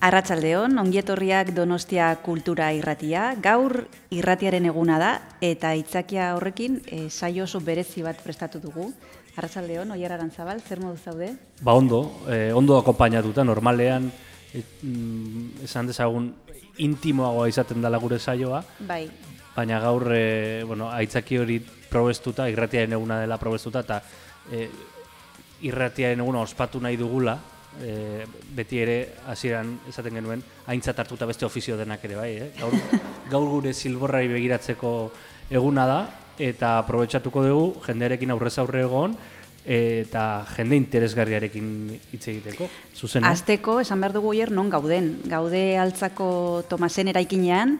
Arratsaldeon, ongietorriak Donostia Kultura Irratia. Gaur irratiaren eguna da eta itzakia horrekin e, saio oso berezi bat prestatu dugu. Arratsaldeon, Oier Arantzabal, zer modu zaude? Ba ondo, eh, ondo akompainatuta normalean e, mm, esan dezagun intimoagoa izaten dela gure saioa. Bai. Baina gaur e, bueno, aitzaki hori probestuta, irratiaren eguna dela probestuta eta e, irratiaren eguna ospatu nahi dugula, e, beti ere hasieran esaten genuen aintzat hartuta beste ofizio denak ere bai, eh? gaur, gaur gure silborrari begiratzeko eguna da eta aprobetxatuko dugu jendearekin aurrez aurre egon eta jende interesgarriarekin hitz egiteko. Zuzen, Azteko, esan behar dugu hier, non gauden. Gaude altzako Tomasen eraikinean,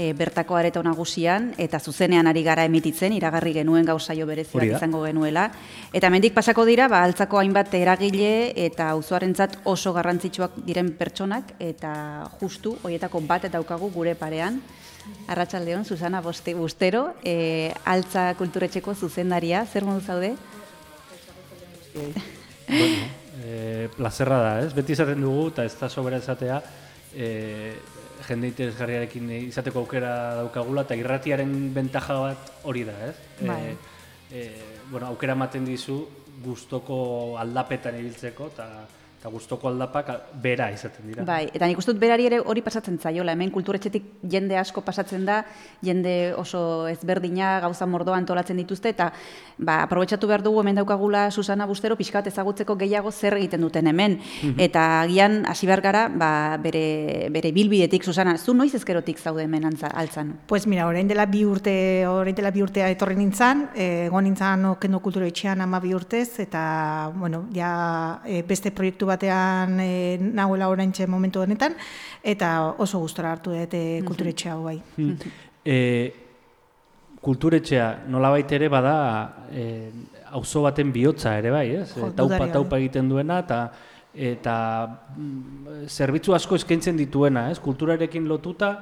e, bertako areta nagusian eta zuzenean ari gara emititzen iragarri genuen gauzaio berezia izango genuela. Eta hemendik pasako dira ba altzako hainbat eragile eta auzoarentzat oso garrantzitsuak diren pertsonak eta justu hoietako bat daukagu gure parean. Arratsaldeon Susana Boste Bustero e, altza kulturetxeko zuzendaria. Zer modu zaude? Bueno, eh, plazerra da, ez? Beti izaten dugu, eta ez da sobera esatea, eh, jende interesgarriarekin izateko aukera daukagula eta irratiaren bentaja bat hori da, ez? Bai. E, bueno, aukera ematen dizu gustoko aldapetan ibiltzeko eta eta gustoko aldapak bera izaten dira. Bai, eta nik uste dut berari ere hori pasatzen zaiola, hemen kulturetxetik jende asko pasatzen da, jende oso ezberdina gauza mordoa antolatzen dituzte, eta ba, aprobetsatu behar dugu hemen daukagula Susana Bustero pixkat ezagutzeko gehiago zer egiten duten hemen. Mhm. Eta gian hasi behar gara, ba, bere, bere bilbidetik, Susana, zu noiz ezkerotik zaude hemen antza, altzan? Pues mira, orain dela bi urte, orain dela bi urtea etorri nintzen, eh, egon nintzen okendo kulturetxean ama bi urtez, eta, bueno, ja, e, beste proiektu batean e, nagoela oraintxe momentu honetan eta oso gustora hartu dut e, kulturetxe hau bai. E, kulturetxea nolabait ere bada e, auzo baten bihotza ere bai, ez? Jo, taupa taupa egiten duena eta eta mm, zerbitzu asko eskaintzen dituena, ez? Kulturarekin lotuta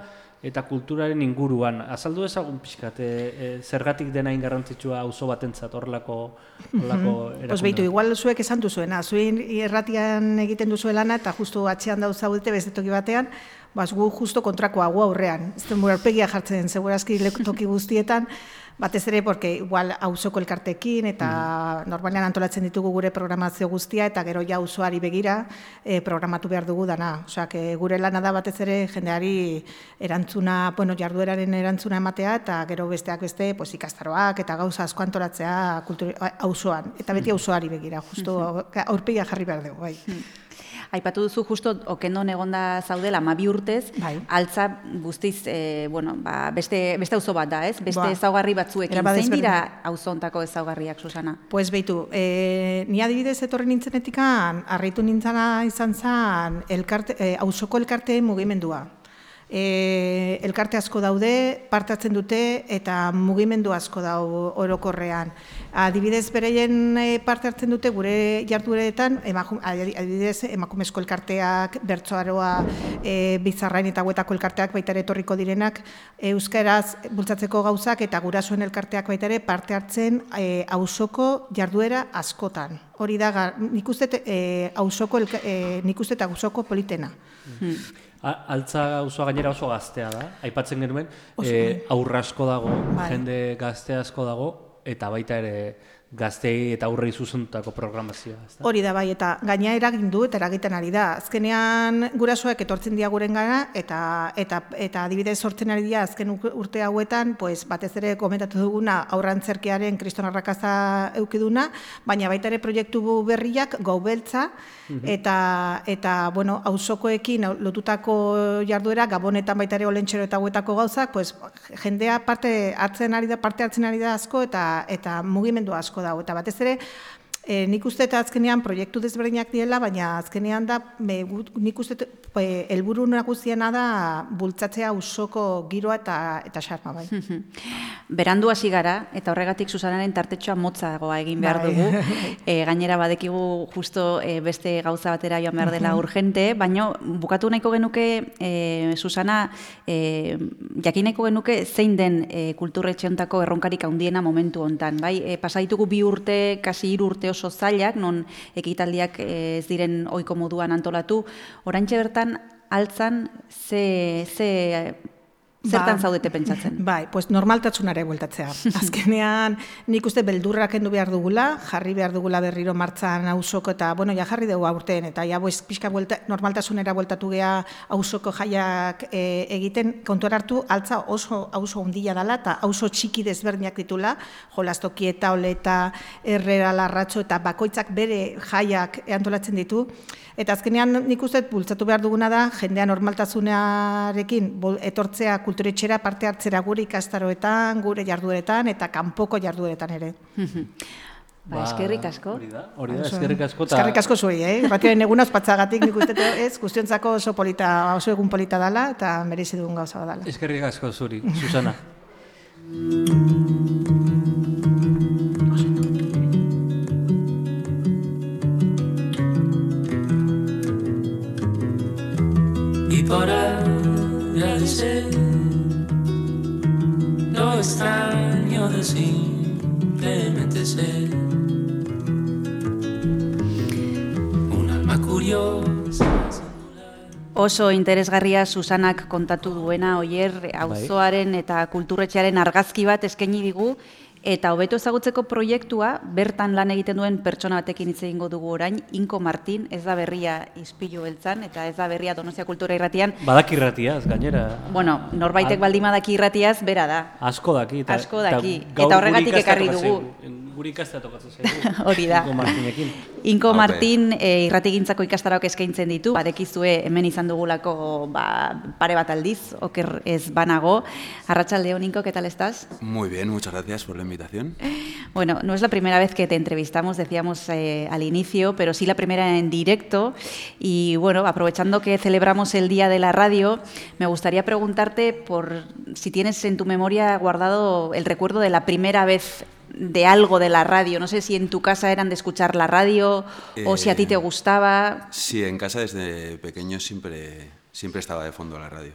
eta kulturaren inguruan. Azaldu ezagun pixkat, e, zergatik dena ingarrantzitsua auzo batentzat horrelako horrelako mm Pues beitu, igual zuek esan duzuena, zuen erratian egiten duzu lana eta justu atxean dauz zaudete beste toki batean, bas gu justo kontrakoa gu aurrean. Ez den jartzen, segurazki toki guztietan, batez ere, porque igual auzoko elkartekin, eta mm. normalean antolatzen ditugu gure programazio guztia, eta gero ja auzoari begira e, programatu behar dugu dana. Osea, que gure lana da batez ere jendeari erantzuna, bueno, jardueraren erantzuna ematea, eta gero besteak beste, pues, ikastaroak, eta gauza asko antolatzea auzoan. Eta beti mm. auzoari begira, justo aurpegia jarri behar dugu, bai. Mm. Aipatu duzu justo okendo negonda zaudela ma urtez, bai. altza guztiz e, bueno, ba, beste beste auzo bat da, ez? Beste ba. ezaugarri batzuekin zein dira auzontako ezaugarriak Susana? Pues beitu, eh ni adibidez etorri nintzenetikan harritu nintzana izan zen elkarte eh, auzoko elkarte mugimendua. E, elkarte asko daude, partatzen dute eta mugimendu asko dau orokorrean. Adibidez bereien eh, parte hartzen dute gure jardueretan, adibidez emakumezko elkarteak, bertsoaroa, e, bizarrain eta guetako elkarteak baita ere etorriko direnak, euskaraz bultzatzeko gauzak eta gurasoen elkarteak baita ere parte hartzen e, auzoko jarduera askotan. Hori da, nik uste e, auzoko, e, nik uste politena. Hmm. Altza auzoa gainera oso gaztea da, aipatzen genuen, e, aurra asko dago, bai. jende gazte asko dago, eta baita ere gaztei eta aurrei zuzentutako programazioa. Ezta? Hori da bai, eta gaina eragin du eta eragiten ari da. Azkenean gurasoek etortzen dia guren gara, eta, eta, eta adibidez sortzen ari dira azken urte hauetan, pues, batez ere komentatu duguna aurrantzerkearen kriston arrakaza eukiduna, baina baita ere proiektu berriak gau beltza, mhm. eta, eta bueno, auzokoekin lotutako jarduera, gabonetan baita ere olentxero eta hauetako gauzak, pues, jendea parte hartzen ari da, parte hartzen ari da asko, eta, eta mugimendu asko asko dago. Eta batez ere, E, nik uste eta azkenean proiektu desberdinak diela, baina azkenean da, me, nik uste e, elburu nagusiena da bultzatzea usoko giroa eta eta xarma bai. Berandu hasi gara, eta horregatik Susanaren tartetxoa motzagoa egin behar bai. dugu. E, gainera badekigu justo e, beste gauza batera joan behar dela urgente, baina bukatu nahiko genuke, e, Susana, e, jakin nahiko genuke zein den e, kulturretxeontako erronkarik handiena momentu hontan. Bai? E, pasaitugu bi urte, kasi hiru urte oso zailak, non ekitaldiak ez diren ohiko moduan antolatu. Orantxe bertan, altzan ze, ze Zertan ba, zaudete pentsatzen? Bai, pues normaltasunare bueltatzea. Azkenean, nik uste beldurrak endu behar dugula, jarri behar dugula berriro martzan hausoko eta, bueno, ja jarri dugu aurten, eta ja, pues, pixka buelta, normaltasunera bueltatu geha hausoko jaiak e, egiten, kontuar hartu, altza oso hauso undila dela, eta hauso txiki desberdinak ditula, jolastoki eta oleta, errera larratxo, eta bakoitzak bere jaiak antolatzen ditu, Eta azkenean nik uste bultzatu behar duguna da, jendea normaltasunarekin etortzea kulturetxera parte hartzera gure ikastaroetan, gure jardueretan eta kanpoko jardueretan ere. Ba, eskerrik asko. Hori da, hori da, eskerrik asko. Ta... Eskerrik asko zuri, eh? Ratioen egun ospatxagatik nik uste ez, guztiontzako oso polita, oso egun polita dela eta merezi dugun gauza dela. Eskerrik asko zuri, Susana. para agradecer lo extraño de simplemente ser un alma curiosa. Oso interesgarria Susanak kontatu duena oier bai. auzoaren eta kulturretxearen argazki bat eskaini digu Eta hobeto ezagutzeko proiektua, bertan lan egiten duen pertsona batekin hitz egingo dugu orain, Inko Martin, ez da berria izpilu beltzan, eta ez da berria Donostia Kultura irratian. Badak irratiaz, gainera. Bueno, norbaitek baldin badaki irratiaz, bera da. Asko daki. Eta, Asko daki. Eta, horregatik ekarri dugu guri ikastea tokatzen zaigu. Hori da. Inko Martinekin. Inko Martin e, irratigintzako ikastaroak eskaintzen ditu, badekizue hemen izan dugulako ba, pare bat aldiz, oker ez banago. Arratxalde Inko, ¿qué tal estás? Muy bien, muchas gracias por la invitación. Bueno, no es la primera vez que te entrevistamos, decíamos eh, al inicio, pero sí la primera en directo. Y bueno, aprovechando que celebramos el Día de la Radio, me gustaría preguntarte por si tienes en tu memoria guardado el recuerdo de la primera vez de algo de la radio. No sé si en tu casa eran de escuchar la radio o si a ti te eh, gustaba. Sí, en casa desde pequeño siempre, siempre estaba de fondo la radio.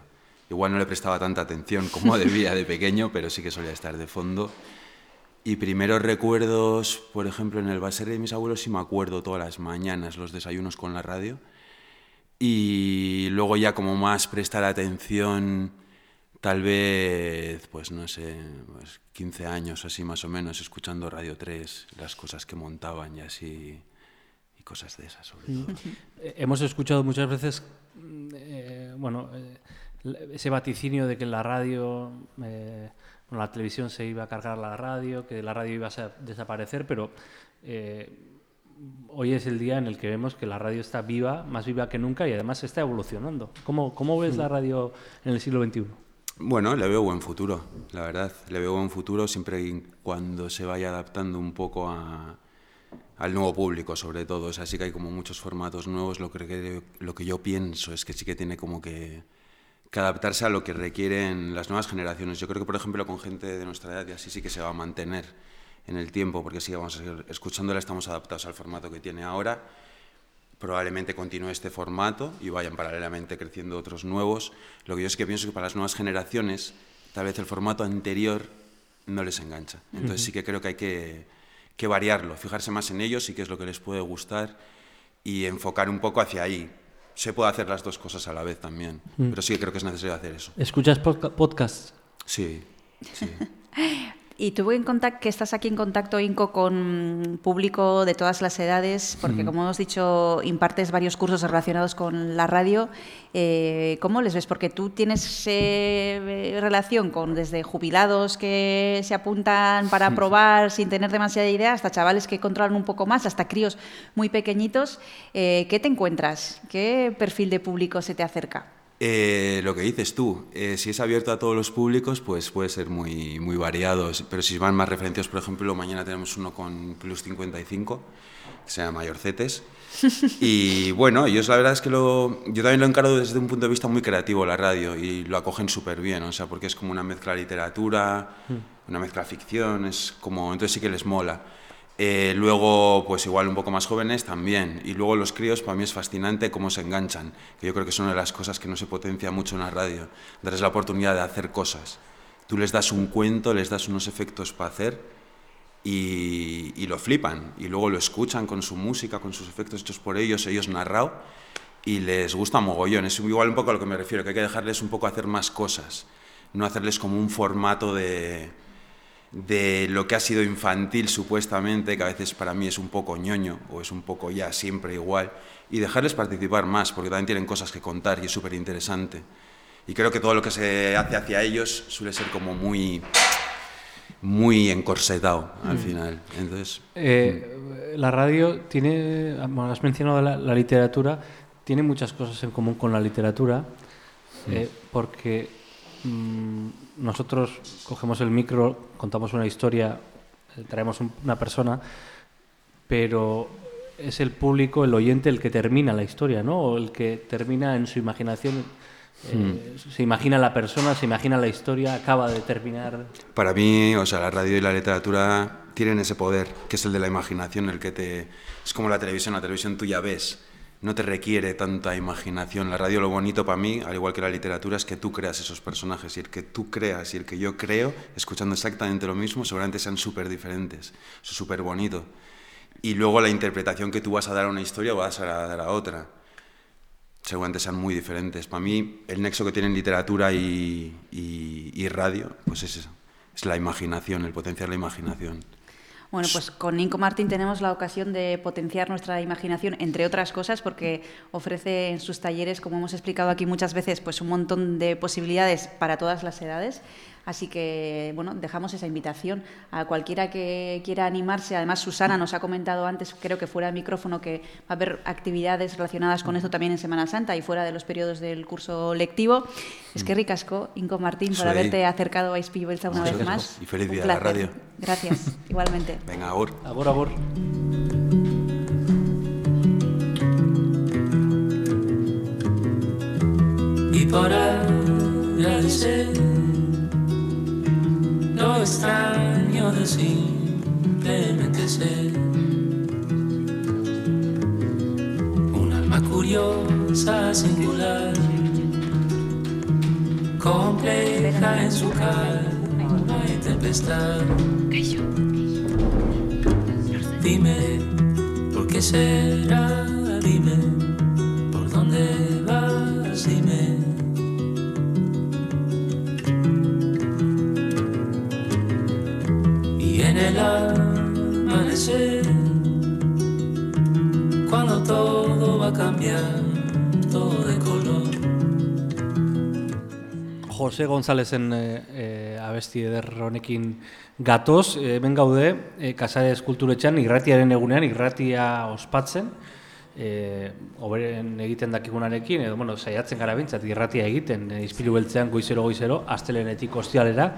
Igual no le prestaba tanta atención como debía de pequeño, pero sí que solía estar de fondo. Y primeros recuerdos, por ejemplo, en el baser de mis abuelos sí me acuerdo todas las mañanas los desayunos con la radio. Y luego ya como más prestar atención tal vez, pues no sé, pues 15 años así más o menos, escuchando Radio 3, las cosas que montaban y así, y cosas de esas sobre todo. Eh, hemos escuchado muchas veces, eh, bueno, eh, ese vaticinio de que la radio, la televisión se iba a cargar la radio, que la radio iba a desaparecer, pero hoy es el día en el que vemos que la radio está viva, más viva que nunca y además está evolucionando. ¿Cómo, cómo ves la radio en el siglo XXI? Bueno, le veo buen futuro, la verdad. Le veo buen futuro siempre y cuando se vaya adaptando un poco a, al nuevo público, sobre todo. O sea, sí que hay como muchos formatos nuevos. Lo que, lo que yo pienso es que sí que tiene como que, adaptarse a lo que requieren las nuevas generaciones. Yo creo que, por ejemplo, con gente de nuestra edad y así sí que se va a mantener en el tiempo, porque sí vamos a seguir escuchándola, estamos adaptados al formato que tiene ahora probablemente continúe este formato y vayan paralelamente creciendo otros nuevos. Lo que yo sí que pienso es que para las nuevas generaciones, tal vez el formato anterior no les engancha. Entonces sí que creo que hay que, que, variarlo, fijarse más en ellos y qué es lo que les puede gustar y enfocar un poco hacia ahí. Se puede hacer las dos cosas a la vez también, mm. pero sí que creo que es necesario hacer eso. ¿Escuchas podcasts? Sí, sí. Y tuve en contacto, que estás aquí en contacto, Inco, con público de todas las edades, porque como hemos dicho, impartes varios cursos relacionados con la radio. Eh, ¿Cómo les ves? Porque tú tienes eh, relación con desde jubilados que se apuntan para probar sin tener demasiada idea, hasta chavales que controlan un poco más, hasta críos muy pequeñitos. Eh, ¿Qué te encuentras? ¿Qué perfil de público se te acerca? Eh, lo que dices tú, eh, si es abierto a todos los públicos, pues puede ser muy, muy variado. Pero si van más referencias, por ejemplo, mañana tenemos uno con Plus 55, que se llama Mayorcetes. Y bueno, ellos la verdad es que lo, yo también lo encaro desde un punto de vista muy creativo, la radio, y lo acogen súper bien, o sea, porque es como una mezcla de literatura, mm. una mezcla de ficción, es como, entonces sí que les mola. Eh, luego, pues igual un poco más jóvenes también. Y luego los críos, para mí es fascinante cómo se enganchan, que yo creo que es una de las cosas que no se potencia mucho en la radio, darles la oportunidad de hacer cosas. Tú les das un cuento, les das unos efectos para hacer y, lo flipan. Y luego lo escuchan con su música, con sus efectos hechos por ellos, ellos narrado. y les gusta mogollón. Es igual un poco a lo que me refiero, que hay que dejarles un poco hacer más cosas, no hacerles como un formato de, de lo que ha sido infantil supuestamente, que a veces para mí es un poco ñoño o es un poco ya siempre igual, y dejarles participar más, porque también tienen cosas que contar y es súper interesante. Y creo que todo lo que se hace hacia ellos suele ser como muy muy encorsetado al final. Entonces, eh, la radio tiene, bueno, has mencionado la, la, literatura, tiene muchas cosas en común con la literatura, eh, porque mmm, nosotros cogemos el micro, contamos una historia, eh, traemos un, una persona, pero es el público, el oyente, el que termina la historia, ¿no? O el que termina en su imaginación eh, se imagina la persona, se imagina la historia, acaba de terminar. Para mí, o sea, la radio y la literatura tienen ese poder, que es el de la imaginación, el que te es como la televisión, la televisión tú ya ves, no te requiere tanta imaginación. La radio lo bonito para mí, al igual que la literatura, es que tú creas esos personajes y el que tú creas y el que yo creo, escuchando exactamente lo mismo, seguramente sean súper diferentes. Eso es súper bonito. Y luego la interpretación que tú vas a dar a una historia vas a dar a otra seguramente sean muy diferentes. Para mí, el nexo que tienen literatura y radio, pues es eso, es la imaginación, el potenciar la imaginación. Bueno, pues con Inco Martín tenemos la ocasión de potenciar nuestra imaginación, entre otras cosas, porque ofrece en sus talleres, como hemos explicado aquí muchas veces, pues un montón de posibilidades para todas las edades. Así que, bueno, dejamos esa invitación a cualquiera que quiera animarse. Además, Susana nos ha comentado antes, creo que fuera de micrófono, que va a haber actividades relacionadas con esto también en Semana Santa y fuera de los periodos del curso lectivo. Es que ricasco, Inco Martín, por haberte acercado a Ispillo Belza una vez más. Y feliz día a la radio. Gracias, igualmente. Venga, agur. Agur, agur. Y para agradecer lo extraño de simplemente ser un alma curiosa, singular, compleja en su calma y tempestad. Dime, ¿por qué será? Dime, ¿por dónde vas? Dime. El amanecer, cuando todo va a cambiar, todo de color. Jose Gonzalezen e, e, abesti eder honekin gatoz, e, hemen gaude, e, Kasare Eskulturetxean irratiaren egunean, irratia ospatzen, e, oberen egiten dakigunarekin, edo, bueno, saiatzen gara bintzat, irratia egiten, e, izpilu beltzean goizero-goizero, astelenetik ostialera,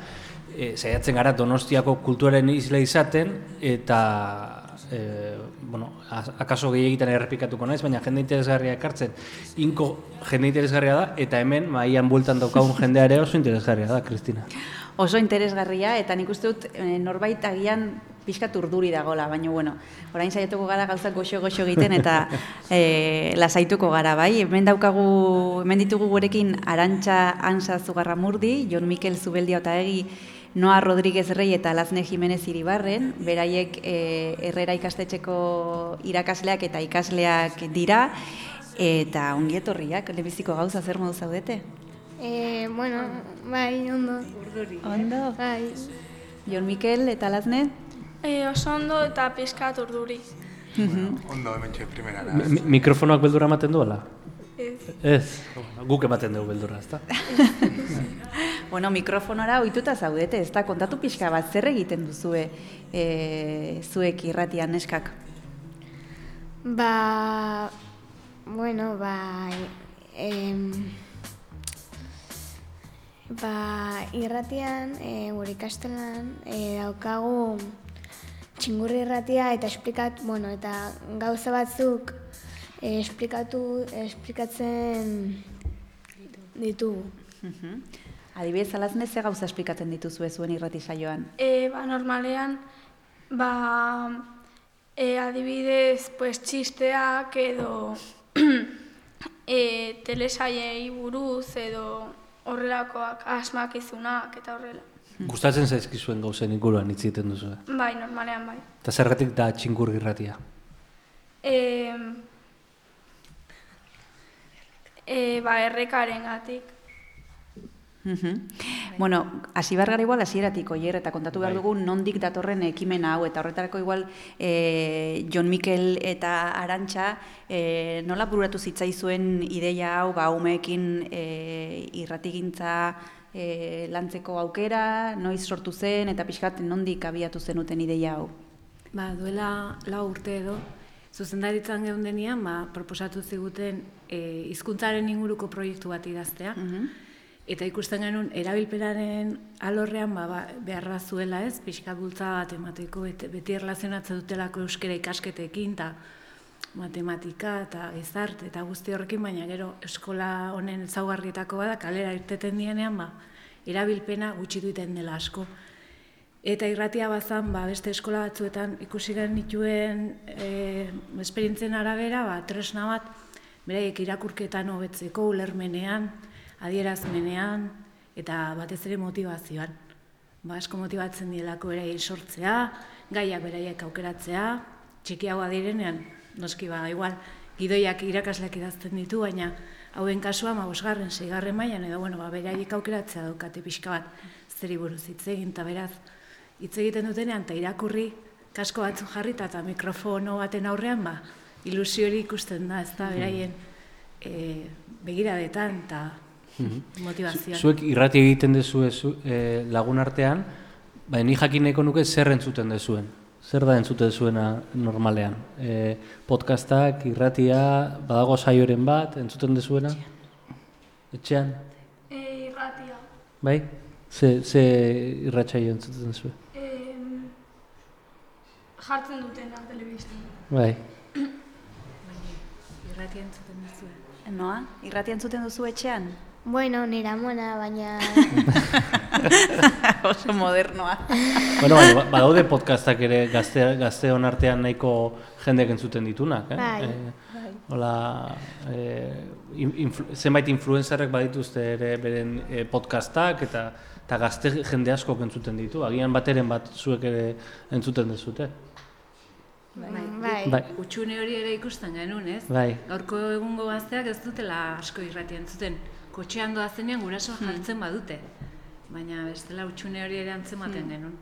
e, saiatzen gara donostiako kulturaren isla izaten, eta e, bueno, akaso egiten errepikatuko naiz, baina jende interesgarria ekartzen, inko jende interesgarria da, eta hemen maian bueltan daukagun jendea ere oso interesgarria da, Kristina. Oso interesgarria, eta nik uste dut e, norbait agian pixkat urduri dagola, baina bueno, orain saiatuko gara gauzak goxo-goxo egiten eta e, lasaituko gara, bai? Hemen daukagu, hemen ditugu gurekin Arantxa Ansa Zugarramurdi, Jon Mikel Zubeldia eta egi Noa Rodríguez Rey eta Lazne Jimenez Iribarren, beraiek e, Herrera ikastetxeko irakasleak eta ikasleak dira, eta ongi etorriak, lebiziko gauza zer modu zaudete? E, bueno, bai, ondo. Urduri. Ondo? Bai. Jon Mikel eta Lazne? E, oso ondo eta pizkat urduri. Ondo, hemen txoi primera. Mi mikrofonoak beldurra ematen duela? Ez. Guk ematen dugu beldurra, ezta? bueno, mikrofonora ohituta zaudete, ez da, kontatu pixka bat, zer egiten duzue e, zuek irratian neskak? Ba, bueno, ba, em, ba, irratian, e, gure ikastelan, e, daukagu txingurri irratia eta esplikat, bueno, eta gauza batzuk e, esplikatu, esplikatzen ditugu. Uh Adibidez, alazne ze gauza esplikatzen dituzue zuen irrati saioan? E, ba, normalean, ba, e, adibidez, pues, txisteak edo e, telesaiei buruz edo horrelakoak asmakizunak eta horrela. Gustatzen zaizkizuen gauzen inguruan hitz egiten duzu. Bai, normalean bai. Eta zergatik da txingurri irratia? E, e, ba, errekaren gatik. Mhm. Bueno, hasi behar gara igual hasieratik oier eta kontatu behar Bai. dugu nondik datorren ekimena hau eta horretarako igual e, Jon Mikel eta Arantxa e, nola bururatu zitzaizuen ideia hau ba umeekin e, irratigintza e, lantzeko aukera, noiz sortu zen eta pixkat nondik abiatu zenuten ideia hau. Ba, duela lau urte edo, zuzendaritzan geundenean, ba, proposatu ziguten e, hizkuntzaren inguruko proiektu bat idaztea. Eta ikusten genuen, erabilpenaren alorrean ba, ba, beharra zuela ez, pixkat bultza bat emateko, beti, beti erlazionatze dutelako euskera ikasketekin, eta matematika eta gizarte eta guzti horrekin, baina gero eskola honen ezaugarrietako bada, kalera irteten dienean, ba, erabilpena gutxi duten dela asko. Eta irratia bazan, ba, beste eskola batzuetan ikusi genituen e, esperientzien arabera, ba, tresna bat, beraiek irakurketan hobetzeko, ulermenean, adierazmenean, eta batez ere motivazioan. Ba, asko motibatzen dielako beraiei sortzea, gaiak beraiek aukeratzea, txikiagoa direnean, noski ba, igual, gidoiak irakasleak idazten ditu, baina hauen kasua, ma, bosgarren, seigarren mailan edo, bueno, ba, beraiek aukeratzea daukate pixka bat, zeri buruz hitz egin, eta beraz, hitz egiten dutenean, eta irakurri, kasko batzuk jarrita eta mikrofono baten aurrean, ba, ilusio hori ikusten da, ez da, beraien e, begiradetan, eta motivazioan. Zuek irrati egiten dezue zu, e, lagun artean, ba, ni jakineko nuke zer entzuten dezuen. Zer da entzuten zuena normalean? E, podcastak, irratia, badago saioren bat, entzuten dezuena? Etxean? E, irratia. Bai? Ze, ze irratsaio entzuten dezue? Jartzen dutena telebistan. Bai. Irratia entzuten duzue. Noa, irratia entzuten duzu etxean? Bueno, nire amona, baina... Oso modernoa. bueno, baina, ba- badaude podcastak ere gazte, gazteon artean nahiko jendek entzuten ditunak. Eh? Bai, Eh, Hola, eh, in- influ, zenbait influencerrek badituzte ere beren eh, podcastak eta eta gazte jende asko entzuten ditu. Agian bateren bat zuek ere entzuten dezute. Bai. Bai. Utxune hori ere ikusten genuen, ez? Bai. Gaurko egungo gazteak ez dutela asko irratia entzuten. Kotxean doazenean gurasoak jartzen badute. Baina bestela utxune hori ere antzematen genuen.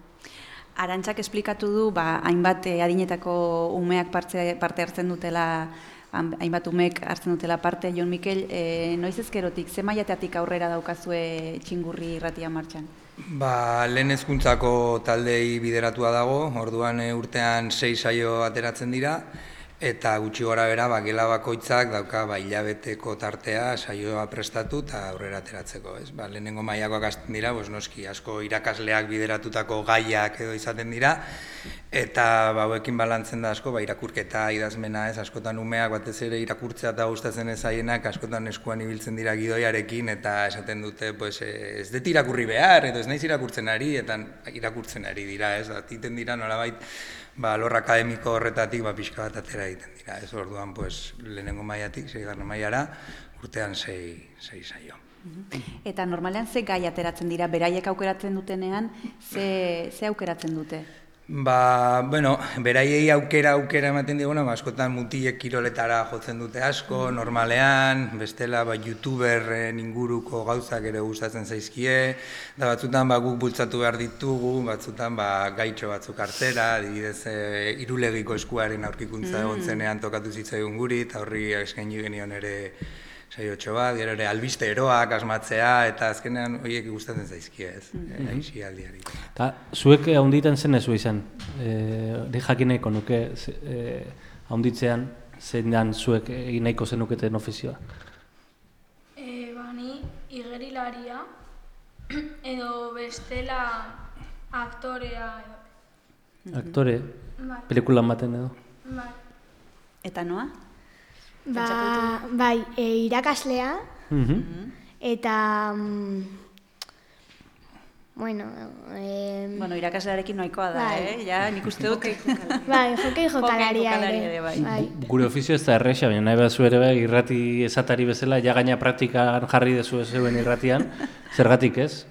Arantxak esplikatu du, ba, hainbat eh, adinetako umeak parte, parte hartzen dutela, hainbat umeek hartzen dutela parte, Jon Mikel, e, noiz ezkerotik, ze maiateatik aurrera daukazue txingurri irratia martxan? Ba, lehen hezkuntzako taldei bideratua dago, orduan e, urtean sei saio ateratzen dira, eta gutxi gora bera, ba, gela bakoitzak dauka ba, hilabeteko tartea saioa prestatu eta aurrera ateratzeko. Ez? Ba, lehenengo mailakoak hasten dira, bos, noski asko irakasleak bideratutako gaiak edo izaten dira, eta ba, hauekin balantzen da asko, ba, irakurketa, idazmena, ez, askotan umeak batez ere irakurtzea eta gustatzen ez zaienak, askotan eskuan ibiltzen dira gidoiarekin, eta esaten dute, pues, eh, ez dut irakurri behar, edo ez naiz irakurtzen ari, eta irakurtzen ari dira, ez, da, titen dira nolabait, ba, lor akademiko horretatik, ba, pixka bat atera egiten dira, ez, orduan, pues, lehenengo maiatik, seigarren mailara, urtean sei, sei saio. Eta normalean ze gai ateratzen dira, beraiek aukeratzen dutenean, ze, ze aukeratzen dute? Ba, bueno, beraiei aukera aukera ematen diguna, ba, askotan mutilek kiroletara jotzen dute asko, normalean, bestela ba, youtuberren inguruko gauzak ere gustatzen zaizkie, da batzutan ba, guk bultzatu behar ditugu, batzutan ba, gaitxo batzuk hartzera, adibidez e, irulegiko eskuaren aurkikuntza egon zenean tokatu zitzaigun guri, eta horri eskaini genion ere saiotxo bat, gero ere albiste eroak asmatzea, eta azkenean horiek gustatzen zaizkie ez, mm aixialdiari. Eta zuek haunditen zen ezu izan, e, hori jakineko nuke e, haunditzean zein dan zuek egin nahiko zenuketen ofizioa. E, ba, ni igerilaria edo bestela aktorea edo. Aktore, Bai, pelikulan baten edo. bai. Eta noa? Ba, bai, e, irakaslea, Mhm. eta... mm, bueno, e, Bueno, irakaslearekin noikoa da, Bai. eh? Ja, nik uste dut. bai, jokei jokalaria ere. bai. bai. Gure ofizio ez da erresa, baina nahi behar ere bai, irrati esatari bezala, ja gaina praktikan jarri dezu zeuen irratian, zergatik ez?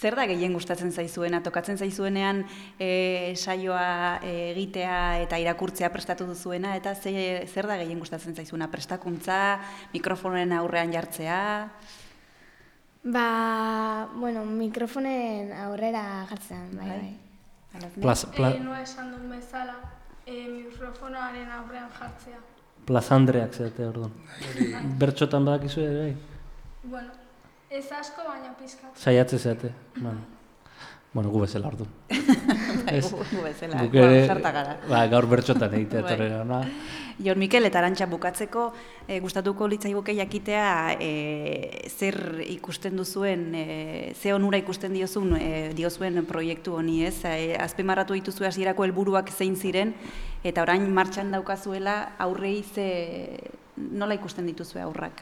Zer da gehien gustatzen zaizuena? Tokatzen zaizuenean e, saioa egitea eta irakurtzea prestatu duzuena, eta ze, zer da gehien gustatzen zaizuena? Prestakuntza, mikrofonen aurrean jartzea? Ba, bueno, mikrofonen aurrera jartzen, bai, bai. Alazne? Plaz, pla, E, noa esan duen bezala, e, mikrofonoaren aurrean jartzea. plazandreak zete orduan. Bertxotan badakizu ere, bai? Bueno, ez asko baina pizkat. Saiatze zeate. Bueno, bueno gu bezala orduan. Ez, Gu- bezala, gu ere, gara. ba, gaur bertxotan egitea Bai. etorri ona. Jon Mikel eta Arantxa bukatzeko e, gustatuko litzaiguke jakitea e, zer ikusten duzuen, e, ze onura ikusten diozun e, diozuen proiektu honi, ez? E, azpimarratu dituzue hasierako helburuak zein ziren eta orain martxan daukazuela aurrei ze nola ikusten dituzue aurrak?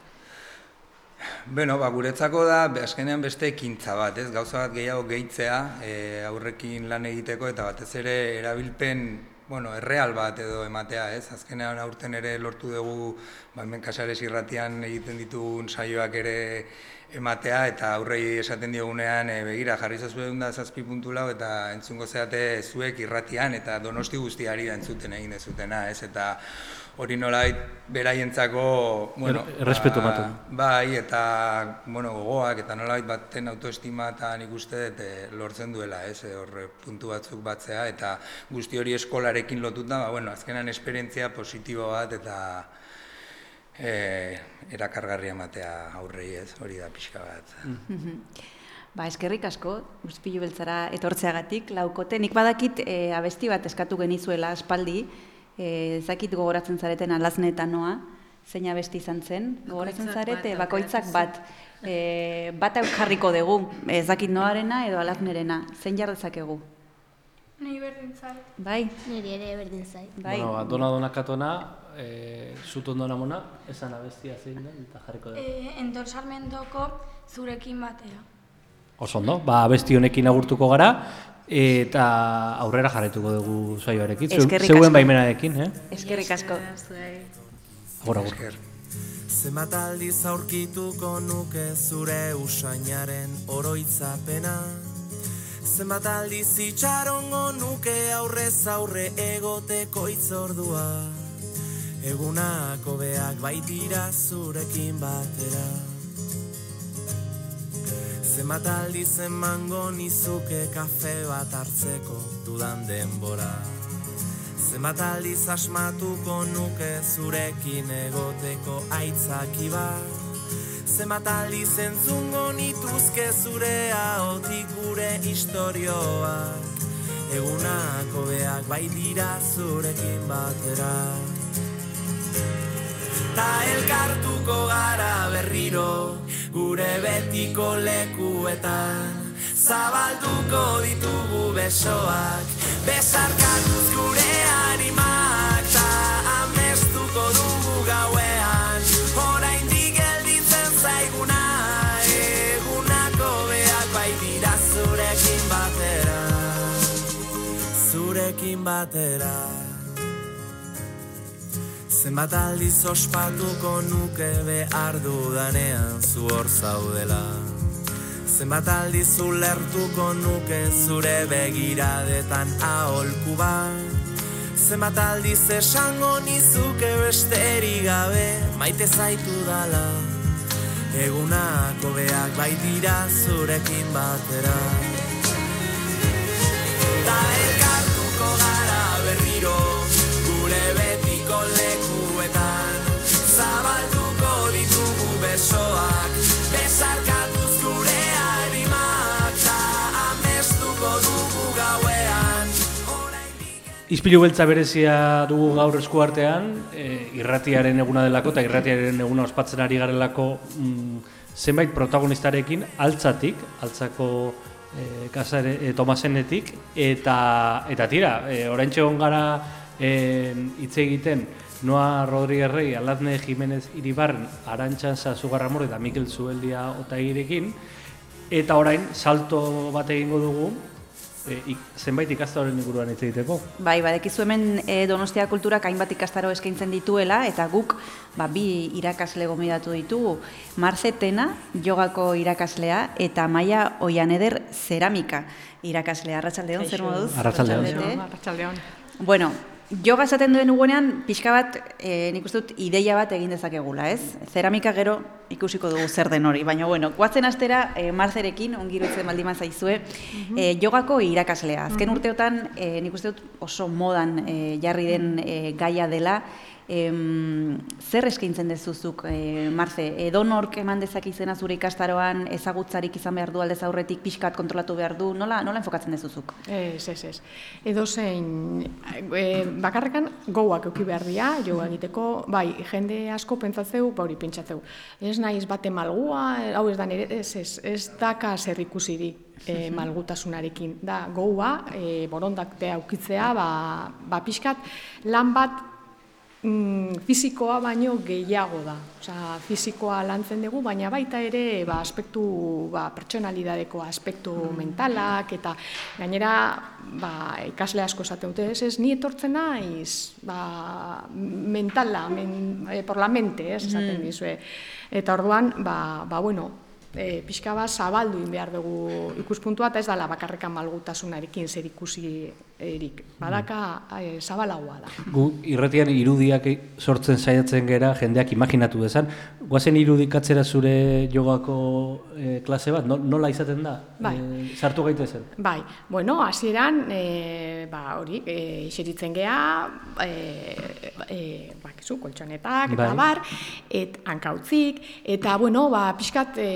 Bueno, ba, guretzako da, azkenean beste ekintza bat, ez? Gauza bat gehiago gehitzea, e, aurrekin lan egiteko, eta batez ere erabilpen, bueno, erreal bat edo ematea, ez? Azkenean aurten ere lortu dugu, ba, hemen kasares irratian egiten ditugun saioak ere ematea, eta aurrei esaten diogunean, e, begira, jarri zazu egun da zazpi puntu lau, eta entzungo zeate zuek irratian, eta donosti guztiari da entzuten egin dezutena, ez? Eta hori nolait beraientzako, bueno, Er- errespetu ba. Bai, eta bueno, gogoak eta nolabait baten autoestima eta nik uste dut eh, lortzen duela, ez, eh, hor puntu batzuk batzea eta guzti hori eskolarekin lotuta, ba bueno, azkenan esperientzia positibo bat eta eh erakargarria ematea aurrei, ez, hori da pixka bat. Ba, eskerrik asko, guzpilu beltzara etortzeagatik, laukote. Nik badakit e, abesti bat eskatu genizuela aspaldi, e, ezakit gogoratzen zareten alazne eta noa, zein abesti izan zen, gogoratzen zarete, bakoitzak bat. E, bat jarriko dugu, ez dakit noarena edo alaznerena, zein jar dezakegu? Nahi berdin zait. Bai, Niri ere berdin zait. bai. Bueno, ba, dona dona katona, e, zut ondona mona, esan abestia zein den, eta jarriko da. E, Endor Sarmentoko zurekin batera. Oso ondo, ba, abesti honekin agurtuko gara, eta aurrera jarretuko dugu saioarekin. Eskerrik Zeuen baimenarekin, eh? Eskerrik asko. Agur, agur. Zenbat aldiz aurkituko nuke zure usainaren oroitzapena Zenbat aldiz itxarongo nuke aurrez aurre egoteko itzordua Egunak hobeak baitira zurekin batera Zenbat aldiz emango nizuke kafe bat hartzeko dudan denbora? Zenbat aldiz asmatuko nuke zurekin egoteko aitzaki bat? Zenbat aldiz entzungo nituzke zure ahotik gure istorioak? Egunak hobeak bai dira zurekin batera Ta elkartuko gara berriro gure betiko lekuetan. Zabalduko ditugu besoak Besarkatuz gure animak Ta amestuko dugu gauean. Oraindik gelditzen zaiguna Egunako beak bai dira zurekin batera. Zurekin batera Zenbat aldiz ospatuko nuke behar dudanean zu hor zaudela? Zenbat aldiz ulertuko nuke zure begiradetan aholku bat Zenbat aldiz esango nizuke besterik gabe maite zaitu dala? Egunako beak bai dira zurekin batera. Ta lekuetan. Zabalduko ditugu besoak Besarkatuz gure animak Ta amestuko dugu gauean. Izpilu beltza berezia dugu gaur eskuartean, e, irratiaren eguna delako eta irratiaren eguna ospatzen ari garelako mm, zenbait protagonistarekin altzatik, altzako e, kasare, e, Tomasenetik, eta, eta tira, e, orain gara e, hitz egiten Noa Rodríguez Rey, Alazne Jimenez Iribarren, Arantxa Zazugarramor eta Mikel Zueldia Otairekin, eta orain salto bat egingo dugu e, ik, zenbait ikastaroren inguruan hitz egiteko. Bai, badekizu hemen e, Donostia kulturak hainbat ikastaro eskaintzen dituela eta guk ba, bi irakasle gomidatu ditugu. Marce Tena, jogako irakaslea eta Maia Oianeder ceramika irakaslea. Arratsaldeon zer moduz? Arratsaldeon. Arratsaldeon. Bueno, Yoga esaten duen ugunean, pixka bat, e, nik uste dut, ideia bat egin dezakegula, ez? Zeramika gero ikusiko dugu zer den hori, baina bueno, guatzen astera, e, marzerekin, ongirutzen baldima zaizue, e, jogako irakaslea. Azken urteotan, e, nik uste dut oso modan e, jarri den e, gaia dela, Em, zer eskaintzen dezuzuk, e, Marze, edo nork eman dezak izena zure ikastaroan, ezagutzarik izan behar du aldez aurretik, pixkat kontrolatu behar du, nola, nola enfokatzen dezuzuk? Ez, ez, ez. Edo zein, e, bakarrekan gouak euki behar dira, jo egiteko, bai, jende asko pentsatzeu, ba hori pentsatzeu. Ez naiz bate malgua, hau ez da nire, ez, ez, ez daka zer ikusirik e, malgutasunarekin. Da, goua, e, borondak aukitzea, ba, ba pixkat, lan bat mm, fizikoa baino gehiago da. Osea, fizikoa lantzen dugu, baina baita ere ba, aspektu ba, pertsonalidadeko aspektu mentalak, eta gainera ba, ikasle asko esaten dute, ez, ez ni etortzen naiz ba, mentala, men, e, por la mente, ez, esaten dizue. Eta orduan, ba, ba bueno, e, pixka bat zabaldu behar dugu ikuspuntua, eta ez dala bakarrekan malgutasunarekin zer ikusi erik. Badaka e, zabalagoa da. Gu irretian irudiak sortzen saiatzen gera, jendeak imaginatu dezan. Guazen irudikatzera zure jogako e, klase bat, nola izaten da? Bai. E, sartu gaitezen? Bai, bueno, hasieran e, ba, hori, e, iseritzen geha, e, e, bakizu, koltsonetak, eta Bai. bar, et hankautzik, eta, bueno, ba, pixkat, e,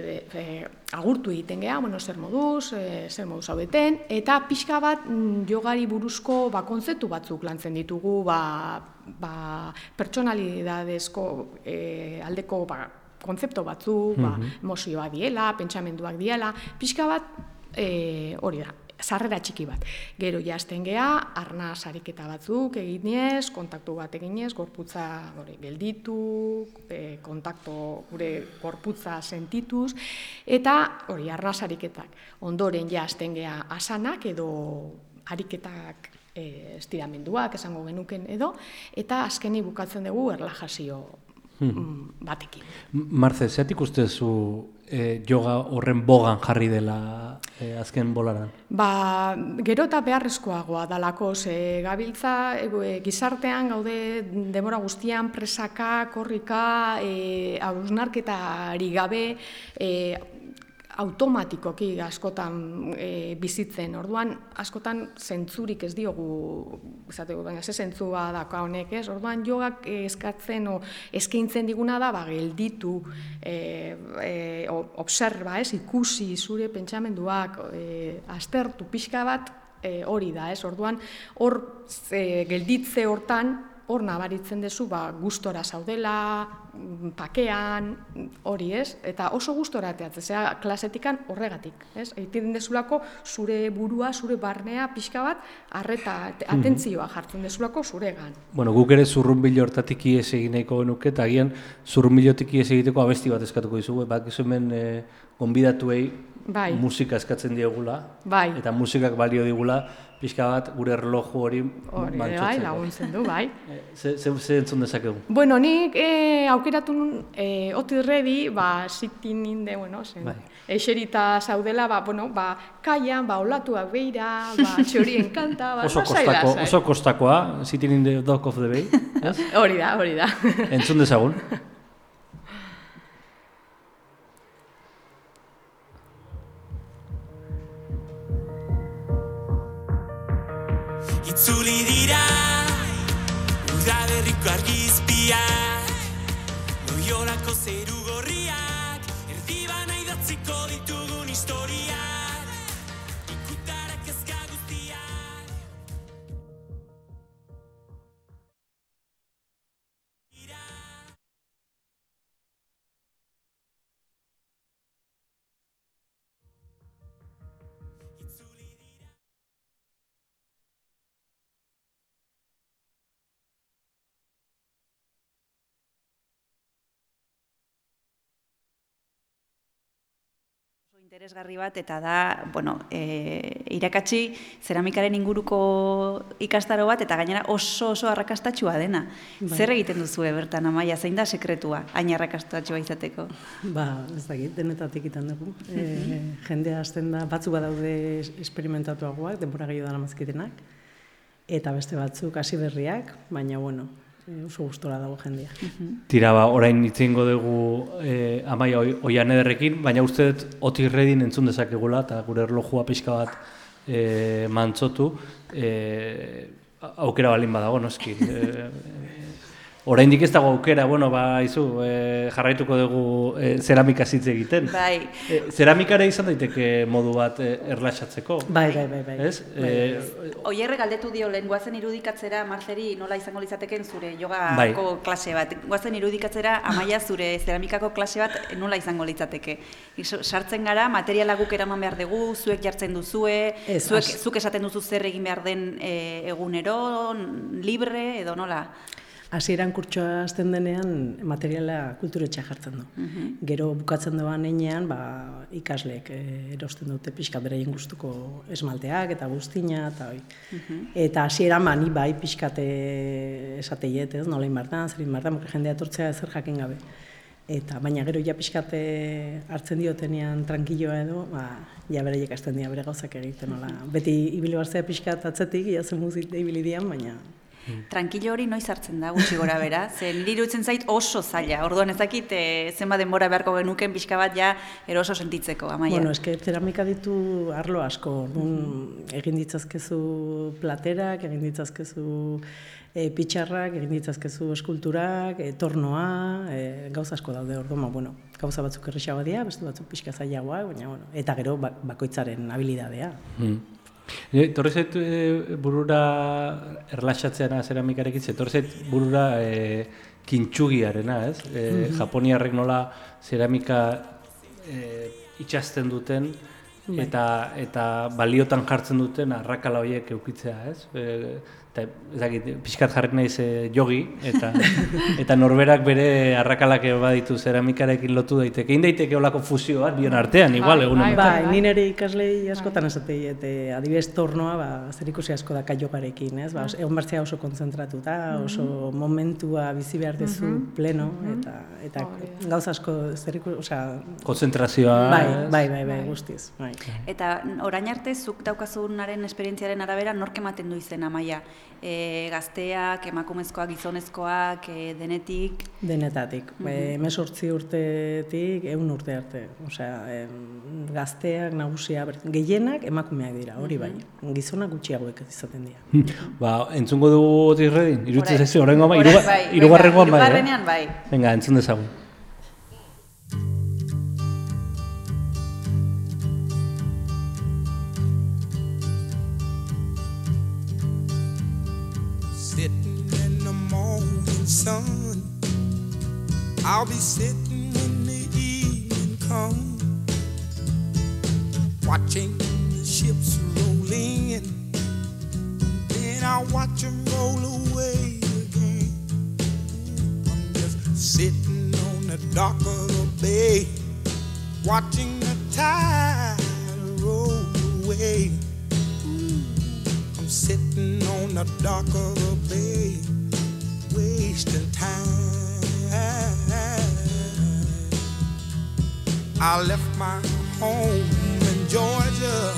e, e, agurtu egiten geha, bueno, zer moduz, e, zer moduz hau beten, eta pixka bat mm, jogari buruzko ba, kontzeptu batzuk lantzen ditugu, ba, ba, pertsonalidadezko e, aldeko ba, kontzepto batzuk, ba, emozioak diela, pentsamenduak diela, pixka bat e, hori da, sarrera txiki bat. Gero jazten gea, arna sariketa batzuk eginez, kontaktu bat eginez, gorputza hori, gelditu, e, kontakto gure gorputza sentituz, eta hori, arna sariketak. Ondoren jazten gea asanak edo ariketak e, estiramenduak esango genuken edo, eta azkeni bukatzen dugu erlajazio mm, batekin. Marce, zeatik ustezu e, yoga horren bogan jarri dela e, azken bolaran? Ba, gero eta beharrezkoagoa dalako, ze gabiltza e, gizartean gaude demora guztian presaka, korrika, e, hausnarketari gabe, e, automatikoki askotan e, bizitzen. Orduan, askotan zentzurik ez diogu, izateko, baina ze zentzua daka honek, ez? Orduan, jogak eskatzen o eskaintzen diguna da, ba, gelditu, e, e, observa, ez? Ikusi zure pentsamenduak, e, aztertu pixka bat, e, hori da, ez? Orduan, hor e, gelditze hortan, hor nabaritzen dezu ba, gustora zaudela, pakean, hori ez, eta oso gustora ateatzen, zera klasetikan horregatik, ez? Egiten dezulako zure burua, zure barnea, pixka bat, arreta, atentzioa jartzen dezulako zuregan. Bueno, guk ere zurrunbilo hortatik ies egin nahiko genuke, eta agian zurrunbilotik ies egiteko abesti bat eskatuko dizugu, bat hemen e, gonbidatuei Bai. musika eskatzen diegula, Bai. eta musikak balio digula, pixka bat gure erloju hori Hori bai, laguntzen du, bai. E, Ze, ze, ze entzun dezakegu? Bueno, nik e, aukeratu nun, e, oti redi, ba, sitin ninde, bueno, zen, Bai. eserita zaudela, ba, bueno, ba, kaian, ba, olatuak beira, ba, txorien kanta, ba, Oso, lasai, kostako, oso kostakoa, sitting in the dock of the bay? Hori da, hori da. Entzun dezagun. Itzuli dira Udaberriko argizpiak Loiolako zeru gorriak Erdibana idatziko ditugun interesgarri bat eta da, bueno, e, irakatsi zeramikaren inguruko ikastaro bat eta gainera oso oso arrakastatxua dena. Bai. Zer egiten duzue bertan amaia, zein da sekretua, hain arrakastatxua izateko? Ba, ez dakit, denetatik iten dugu. E, jendea hasten da, batzu badaude esperimentatuagoak, denbora gehiago dara mazkitenak, eta beste batzuk hasi berriak, baina bueno, e, oso gustora dago jendea. Tira, ba, orain itzingo dugu eh, amaia oi, oian ederrekin, baina uste dut otirredin entzun dezakegula, eta gure erlojua pixka bat eh, mantzotu, eh, aukera balin badago, noski. Eh, Oraindik ez dago aukera, bueno, ba, izu, e, jarraituko dugu e, zeramika zitze egiten. Bai. E, zeramikara izan daiteke modu bat e, erlaxatzeko. Bai, bai, bai, bai. Ez? Bai, E, Oierre galdetu dio lehen, guazen irudikatzera, Marceri, nola izango litzateken zure jogako Bai. klase bat. Guazen irudikatzera, amaia zure zeramikako klase bat nola izango litzateke. Sartzen gara, materiala guk eraman behar dugu, zuek jartzen duzue, Ez, zuek, as- zuk esaten duzu zer egin behar den e, egunero, libre, edo nola? Hasieran kurtsoa hasten denean materiala kulturetxa jartzen du. Gero bukatzen doan heinean, ba, ikasleek eh, erosten dute pixka beraien gustuko esmalteak eta guztina eta hoi. Eta hasieran ba, ni bai pixkate esateiet, ez, nola inbartan, zer inbartan, jendea etortzea ezer jakin gabe. Eta baina gero ja pixkate hartzen diotenean tranquilloa edo, ba, ja beraiek hasten dira bere gauzak egiten, nola. Beti ibili barzea pixkat atzetik, ia zen muzik ibili dian, baina Tranquilo hori noiz hartzen da, gutxi gora bera, ze niri zait oso zaila, orduan ez dakit e, zenba denbora beharko genuken pixka bat ja eroso sentitzeko, amaia. Bueno, eske ceramika ditu arlo asko. Orduan egin ditzazkezu platerak, egin ditzazkezu e, pitxarrak, egin ditzazkezu eskulturak, e, tornoa, e, gauza asko daude orduan, ba, bueno, gauza batzuk errexagoa dira, beste batzuk pixka zailagoak, baina bueno, eta gero ba- bakoitzaren habilidadea. Mm. Torri zait e, burura erlaxatzeana zeramikarekin, ze torri zait burura e, kintsugiarena, ez? E, Mhm. Japoniarrek nola zeramika e, itxasten duten Bai. eta eta baliotan jartzen duten arrakala horiek eukitzea, ez? E, eta ez dakit, pixkat jarri naiz e, jogi, eta eta norberak bere arrakalak baditu zeramikarekin lotu daiteke. Egin daiteke olako fusio bat bion artean, igual, egun Bai, ni nire ikaslei askotan esatei, eta adibidez tornoa, ba, zer ikusi asko da kaiogarekin, ez? Ba, egon bertzea oso konzentratuta, oso momentua bizi behar dezu pleno, eta, eta gauza asko zer ikusi, osea, Konzentrazioa. bai, bai, bai, bai, guztiz, bai. Eta orain arte zuk daukazunaren esperientziaren arabera nork ematen du izena maia? E, gazteak, emakumezkoak, gizonezkoak, e, denetik? Denetatik, mm -hmm. urtetik, eun urte arte. Osea, em, gazteak, nagusia, gehienak emakumeak dira, hori bai. Gizonak gutxiagoek izaten dira. Ba, entzungo dugu otirredin, irutzen zaizu, horrengo bai, bai, irugarrengoan bai, hirugarrenean bai. Venga, entzun dezagun. Sun. I'll be sitting when the evening comes. Watching the ships roll in. Then I'll watch them roll away again. I'm just sitting on the dock of the bay. Watching the tide roll away. I'm sitting on the dock of the bay, wasting time. I left my home in Georgia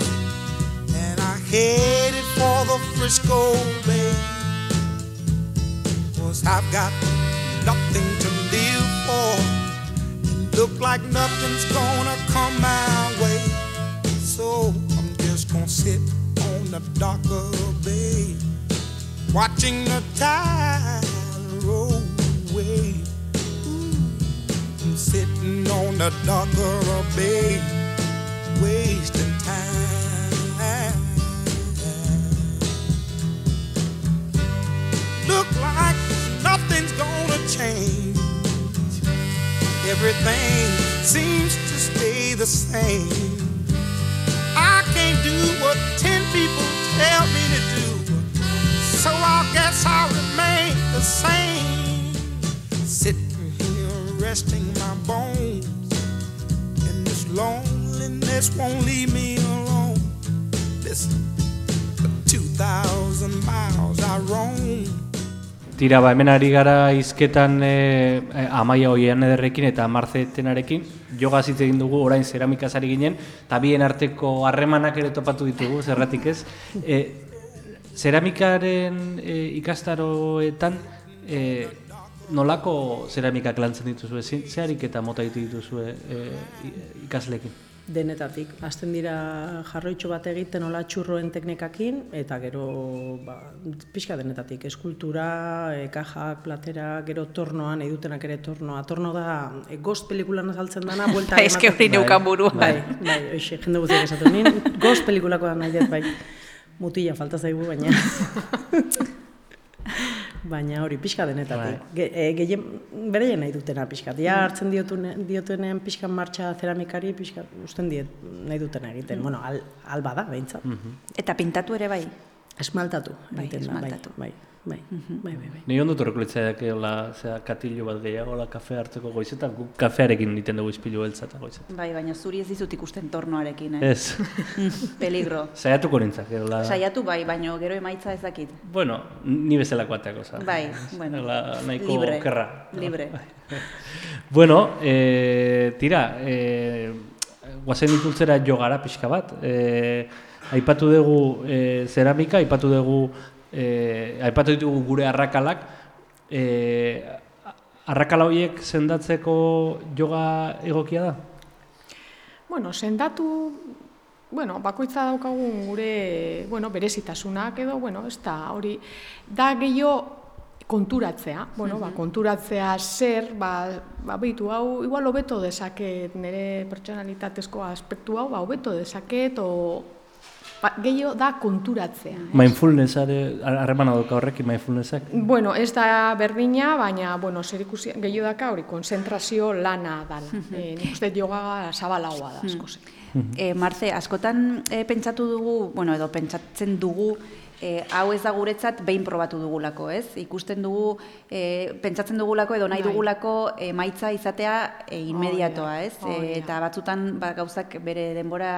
and I headed for the Frisco Bay. Cause I've got nothing to live for look like nothing's gonna come my way. So I'm just gonna sit on the dock of the bay, watching the tide away. I'm mm. sitting on the dock of the bay, wasting time. Look like nothing's gonna change. Everything seems to stay the same. I can't do what ten people tell me to do. So I guess I'll remain the same. Resting my bones in this loneliness won't leave me alone. Listen, for 2,000 miles I roam. Tira, ba, hemen ari gara izketan e, e, amaia hoian ederrekin eta marzetenarekin. Joga hitz egin dugu orain zeramikaz ari ginen, eta bien arteko harremanak ere topatu ditugu, zerratik ez. E, zeramikaren e, ikastaroetan, e, nolako zeramikak lantzen dituzue? Ze ze ariketa mota ditu dituzue e, i- ikasleekin? denetatik. Hasten dira jarroitxo bat egiten hola txurroen teknikakin, eta gero ba, pixka denetatik. Eskultura, e, kajak, platera, gero tornoan, nahi dutenak ere tornoa. Torno da, e, Ghost pelikulan azaltzen dana, buelta Bai, eske hori neukan buruan. Bai, bai, hoxe, jende guztiak esatu nien. Ghost pelikulako da nahi dut, bai. Mutila falta zaigu, baina... Baina hori, pixka denetatik. Bai. Ge, e, gehien, bereien nahi dutena pixka. Ja hartzen diotune, diotenean pixka martxa zeramikari, pixka usten diet nahi dutena egiten. Bueno, al, alba da, behintzat. Eta pintatu ere bai. Esmaltatu. Bai, da, esmaltatu. Bai, bai, bai, bai, bai. Ni ondo torreko hola, zera, katillo bat gehiago, hola kafe hartzeko goizetan, guk kafearekin egiten dugu izpilu beltza eta goizetan. Bai, baina zuri ez dizut ikusten tornoarekin, eh? Ez. Peligro. Saiatuko nintzak, hola... Saiatu bai, baina gero emaitza ez dakit. Bueno, ni bezalako ateako, za. Bai, bueno. Hola, nahiko Libre, okerra. libre. bueno, e, tira, e, guazen ditultzera jogara pixka bat. E, aipatu dugu e, zeramika, aipatu dugu, e, aipatu ditugu gure arrakalak. E, arrakala horiek sendatzeko joga egokia da? Bueno, sendatu, bueno, bakoitza daukagun gure, bueno, berezitasunak edo, bueno, ez da, hori, da gehiago konturatzea, bueno, ba, konturatzea zer, ba, ba, behitu, hau, igual hobeto dezaket, nire pertsonalitatezko aspektu hau, ba, hobeto dezaket, o, ba, gehiago da konturatzea. Mindfulness, are- harremana dauka horrekin mindfulnessak? Bueno, ez da berdina, baina, bueno, zer ikusi, gehiago daka hori, konzentrazio lana dala. e, nik uste yoga zabalagoa da, asko zen. E, Marze, askotan e, pentsatu dugu, bueno, edo pentsatzen dugu, e, hau ez da guretzat behin probatu dugulako, ez? Ikusten dugu, e, pentsatzen dugulako edo nahi Bai. dugulako emaitza izatea e, inmediatoa, ez? hori E, da. eta batzutan ba, gauzak bere denbora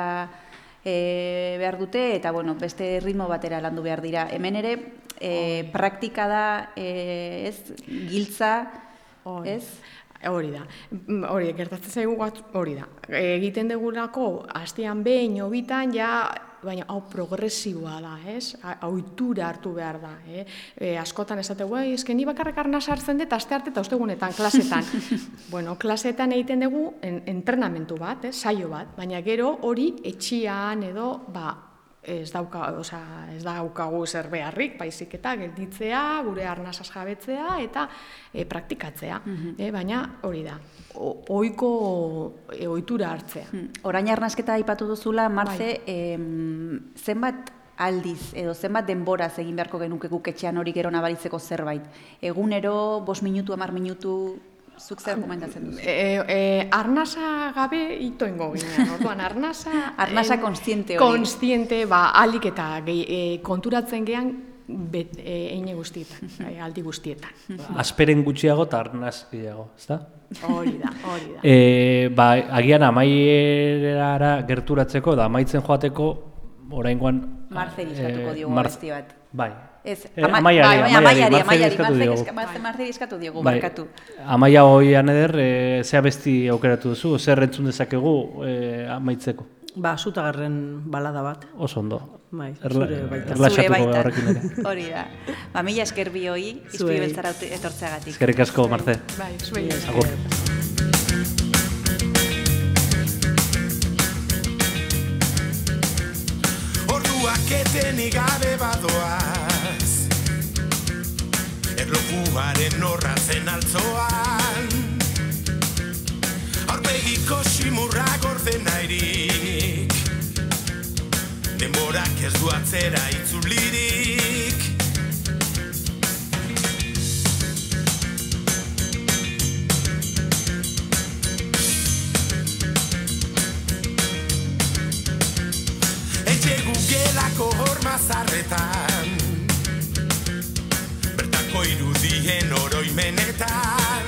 e, behar dute, eta bueno, beste ritmo batera landu behar dira. Hemen ere, e, praktika da, e, ez, giltza, Hori. ez? Hori da. Mm, Hori, gertatzen zaigu hori da. Egiten degulako, astean behin, hobitan, ja, baina hau progresiboa da, ez? Ohitura hartu behar da, eh? E, askotan esate, bai, eske ni bakarrik arna sartzen dut, aste arte eta ostegunetan, klasetan. bueno, klasetan egiten dugu en, entrenamentu bat, eh? saio bat, baina gero hori etxian edo, ba, ez dauka, osea, ez daukagu zer beharrik, baizik eta gelditzea, gure arnasaz jabetzea eta e, praktikatzea. eh, baina hori da, o, oiko e, ohitura hartzea. Orain arnasketa aipatu duzula, Marze, em, zenbat aldiz edo zenbat denboraz egin beharko genuke guk etxean hori gero nabaritzeko zerbait. Egunero, bos minutu, amar minutu, zuk zer komentatzen duzu? E, e, arnasa gabe itoengo ginen, orduan arnasa... Arnasa em, kontziente hori. Kontziente, ba, alik eta gehi, e, konturatzen gehan, bet, e, eine guztietan, e, aldi guztietan. Asperen gutxiago eta arnaz gehiago, ezta? Hori da, hori da. E, ba, agian amaierara gerturatzeko da amaitzen joateko oraingoan Marze eskatuko diogu Mar- abesti bat. Bai. Ez, Eh, ama- amaiari, bai, bai, amaiari, amaiari, Marceli amaiari, eskatu Marceli diogu. eska- Marce- Marceli eskatu diogu, Bai, barkatu. Amaia hoian eder, e, ze abesti aukeratu duzu, zer entzun dezakegu e, amaitzeko. Ba, zutagarren balada bat. Oso ondo. Bai, zure baita. Zure horrekin ere. Hori da. Ba, mila esker bi hoi, izpi Zuei. beltzara etortzeagatik. Eskerrik asko, Marce. Bai, zuei esker. Agur. Orduak etenik gabe badoaz Erlojuaren horratzen altzoan. Aurpegiko simurra gorde nahirik Denborak ez du atzera itzulirik. Etxe gugelako horma zarretan Bertako irudien oroimenetan.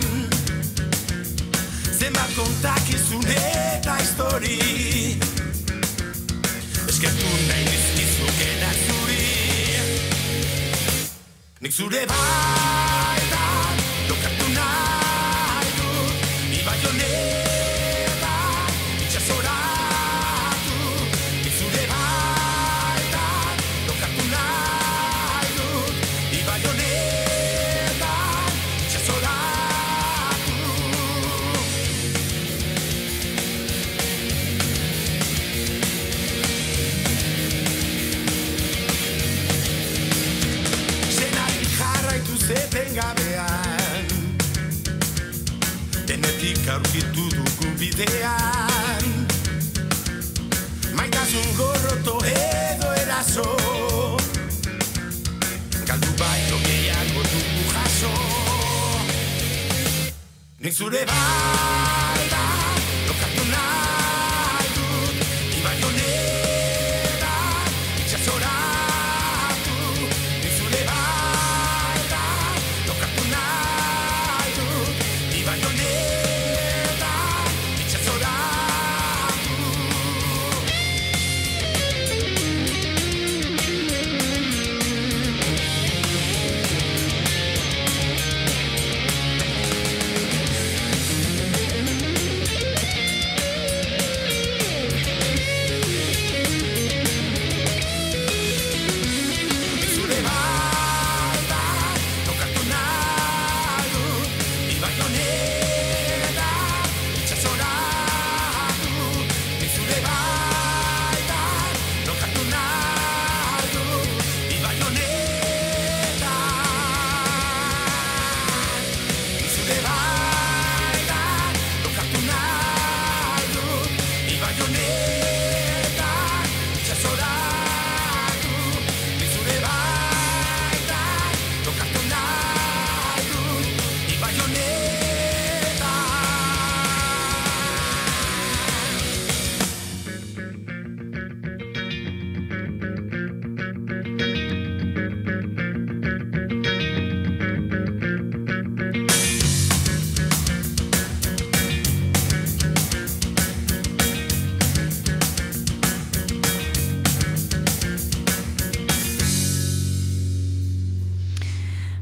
Zenbat kontakizun eta historia hori Eskertu nahi dizkizukena zuri. Nik zure baita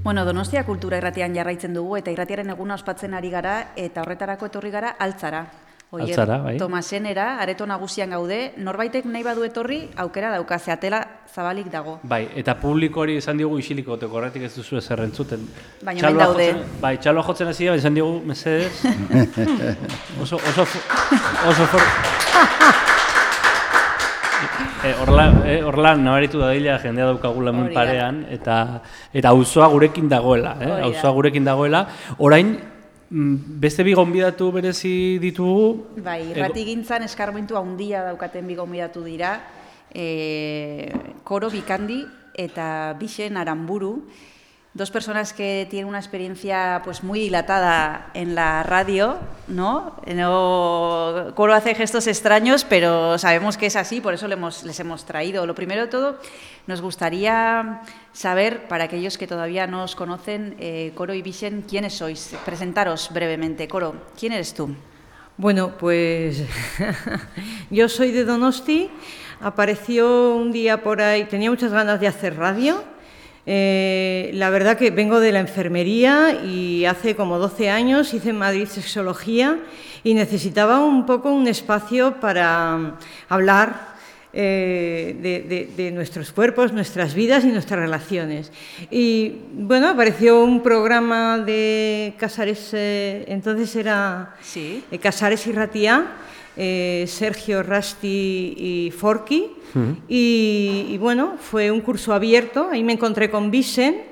Bueno, Donostia kultura irratian jarraitzen dugu eta irratiaren eguna ospatzen ari gara eta horretarako etorri gara altzara. Oier, Altzara, bai. Tomasenera, areto nagusian gaude, norbaitek nahi badu etorri, aukera dauka, zeatela zabalik dago. Bai, eta publikoari esan diogu isiliko goteko horretik ez duzu ezer entzuten. Baina Txaloa hemen daude. jotzen- Bai, txaloa jotzen hasi da, esan diogu, mesedez. oso, oso, fu- oso for... E, horla, e, horla nabaritu dadila jendea daukagula hemen parean, eta eta auzoa gurekin dagoela, eh? Auzoa gurekin dagoela. Orain, mm, beste bi gonbidatu berezi ditugu, Bai, irrati gintzan eskarmentu handia daukaten bi gonbidatu dira, e, Koro Bikandi eta Bixen Aramburu, dos personas que tienen una experiencia pues muy dilatada en la radio, ¿no? no Coro hace gestos extraños, pero sabemos que es así, por eso le hemos- les hemos traído. Lo primero de todo, nos gustaría saber, para aquellos que todavía no os conocen, eh, Coro y Bixen, quiénes sois. Presentaros brevemente. Coro, ¿quién eres tú? Bueno, pues yo soy de Donosti, apareció un día por ahí, tenía muchas ganas de hacer radio. Eh, la verdad que vengo de la enfermería y hace como 12 años hice en Madrid sexología y necesitaba un poco un espacio para mm, hablar eh, de, de- de nuestros cuerpos, nuestras vidas y nuestras relaciones. Y bueno, apareció un programa de Casares, eh, entonces era Sí. Casares y Ratía, eh, Sergio Rasti y Forky. Y, y bueno, fue un curso abierto, ahí me encontré con Vicen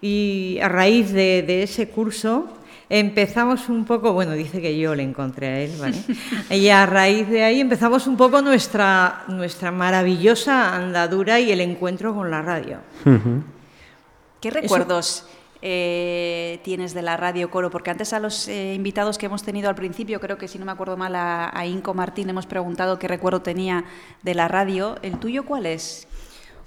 y a raíz de, de ese curso empezamos un poco, bueno, dice que yo le encontré a él, ¿vale? y a raíz de ahí empezamos un poco nuestra, nuestra maravillosa andadura y el encuentro con la radio. ¿Qué recuerdos eh, tienes de la radio Coro? Porque antes a los eh, invitados que hemos tenido al principio, creo que si no me acuerdo mal a, a Inco Martín, hemos preguntado qué recuerdo tenía de la radio. ¿El tuyo cuál es?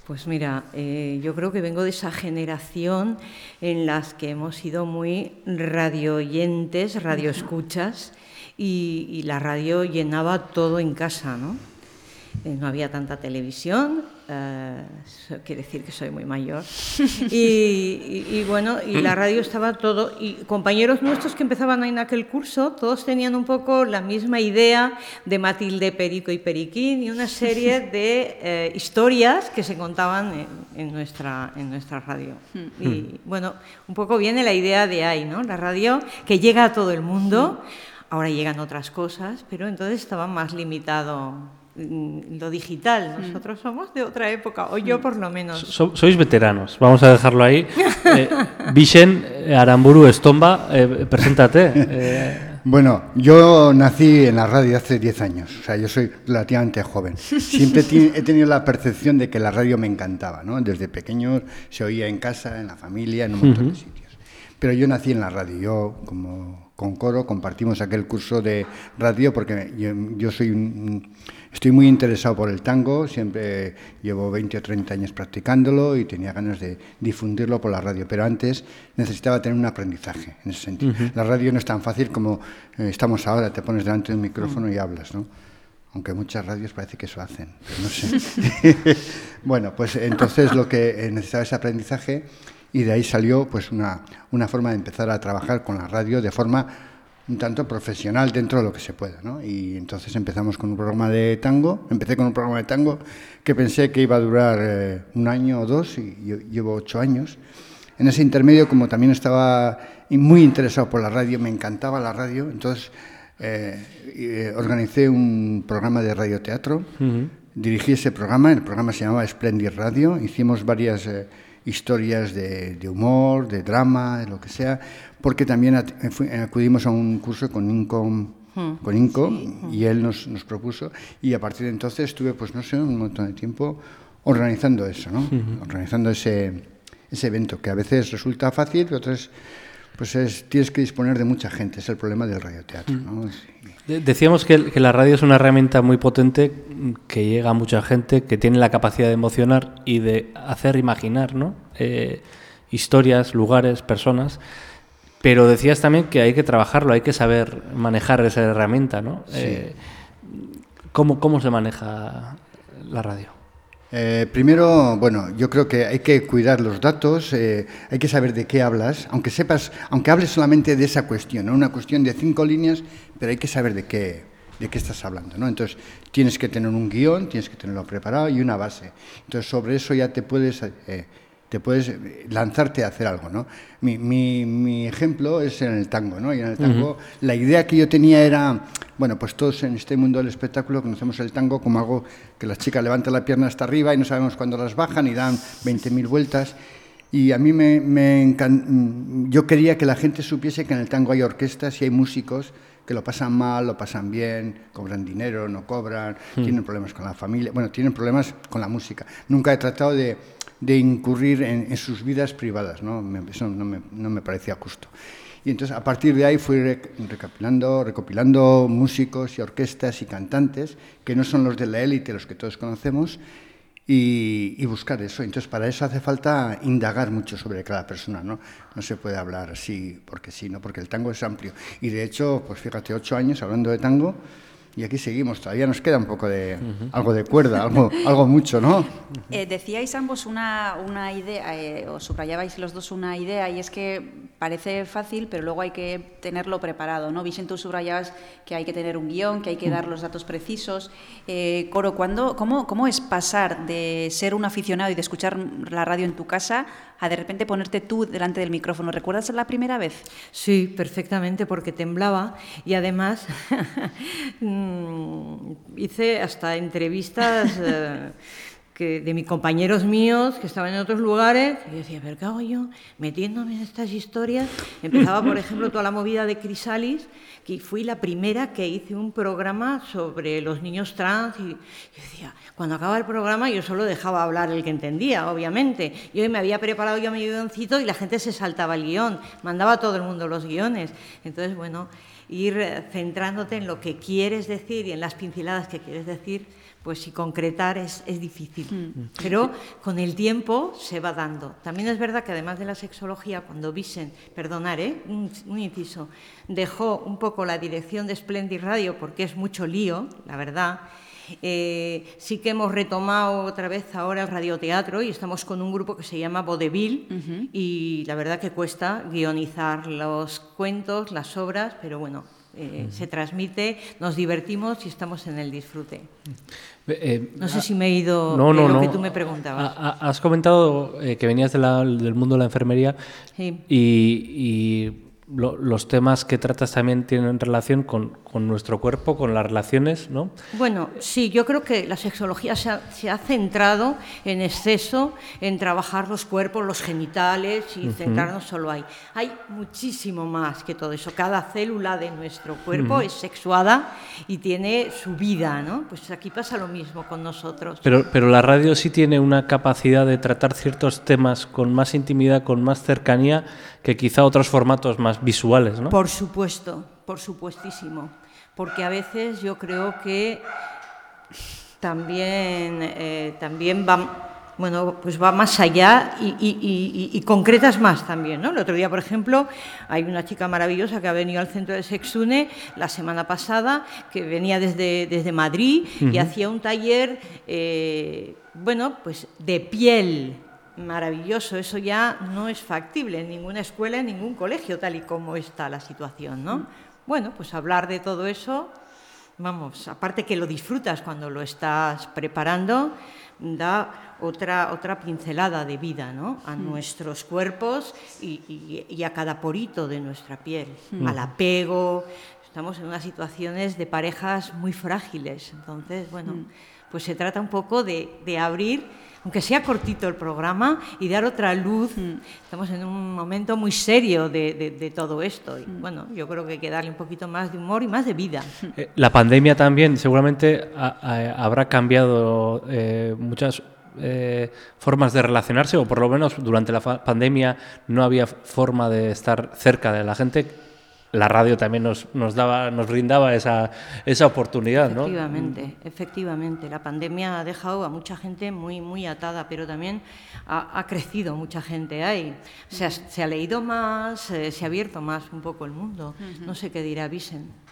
Pues mira, eh, yo creo que vengo de esa generación en las que hemos sido muy radioyentes, radioescuchas, y, y la radio llenaba todo en casa, ¿no? Eh, no había tanta televisión, eh, quiere decir que soy muy mayor. Y, y- y bueno, y la radio estaba todo, y compañeros nuestros que empezaban en aquel curso, todos tenían un poco la misma idea de Matilde Perico y Periquín y una serie de eh, historias que se contaban en, en nuestra, en nuestra radio. Y bueno, un poco viene la idea de ahí, ¿no? La radio que llega a todo el mundo. Ahora llegan otras cosas, pero entonces estaba más limitado mm, lo digital. Nosotros somos de otra época, o yo por lo menos. So- sois veteranos, vamos a dejarlo ahí. Eh, eh, Aramburu Estomba, eh, preséntate. Eh, Bueno, yo nací en la radio hace 10 años, o sea, yo soy relativamente joven. Siempre he tenido la percepción de que la radio me encantaba, ¿no? Desde pequeño se oía en casa, en la familia, en un montón de sitios. Pero yo nací en la radio, yo como con Coro compartimos aquel curso de radio porque yo, yo soy un- estoy muy interesado por el tango, siempre llevo 20 o 30 años practicándolo y tenía ganas de difundirlo por la radio, pero antes necesitaba tener un aprendizaje en ese sentido. La radio no es tan fácil como eh, estamos ahora, te pones delante de un micrófono y hablas, ¿no? Aunque muchas radios parece que eso hacen, pero no sé. bueno, pues entonces lo que eh, necesitaba ese aprendizaje y de ahí salió pues una, una forma de empezar a trabajar con la radio de forma un tanto profesional dentro de lo que se pueda, ¿no? Y entonces empezamos con un programa de tango, empecé con un programa de tango que pensé que iba a durar eh, un año o dos y yo llevo ocho años. En ese intermedio, como también estaba muy interesado por la radio, me encantaba la radio, entonces eh, eh, organicé un programa de radioteatro, Ujú. dirigí ese programa, el programa se llamaba Splendid Radio, hicimos varias eh, historias de, de humor, de drama, de lo que sea, porque también eh, eh, acudimos a un curso con Incom, Mm, con Inco y él nos, nos propuso y a partir de entonces estuve, pues no sé, un montón de tiempo organizando eso, ¿no? Organizando ese, ese evento que a veces resulta fácil, pero otras pues es, tienes que disponer de mucha gente, es el problema del radioteatro, de- decíamos que, que la radio es una herramienta muy potente que llega a mucha gente, que tiene la capacidad de emocionar y de hacer imaginar ¿no? Eh, historias, lugares, personas. Pero decías también que hay que trabajarlo, hay que saber manejar esa herramienta, ¿no? Sí. Eh, ¿cómo, ¿Cómo se maneja la radio? Eh, primero, bueno, yo creo que hay que cuidar los datos, eh, hay que saber de qué hablas, aunque sepas, aunque hables solamente de esa cuestión, ¿no? una cuestión de cinco líneas, pero hay que saber de qué, de qué estás hablando, ¿no? Entonces, tienes que tener un guion, tienes que tenerlo preparado y una base. Entonces, sobre eso ya te puedes, eh, te puedes eh, lanzarte a hacer algo, ¿no? Mi, mi, mi ejemplo es en el tango, ¿no? Y en el tango, la idea que yo tenía era, bueno, pues todos en este mundo del espectáculo conocemos el tango como algo que las chicas levantan la pierna hasta arriba y no sabemos cuándo las bajan y dan 20.000 vueltas. Y a mí me, me encan- mm, yo quería que la gente supiese que en el tango hay orquestas y hay músicos que lo pasan mal, lo pasan bien, cobran dinero, no cobran, Hmm. tienen problemas con la familia, bueno, tienen problemas con la música. Nunca he tratado de, de incurrir en, sus vidas privadas, ¿no? Me- eso no me, no me parecía justo. Y entonces a partir de ahí fui rec- recopilando, recopilando músicos y orquestas y cantantes que no son los de la élite, los que todos conocemos, y, y buscar eso. Entonces para eso hace falta indagar mucho sobre cada persona, ¿no? No se puede hablar así porque sí, ¿no? Porque el tango es amplio. Y de hecho, pues fíjate, ocho años hablando de tango y aquí seguimos. Todavía nos queda un poco de, algo de cuerda, algo, algo mucho, ¿no? Eh, decíais ambos una, una idea, eh, o subrayabais los dos una idea, y es que parece fácil, pero luego hay que tenerlo preparado, ¿no? Vicente, tú subrayabas que hay que tener un guion, que hay que dar los datos precisos. Eh, Coro, ¿cuándo, cómo, ¿cómo es pasar de ser un aficionado y de escuchar la radio en tu casa a de repente ponerte tú delante del micrófono? ¿Recuerdas la primera vez? Sí, perfectamente, porque temblaba y además mm, hice hasta entrevistas eh, de mis compañeros míos que estaban en otros lugares y yo decía, pero ¿qué hago yo metiéndome en estas historias? Empezaba, por ejemplo, toda la movida de Crisalis, que fui la primera que hice un programa sobre los niños trans y yo decía, cuando acaba el programa yo solo dejaba hablar el que entendía, obviamente. Yo me había preparado yo mi guioncito y la gente se saltaba el guion, mandaba a todo el mundo los guiones. Entonces, bueno, ir centrándote en lo que quieres decir y en las pinceladas que quieres decir, pues si concretar es, es difícil. Mm. Pero con el tiempo se va dando. También es verdad que además de la sexología, cuando Vicen, perdonar, ¿eh? un, un inciso, dejó un poco la dirección de Splendid Radio porque es mucho lío, la verdad, eh, sí que hemos retomado otra vez ahora el radioteatro y estamos con un grupo que se llama Vodevil Ujú. y la verdad que cuesta guionizar los cuentos, las obras, pero bueno, eh, se transmite, nos divertimos y estamos en el disfrute. Eh, No sé ah, si me he ido no, de no, lo no. que tú me preguntabas. Ha- ha- Has comentado eh, que venías de la- del mundo de la enfermería Sí. y, y lo- los temas que tratas también tienen relación con, con nuestro cuerpo, con las relaciones, ¿no? Bueno, sí, yo creo que la sexología se ha, se ha centrado en exceso en trabajar los cuerpos, los genitales y centrarnos solo ahí. Hay muchísimo más que todo eso. Cada célula de nuestro cuerpo es sexuada y tiene su vida, ¿no? Pues aquí pasa lo mismo con nosotros. Pero, pero la radio sí tiene una capacidad de tratar ciertos temas con más intimidad, con más cercanía, que quizá otros formatos más visuales, ¿no? Por supuesto, por supuestísimo. Porque a veces yo creo que también, eh, también va, bueno, pues va más allá y, y- y- y- y concretas más también. ¿no? El otro día, por ejemplo, hay una chica maravillosa que ha venido al centro de Sexune la semana pasada, que venía desde, desde Madrid y hacía un taller, eh, bueno, pues de piel. Maravilloso, eso ya no es factible en ninguna escuela, en ningún colegio, tal y como está la situación, ¿no? Bueno, pues hablar de todo eso, vamos, aparte que lo disfrutas cuando lo estás preparando, da otra, otra pincelada de vida, ¿no? A nuestros cuerpos y, y- y a cada porito de nuestra piel, Mm. al apego. Estamos en unas situaciones de parejas muy frágiles, entonces, bueno, Mm. pues se trata un poco de, de abrir, aunque sea cortito el programa, y dar otra luz. Estamos en un momento muy serio de, de- de todo esto. Y bueno, yo creo que hay que darle un poquito más de humor y más de vida. Eh, La pandemia también seguramente ha- ha- habrá cambiado eh, muchas eh, formas de relacionarse, o por lo menos durante la pandemia no había forma de estar cerca de la gente. La radio también nos, nos daba, nos brindaba esa, esa oportunidad, ¿no? Efectivamente, efectivamente. La pandemia ha dejado a mucha gente muy, muy atada, pero también ha, ha crecido mucha gente ahí. Se ha, se ha leído más, eh, se ha abierto más un poco el mundo. No sé qué dirá Vicen.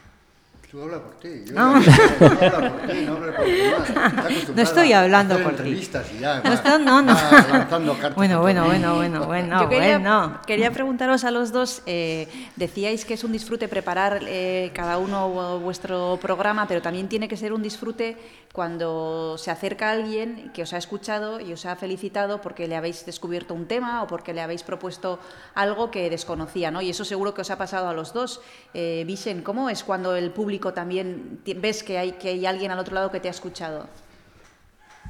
Tú habla por ti. Yo No. hablo por ti, no por. Está acostumbrada No estoy hablando por ti. ya, No, esto- no, no. Bueno, bueno, bueno, bueno, bueno, Yo quería, bueno. quería preguntaros a los dos, eh, decíais que es un disfrute preparar eh, cada uno vu- vuestro programa, pero también tiene que ser un disfrute cuando se acerca alguien que os ha escuchado y os ha felicitado porque le habéis descubierto un tema o porque le habéis propuesto algo que desconocía, ¿no? Y eso seguro que os ha pasado a los dos. Eh, Vicen, ¿cómo es cuando el público también ves que hay, que hay alguien al otro lado que te ha escuchado?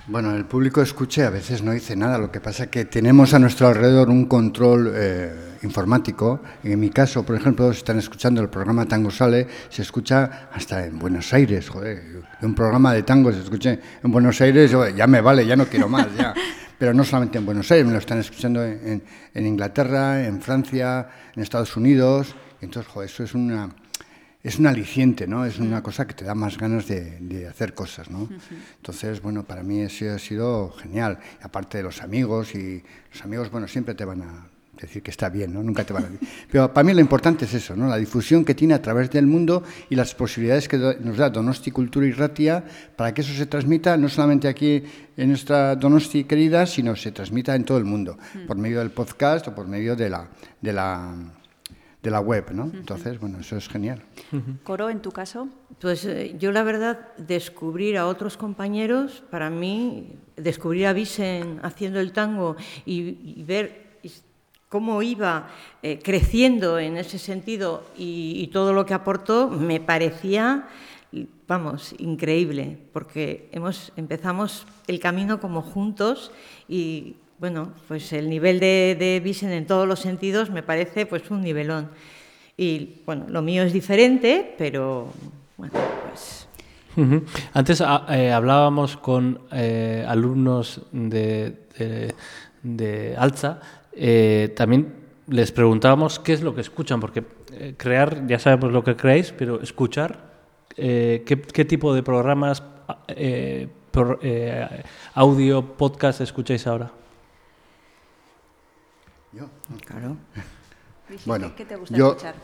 Bueno, el público escuche a veces no dice nada, lo que pasa es que tenemos a nuestro alrededor un control eh, informático. En mi caso, por ejemplo, si están escuchando el programa Tango Sale, se escucha hasta en Buenos Aires, joder, un programa de tango se escuche en Buenos Aires, ya me vale, ya no quiero más, ya. Pero no solamente en Buenos Aires, me lo están escuchando en, en- en Inglaterra, en Francia, en Estados Unidos, entonces, joder, eso es una... Es un aliciente, ¿no? Es una cosa que te da más ganas de, de hacer cosas, ¿no? Entonces, bueno, para mí eso ha sido genial. Y aparte de los amigos, y los amigos, bueno, siempre te van a decir que está bien, ¿no? Nunca te van a decir. Pero para mí lo importante es eso, ¿no? La difusión que tiene a través del mundo y las posibilidades que nos da Donosti Cultura y Ratia para que eso se transmita no solamente aquí en nuestra Donosti querida, sino se transmita en todo el mundo, por medio del podcast o por medio de la, de la, de la web, ¿no? Entonces, bueno, eso es genial. Coro, en tu caso. Pues eh, yo la verdad, descubrir a otros compañeros, para mí, descubrir a Vicen haciendo el tango y, y ver cómo iba eh, creciendo en ese sentido y, y todo lo que aportó, me parecía, vamos, increíble, porque hemos, empezamos el camino como juntos y, bueno, pues el nivel de, de Vicen en todos los sentidos me parece pues un nivelón. Y bueno, lo mío es diferente, pero bueno, pues. Antes ah, eh, hablábamos con eh, alumnos de, de, de Alza, eh, también les preguntábamos qué es lo que escuchan, porque eh, crear, ya sabemos lo que creáis, pero escuchar, ¿qué, qué tipo de programas, por, audio, podcast escucháis ahora? Yo. Claro. Bueno, ¿Qué te gusta yo, escuchar?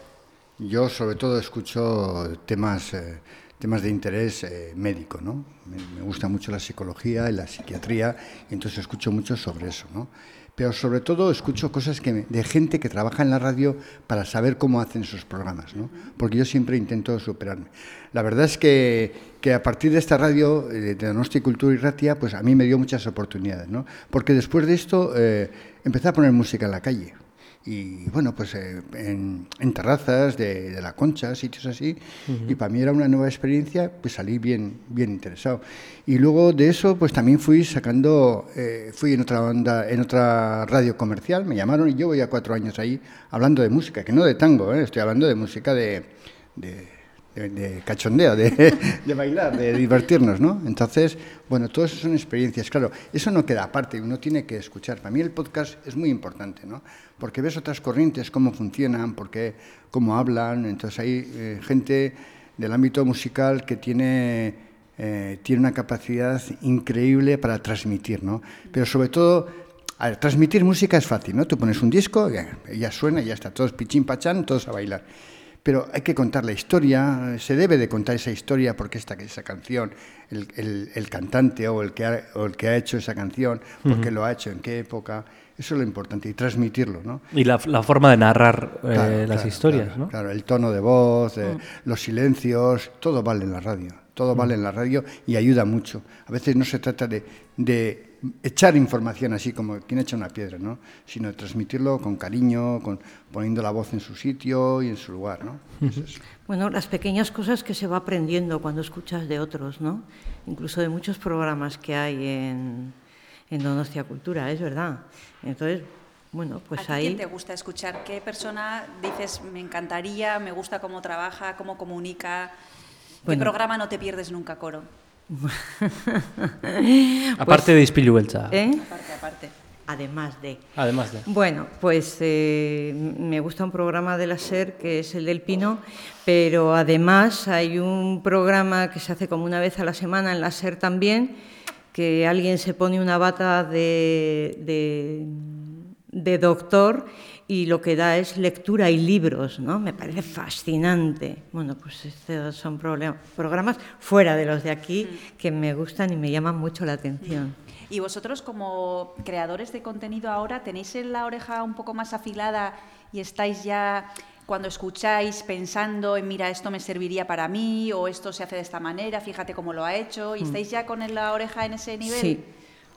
yo sobre todo escucho temas, eh, temas de interés eh, médico, ¿no? Me, me gusta mucho la psicología y la psiquiatría, y entonces escucho mucho sobre eso, ¿no? Pero sobre todo escucho cosas que me- de gente que trabaja en la radio para saber cómo hacen sus programas, ¿no? Porque yo siempre intento superarme. La verdad es que, que a partir de esta radio, eh, de Donosti Cultura y Ratia, pues a mí me dio muchas oportunidades, ¿no? Porque después de esto eh, empecé a poner música en la calle. Y bueno, pues eh, en, en terrazas de, de la Concha, sitios así, y para mí era una nueva experiencia, pues salí bien, bien interesado. Y luego de eso, pues también fui sacando, eh, fui en otra banda, en otra radio comercial, me llamaron y yo voy a cuatro años ahí hablando de música, que no de tango, ¿eh? estoy hablando de música de, de, de- de cachondeo, de, bailar, de divertirnos, ¿no? Entonces, bueno, todo eso son experiencias. Claro, eso no queda aparte, uno tiene que escuchar. Para mí el podcast es muy importante, ¿no? Porque ves otras corrientes, cómo funcionan, porque, cómo hablan. Entonces hay eh, gente del ámbito musical que tiene, eh, tiene una capacidad increíble para transmitir, ¿no? Pero sobre todo a transmitir música es fácil, ¿no? Tú pones un disco, ya, ya suena, ya está, todos pichín pachán, todos a bailar. Pero hay que contar la historia, se debe de contar esa historia porque esta, esa canción, el, el- el cantante o el, que ha, o el que ha hecho esa canción, por qué lo ha hecho, en qué época, eso es lo importante, y transmitirlo, ¿no? Y la, la forma de narrar eh, las claro, historias, claro, ¿no? Claro, el tono de voz, eh, Mm. los silencios, todo vale en la radio. Todo vale en la radio y ayuda mucho. A veces no se trata de, de echar información así como quien echa una piedra, ¿no? sino de transmitirlo con cariño, con, poniendo la voz en su sitio y en su lugar. ¿no? Bueno, las pequeñas cosas que se va aprendiendo cuando escuchas de otros, ¿no? Incluso de muchos programas que hay en, en Donostia Cultura, es verdad. Entonces, bueno, pues ¿A ti ahí... quién te gusta escuchar? ¿Qué persona dices, me encantaría, me gusta cómo trabaja, cómo comunica? ¿Qué programa no te pierdes nunca, Coro? Aparte de Ispilu. ¿Eh? Aparte, aparte. Además de... Además de. Bueno, pues eh, me gusta un programa de la SER que es el del Pino, pero además hay un programa que se hace como una vez a la semana en la SER también, que alguien se pone una bata de, de, de doctor y lo que da es lectura y libros, ¿no? Me parece fascinante. Bueno, pues estos son programas fuera de los de aquí que me gustan y me llaman mucho la atención. Y vosotros como creadores de contenido ahora, ¿tenéis en la oreja un poco más afilada y estáis ya cuando escucháis pensando en, mira, esto me serviría para mí o esto se hace de esta manera, fíjate cómo lo ha hecho? ¿Y Mm. estáis ya con la oreja en ese nivel? Sí,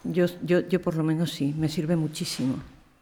yo, yo, yo por lo menos sí, me sirve muchísimo.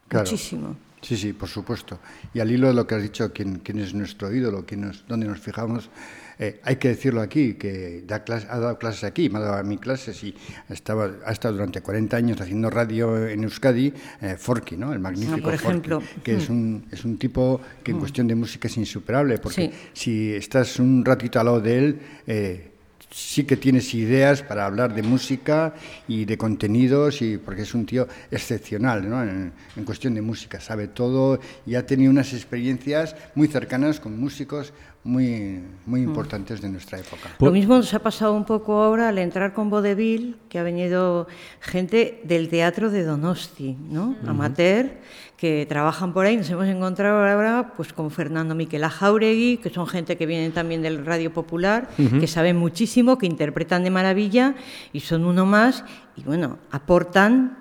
Claro. Muchísimo. Sí, sí, por supuesto. Y al hilo de lo que has dicho, quién, quién es nuestro ídolo, quién nos, dónde nos fijamos, eh, hay que decirlo aquí, que da clas- ha dado clases aquí, me ha dado a mí clases y estaba, ha estado durante 40 años haciendo radio en Euskadi, eh, Forky, ¿no? el magnífico Ah, por Forky, ejemplo. que es, Mm. un, es un tipo que en Mm. cuestión de música es insuperable, porque Sí. si estás un ratito al lado de él, eh, sí que tienes ideas para hablar de música y de contenidos, y porque es un tío excepcional ¿no? en, en cuestión de música, sabe todo y ha tenido unas experiencias muy cercanas con músicos muy, muy Mm. importantes de nuestra época. Lo mismo nos ha pasado un poco ahora al entrar con Vodevil, que ha venido gente del teatro de Donosti, ¿no? Amateur, que trabajan por ahí. Nos hemos encontrado ahora pues, con Fernando Miquel Jauregui, que son gente que vienen también del Radio Popular, que saben muchísimo, que interpretan de maravilla y son uno más y, bueno, aportan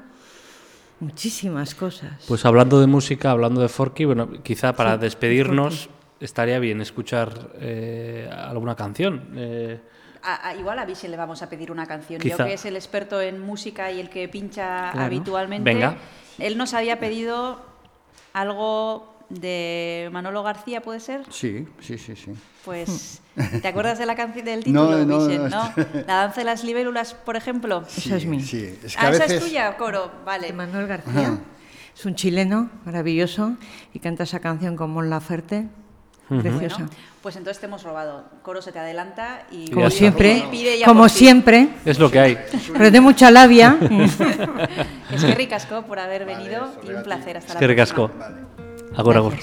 muchísimas cosas. Pues hablando de música, hablando de Forky, bueno, quizá para Sí, despedirnos estaría bien escuchar eh, alguna canción. Eh, A- a- igual a Vichy le vamos a pedir una canción. Quizá. Yo que es el experto en música y el que pincha Claro. habitualmente. Venga. Él nos había pedido algo de Manolo García, ¿puede ser? Sí, sí, sí, sí. Pues, ¿te acuerdas de la canción del título, no, no, no? La danza de las libélulas, por ejemplo. Esa es mía. sí, es que ah, esa es tuya, coro, vale. De Manuel García. Es un chileno maravilloso y canta esa canción con Mon Laferte. Preciosa. Bueno, pues entonces te hemos robado. Coro se te adelanta y Como siempre, pide- ya como siempre. Es lo que hay. Pero de mucha labia. es que ricasco por haber venido y un placer. Hasta Es que la ricasco. próxima. Agur, agur.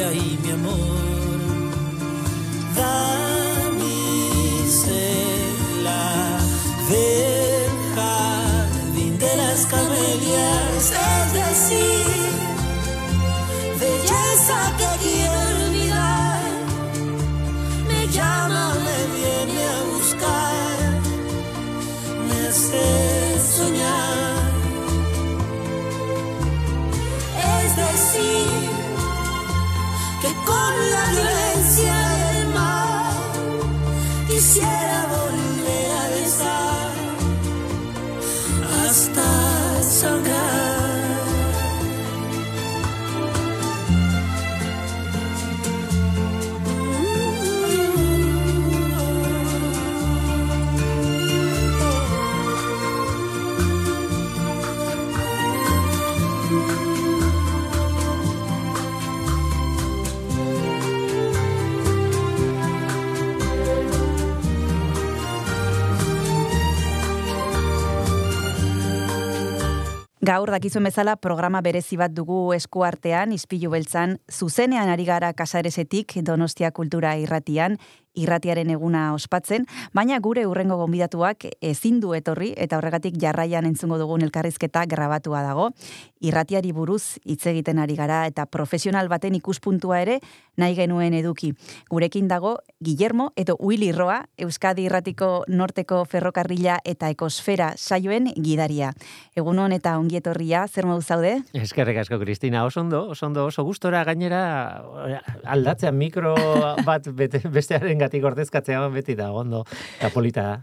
Y mi amor. Damisela Gaur dakizuen bezala programa berezi bat dugu eskuartean, izpilu beltzan, zuzenean ari gara kasaresetik Donostia Kultura irratian, irratiaren eguna ospatzen, baina gure urrengo gonbidatuak ezin du etorri eta horregatik jarraian entzungo dugun elkarrizketa grabatua dago. Irratiari buruz hitz egiten ari gara eta profesional baten ikuspuntua ere nahi genuen eduki. Gurekin dago Guillermo edo Willy Roa, Euskadi Irratiko Norteko Ferrokarrila eta Ekosfera saioen gidaria. Egunon eta ongi etorria, zer modu zaude? Eskerrik asko, Kristina, oso ondo, oso ondo, oso gustora gainera aldatzea mikro bat bete, bestearen gatik ordezkatzea beti da, ondo, eta polita da.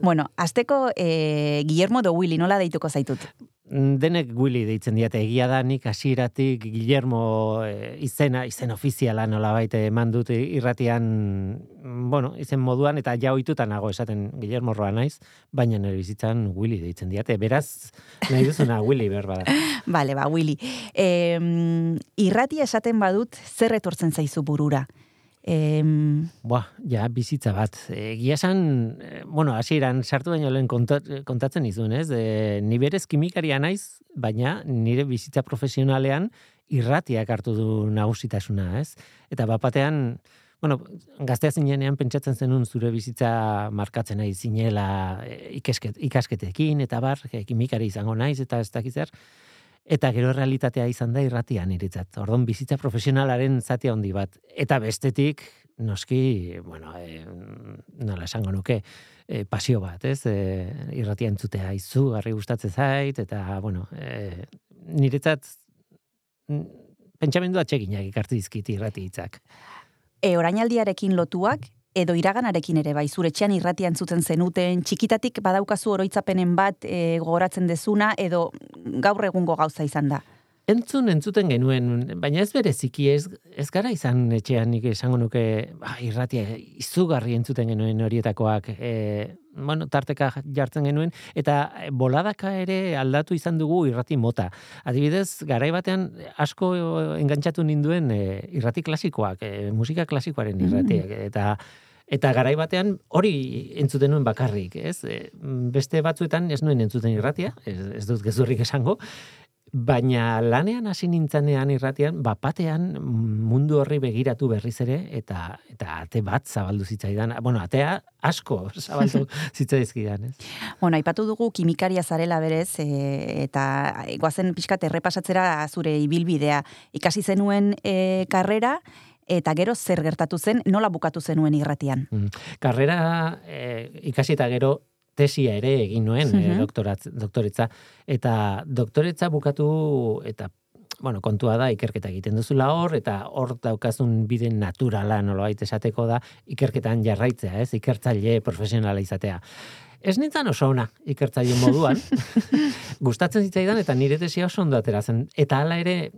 Bueno, azteko eh, Guillermo do Willy, nola deituko zaitut? Denek Willy deitzen diate egia da nik hasieratik Guillermo eh, izena, izen ofiziala nolabait eman dut irratian, bueno, izen moduan eta ja ohituta nago esaten Guillermo Roa naiz, baina nire bizitzan Willy deitzen diate. Beraz, nahi duzuna Willy berba da. Vale, ba, Willy. Eh, irratia esaten badut, zer etortzen zaizu burura? Em... Boa, ja, bizitza bat. Egia esan, eh, bueno, hasieran sartu baino lehen kontat, kontatzen izun, ez? E, ni berez kimikaria naiz, baina nire bizitza profesionalean irratiak hartu du nagusitasuna, ez? Eta bapatean, bueno, gaztea zinenean pentsatzen zenun zure bizitza markatzen nahi zinela e, ikasket, ikasketekin, eta bar, kimikari izango naiz, eta ez dakit zer, eta gero realitatea izan da irratian iritzat. Ordon bizitza profesionalaren zati handi bat. Eta bestetik, noski, bueno, e, nola esango nuke, e, pasio bat, ez? E, irratia entzutea izugarri gustatzen zait, eta, bueno, e, niretzat mm, pentsamendu atxeginak ikartu dizkit irrati hitzak. E, orainaldiarekin lotuak, edo iraganarekin ere bai, zure etxean irratian zuten zenuten, txikitatik badaukazu oroitzapenen bat e, gogoratzen dezuna, edo gaur egungo gauza izan da. Entzun, entzuten genuen, baina ez bereziki, ez, ez gara izan etxean nik esango nuke ba, irratia izugarri entzuten genuen horietakoak, e, bueno, tarteka jartzen genuen, eta boladaka ere aldatu izan dugu irrati mota. Adibidez, garai batean asko engantzatu ninduen e, irrati klasikoak, e, musika klasikoaren irratiak, eta Eta garai batean hori entzuten nuen bakarrik, ez? E, beste batzuetan ez nuen entzuten irratia, ez, ez dut gezurrik esango, Baina lanean hasi nintzenean irratian, bapatean mundu horri begiratu berriz ere, eta eta ate bat zabaldu zitzaidan. Bueno, atea asko zabaldu zitzaizkidan, ez? Bueno, aipatu dugu kimikaria zarela berez, e, eta goazen pixkat errepasatzera zure ibilbidea. Ikasi zenuen e, karrera, eta gero zer gertatu zen, nola bukatu zenuen irratian? Mm. Karrera e, ikasi eta gero tesia ere egin nuen mm doktoretza eta doktoretza bukatu eta bueno, kontua da ikerketa egiten duzula hor eta hor daukazun bide naturala nolabait esateko da ikerketan jarraitzea, ez? Ikertzaile profesionala izatea. Ez nintzen oso ona ikertzaile moduan. Gustatzen zitzaidan eta nire tesia oso ondo ateratzen. Eta hala ere,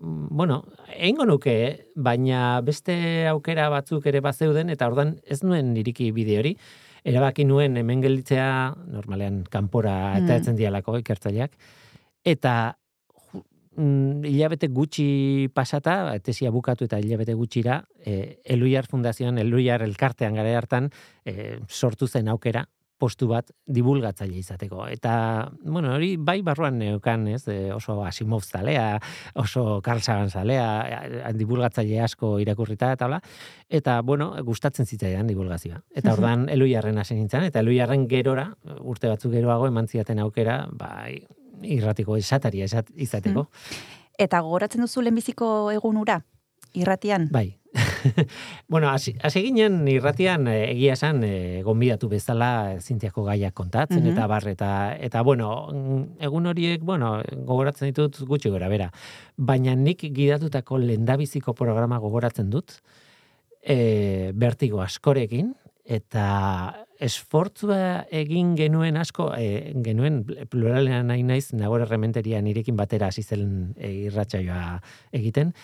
bueno, eingo nuke, baina beste aukera batzuk ere bazeuden eta ordan ez nuen niriki bide hori erabaki nuen hemen gelditzea, normalean kanpora eta mm. etzen dialako ikertzaileak, eta mm, hilabete gutxi pasata, tesia bukatu eta hilabete gutxira, e, Eluiar Fundazioan, Eluiar Elkartean gara hartan, e, sortu zen aukera, postu bat divulgatzaile izateko. Eta, bueno, hori bai barruan neukan, ez, e, oso Asimov zalea, oso Carl Sagan zalea, e, divulgatzaile asko irakurrita eta hola, eta, bueno, gustatzen zitzaidan divulgazioa. Eta ordan eluiarren hasi nintzen, eta eluiarren gerora, urte batzuk geroago eman ziaten aukera, bai, irratiko esataria izateko. Eta gogoratzen duzu lehenbiziko egunura? Irratian? Bai, bueno, hasi ginen irratian eh, egia esan e, gonbidatu bezala zintiako gaiak kontatzen eta bar eta eta bueno, mm, egun horiek, bueno, gogoratzen ditut gutxi gora bera. Baina nik gidatutako lendabiziko programa gogoratzen dut e, bertigo askorekin eta esfortzua egin genuen asko, e, genuen pluralean nahi naiz, nagore rementeria nirekin batera hasi zen e, irratsaioa egiten,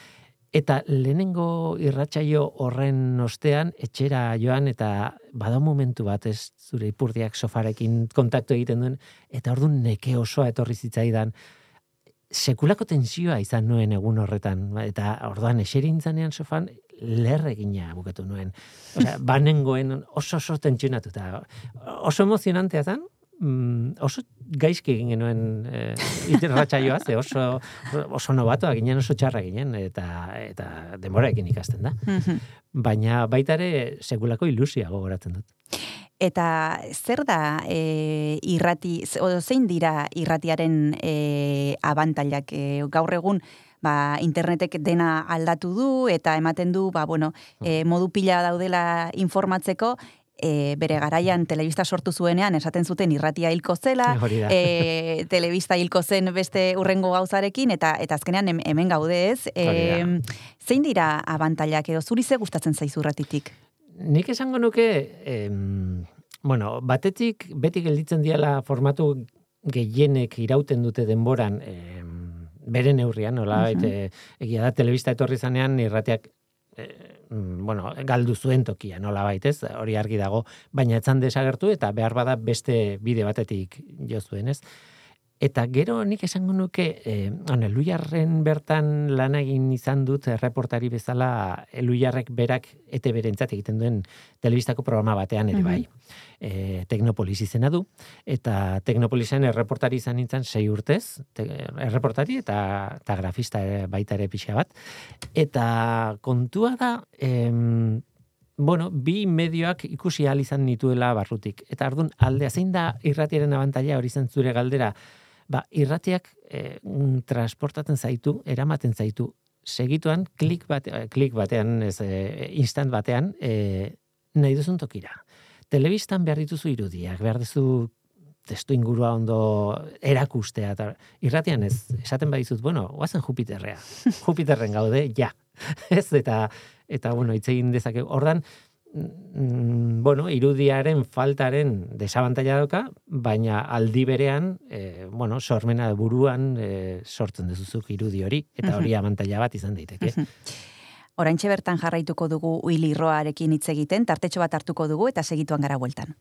Eta lehenengo irratsaio horren ostean, etxera joan eta bada momentu bat ez zure ipurdiak sofarekin kontaktu egiten duen, eta orduan neke osoa etorri zitzaidan, sekulako tensioa izan nuen egun horretan, eta orduan eserintzanean sofan, lerregina bukatu nuen. Osea, banengoen oso oso tentsionatuta. Oso emozionantea zen, mm, oso gaizki egin genuen e, iterratxaioa, ze oso, oso nobatoa ginen, oso txarra ginen, eta, eta demoraekin ikasten da. Mhm. Baina baita ere segulako ilusia gogoratzen dut. Eta zer da e, irrati, o, zein dira irratiaren e, abantailak e, gaur egun, ba, internetek dena aldatu du eta ematen du ba, bueno, e, modu pila daudela informatzeko e, bere garaian telebista sortu zuenean esaten zuten irratia hilko zela, e, telebista hilko zen beste urrengo gauzarekin, eta eta azkenean hemen gaude ez. E, zein dira abantailak edo zuri ze gustatzen zaizu irratitik? Nik esango nuke, em, bueno, batetik beti gelditzen diala formatu gehienek irauten dute denboran, em, bere neurrian, nola, uh egia da, telebista etorri zanean, irratiak e, bueno, galdu zuen tokia, nola baitez, hori argi dago, baina etzan desagertu eta behar bada beste bide batetik jo zuen, ez? Eta gero nik esango nuke, eh, e, eluiarren bertan lan egin izan dut reportari bezala eluiarrek berak ete berentzat egiten duen telebistako programa batean ere bai. Mm -hmm. e, teknopolis izena du, eta teknopolisen erreportari izan nintzen sei urtez, te, erreportari eta, eta grafista baita ere pixa bat. Eta kontua da, em, bueno, bi medioak ikusi ahal izan nituela barrutik. Eta ardun, aldea, zein da irratiaren abantaila hori zentzure galdera, ba, irratiak e, transportatzen zaitu, eramaten zaitu, segituan klik, bate, eh, klik batean, ez, e, instant batean, e, nahi duzun tokira. Telebistan behar dituzu irudiak, behar duzu testu ingurua ondo erakustea. Tar, irratian ez, esaten badizut, bueno, oazen Jupiterrea. Jupiterren gaude, ja. ez, eta, eta bueno, itzegin dezake. Ordan, Mm, bueno, irudiaren faltaren desabantaila dauka, baina aldi berean, e, bueno, sormena buruan e, sortzen duzuzuk irudi hori, eta hori abantaila bat izan daiteke. Oraintxe bertan jarraituko dugu Willy Roarekin hitz egiten, tartetxo bat hartuko dugu eta segituan gara bueltan.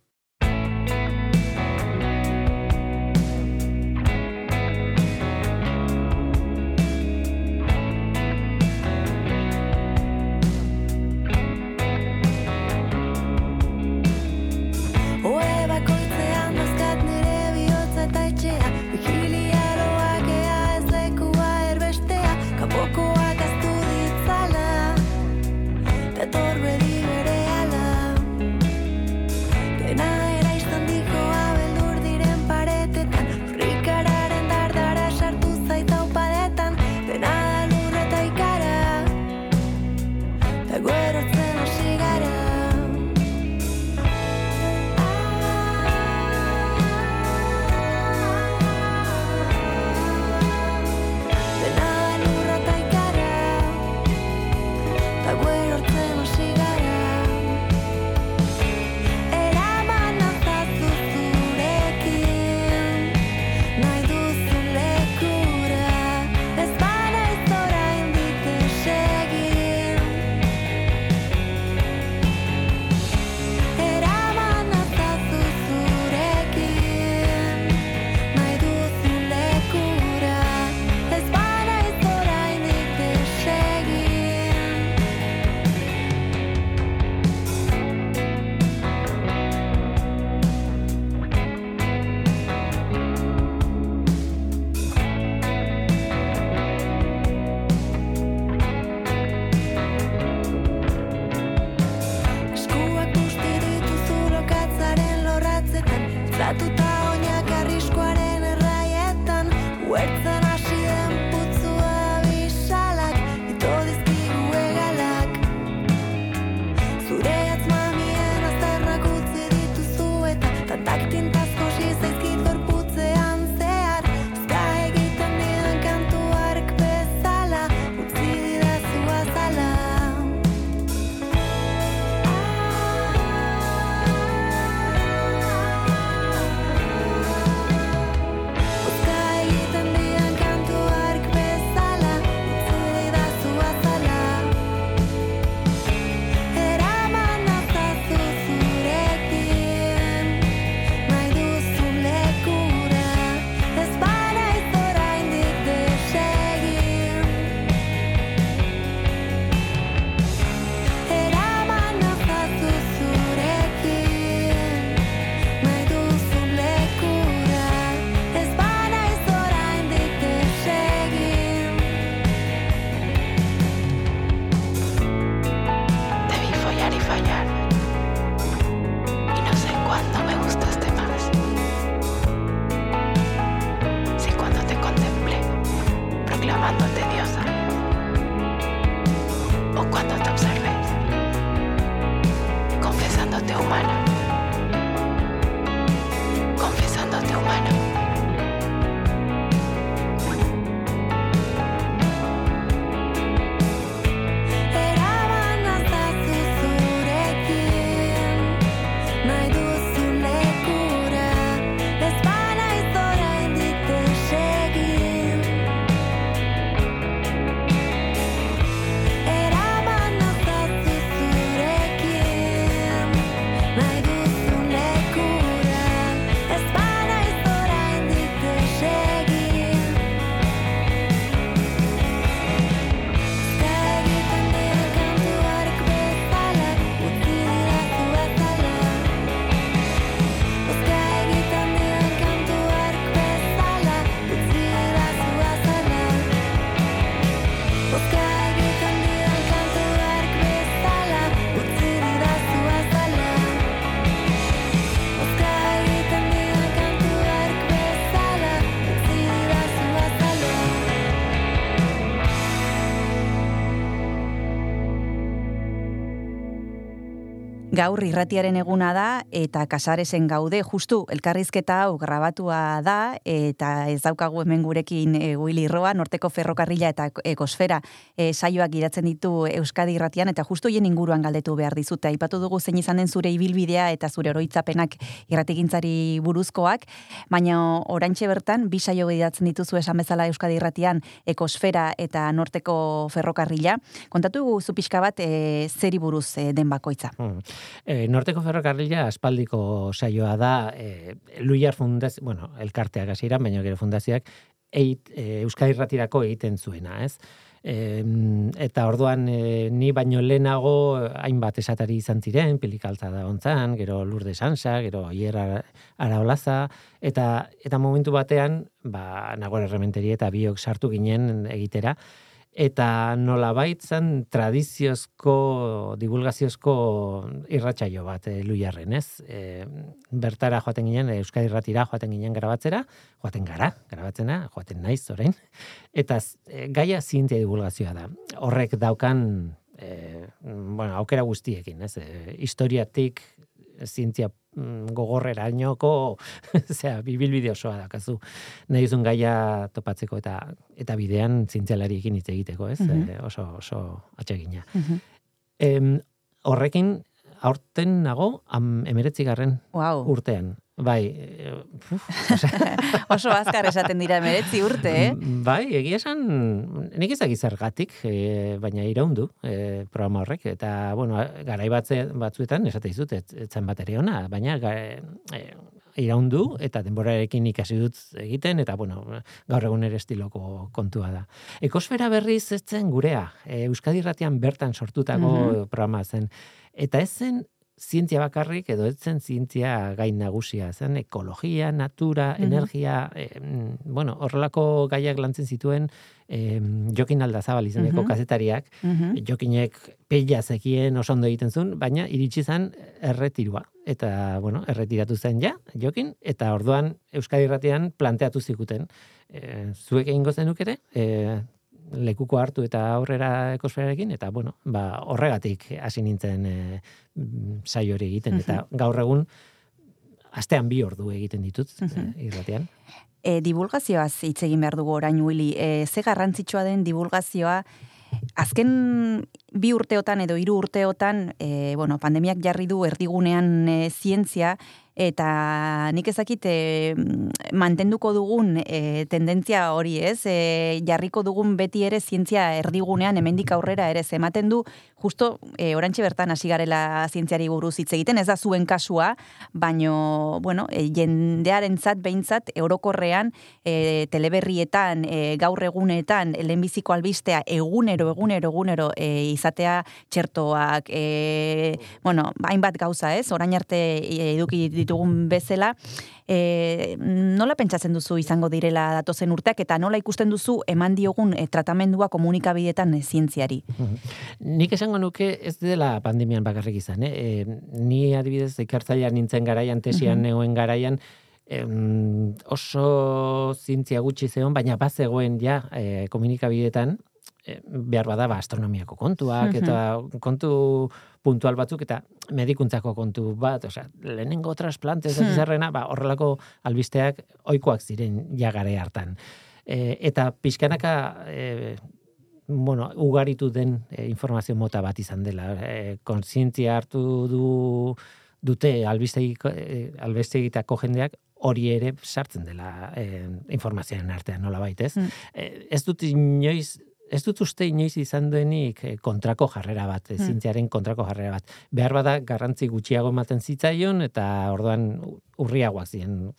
Gaur irratiaren eguna da eta kasaresen gaude justu elkarrizketa hau grabatua da eta ez daukagu hemen gurekin e, Roa, Norteko Ferrokarrila eta Ekosfera e, saioak iratzen ditu Euskadi irratian eta justu hien inguruan galdetu behar dizute. Aipatu dugu zein izan den zure ibilbidea eta zure oroitzapenak irratigintzari buruzkoak, baina orantxe bertan bi saio idatzen dituzu esan bezala Euskadi irratian Ekosfera eta Norteko Ferrokarrila. Kontatu zu pixka bat e, zeri buruz e, den bakoitza. Hmm. E, Norteko ferrokarrila aspaldiko saioa da, e, Luiar Fundaz, bueno, elkarteak hasiera, baina gero fundazioak, eit, e, Euskadi Ratirako egiten zuena, ez? E, eta orduan e, ni baino lehenago hainbat esatari izan ziren, pilikaltza da ontzan, gero lurde sansa, gero hier araolaza, eta, eta momentu batean, ba, nagore rementeri eta biok sartu ginen egitera, eta nola baitzen tradiziozko, divulgaziozko irratsaio bat e, luiarren, ez? E, bertara joaten ginen, e, Euskadi Ratira joaten ginen grabatzera, joaten gara, grabatzena, joaten naiz orain, eta e, gaia zientzia divulgazioa da. Horrek daukan, e, bueno, aukera guztiekin, ez? E, historiatik, zientzia mm, gogorrera inoko, zera, bibilbide osoa dakazu. Nahi uzun gaia topatzeko eta eta bidean zientzialariekin hitz egiteko, ez? Mhm. E, oso, oso atsegina. Em, horrekin, aurten nago, am, emeretzigarren wow. urtean. Bai, e, uf, Oso azkar esaten dira emeretzi urte, eh? Bai, egia esan, nik ezak zergatik, e, baina iraundu e, programa horrek, eta, bueno, garai batze, batzuetan, esate dizut, ez, etzan bat ere ona, baina ga, e, iraundu, eta denborarekin ikasi dut egiten, eta, bueno, gaur egun ere estiloko kontua da. Ekosfera berriz ez zen gurea, e, Euskadi Irratian bertan sortutako Mhm. programa zen, eta ez zen zientzia bakarrik edo ez zen zientzia gain nagusia, zen ekologia, natura, Mhm. energia, eh, mm, bueno, horrelako gaiak lantzen zituen eh, Jokin Aldazabal izeneko Mhm. kazetariak, Mhm. Jokinek peila zekien oso ondo egiten zuen, baina iritsi zen erretirua. Eta, bueno, erretiratu zen ja, Jokin, eta orduan Euskadi Irratian planteatu zikuten. E, zuek egingo zenuk ere, e, lekuko hartu eta aurrera ekosferarekin, eta, bueno, ba, horregatik hasi nintzen e, saio hori egiten, eta gaur egun, astean bi ordu egiten ditut e, irratian. E, divulgazioaz hitz egin behar dugu orain Willy. E, ze garrantzitsua den divulgazioa azken bi urteotan edo hiru urteotan, e, bueno, pandemiak jarri du erdigunean e, zientzia eta nik ezakit e, mantenduko dugun e, tendentzia hori, ez? E, jarriko dugun beti ere zientzia erdigunean hemendik aurrera ere ematen du. Justo e, orantxe bertan hasi garela zientziari buruz hitz egiten, ez da zuen kasua, baino bueno, e, jendearentzat behintzat eurokorrean e, teleberrietan, e, gaur egunetan, lehenbiziko albistea egunero, egunero, egunero e, izatea txertoak, e, bueno, hainbat gauza ez, orain arte eduki ditugun bezala, e, nola pentsatzen duzu izango direla datozen urteak eta nola ikusten duzu eman diogun e, tratamendua komunikabidetan e, zientziari? Nik esango nuke ez dela pandemian bakarrik izan, eh? E, ni adibidez ikartzailean nintzen garaian, tesian negoen garaian, em, oso zientzia gutxi zeon, baina bazegoen ja e, komunikabidetan, e, behar bada ba, astronomiako kontuak, eta kontu puntual batzuk, eta medikuntzako kontu bat, osea, lehenengo trasplante ez Hmm. zerrena, ba, horrelako albisteak oikoak ziren jagare hartan. E, eta pixkanaka e, bueno, ugaritu den e, informazio mota bat izan dela. E, kontzientzia hartu du dute albistegiko, e, albistegitako jendeak hori ere sartzen dela e, informazioaren artean nola baitez. Mm. E, ez dut inoiz Ez dut uste inoiz izan duenik e, kontrako jarrera bat, e, Mm. zientziaren kontrako jarrera bat. Behar bada garrantzi gutxiago ematen zitzaion eta orduan urriagoak ziren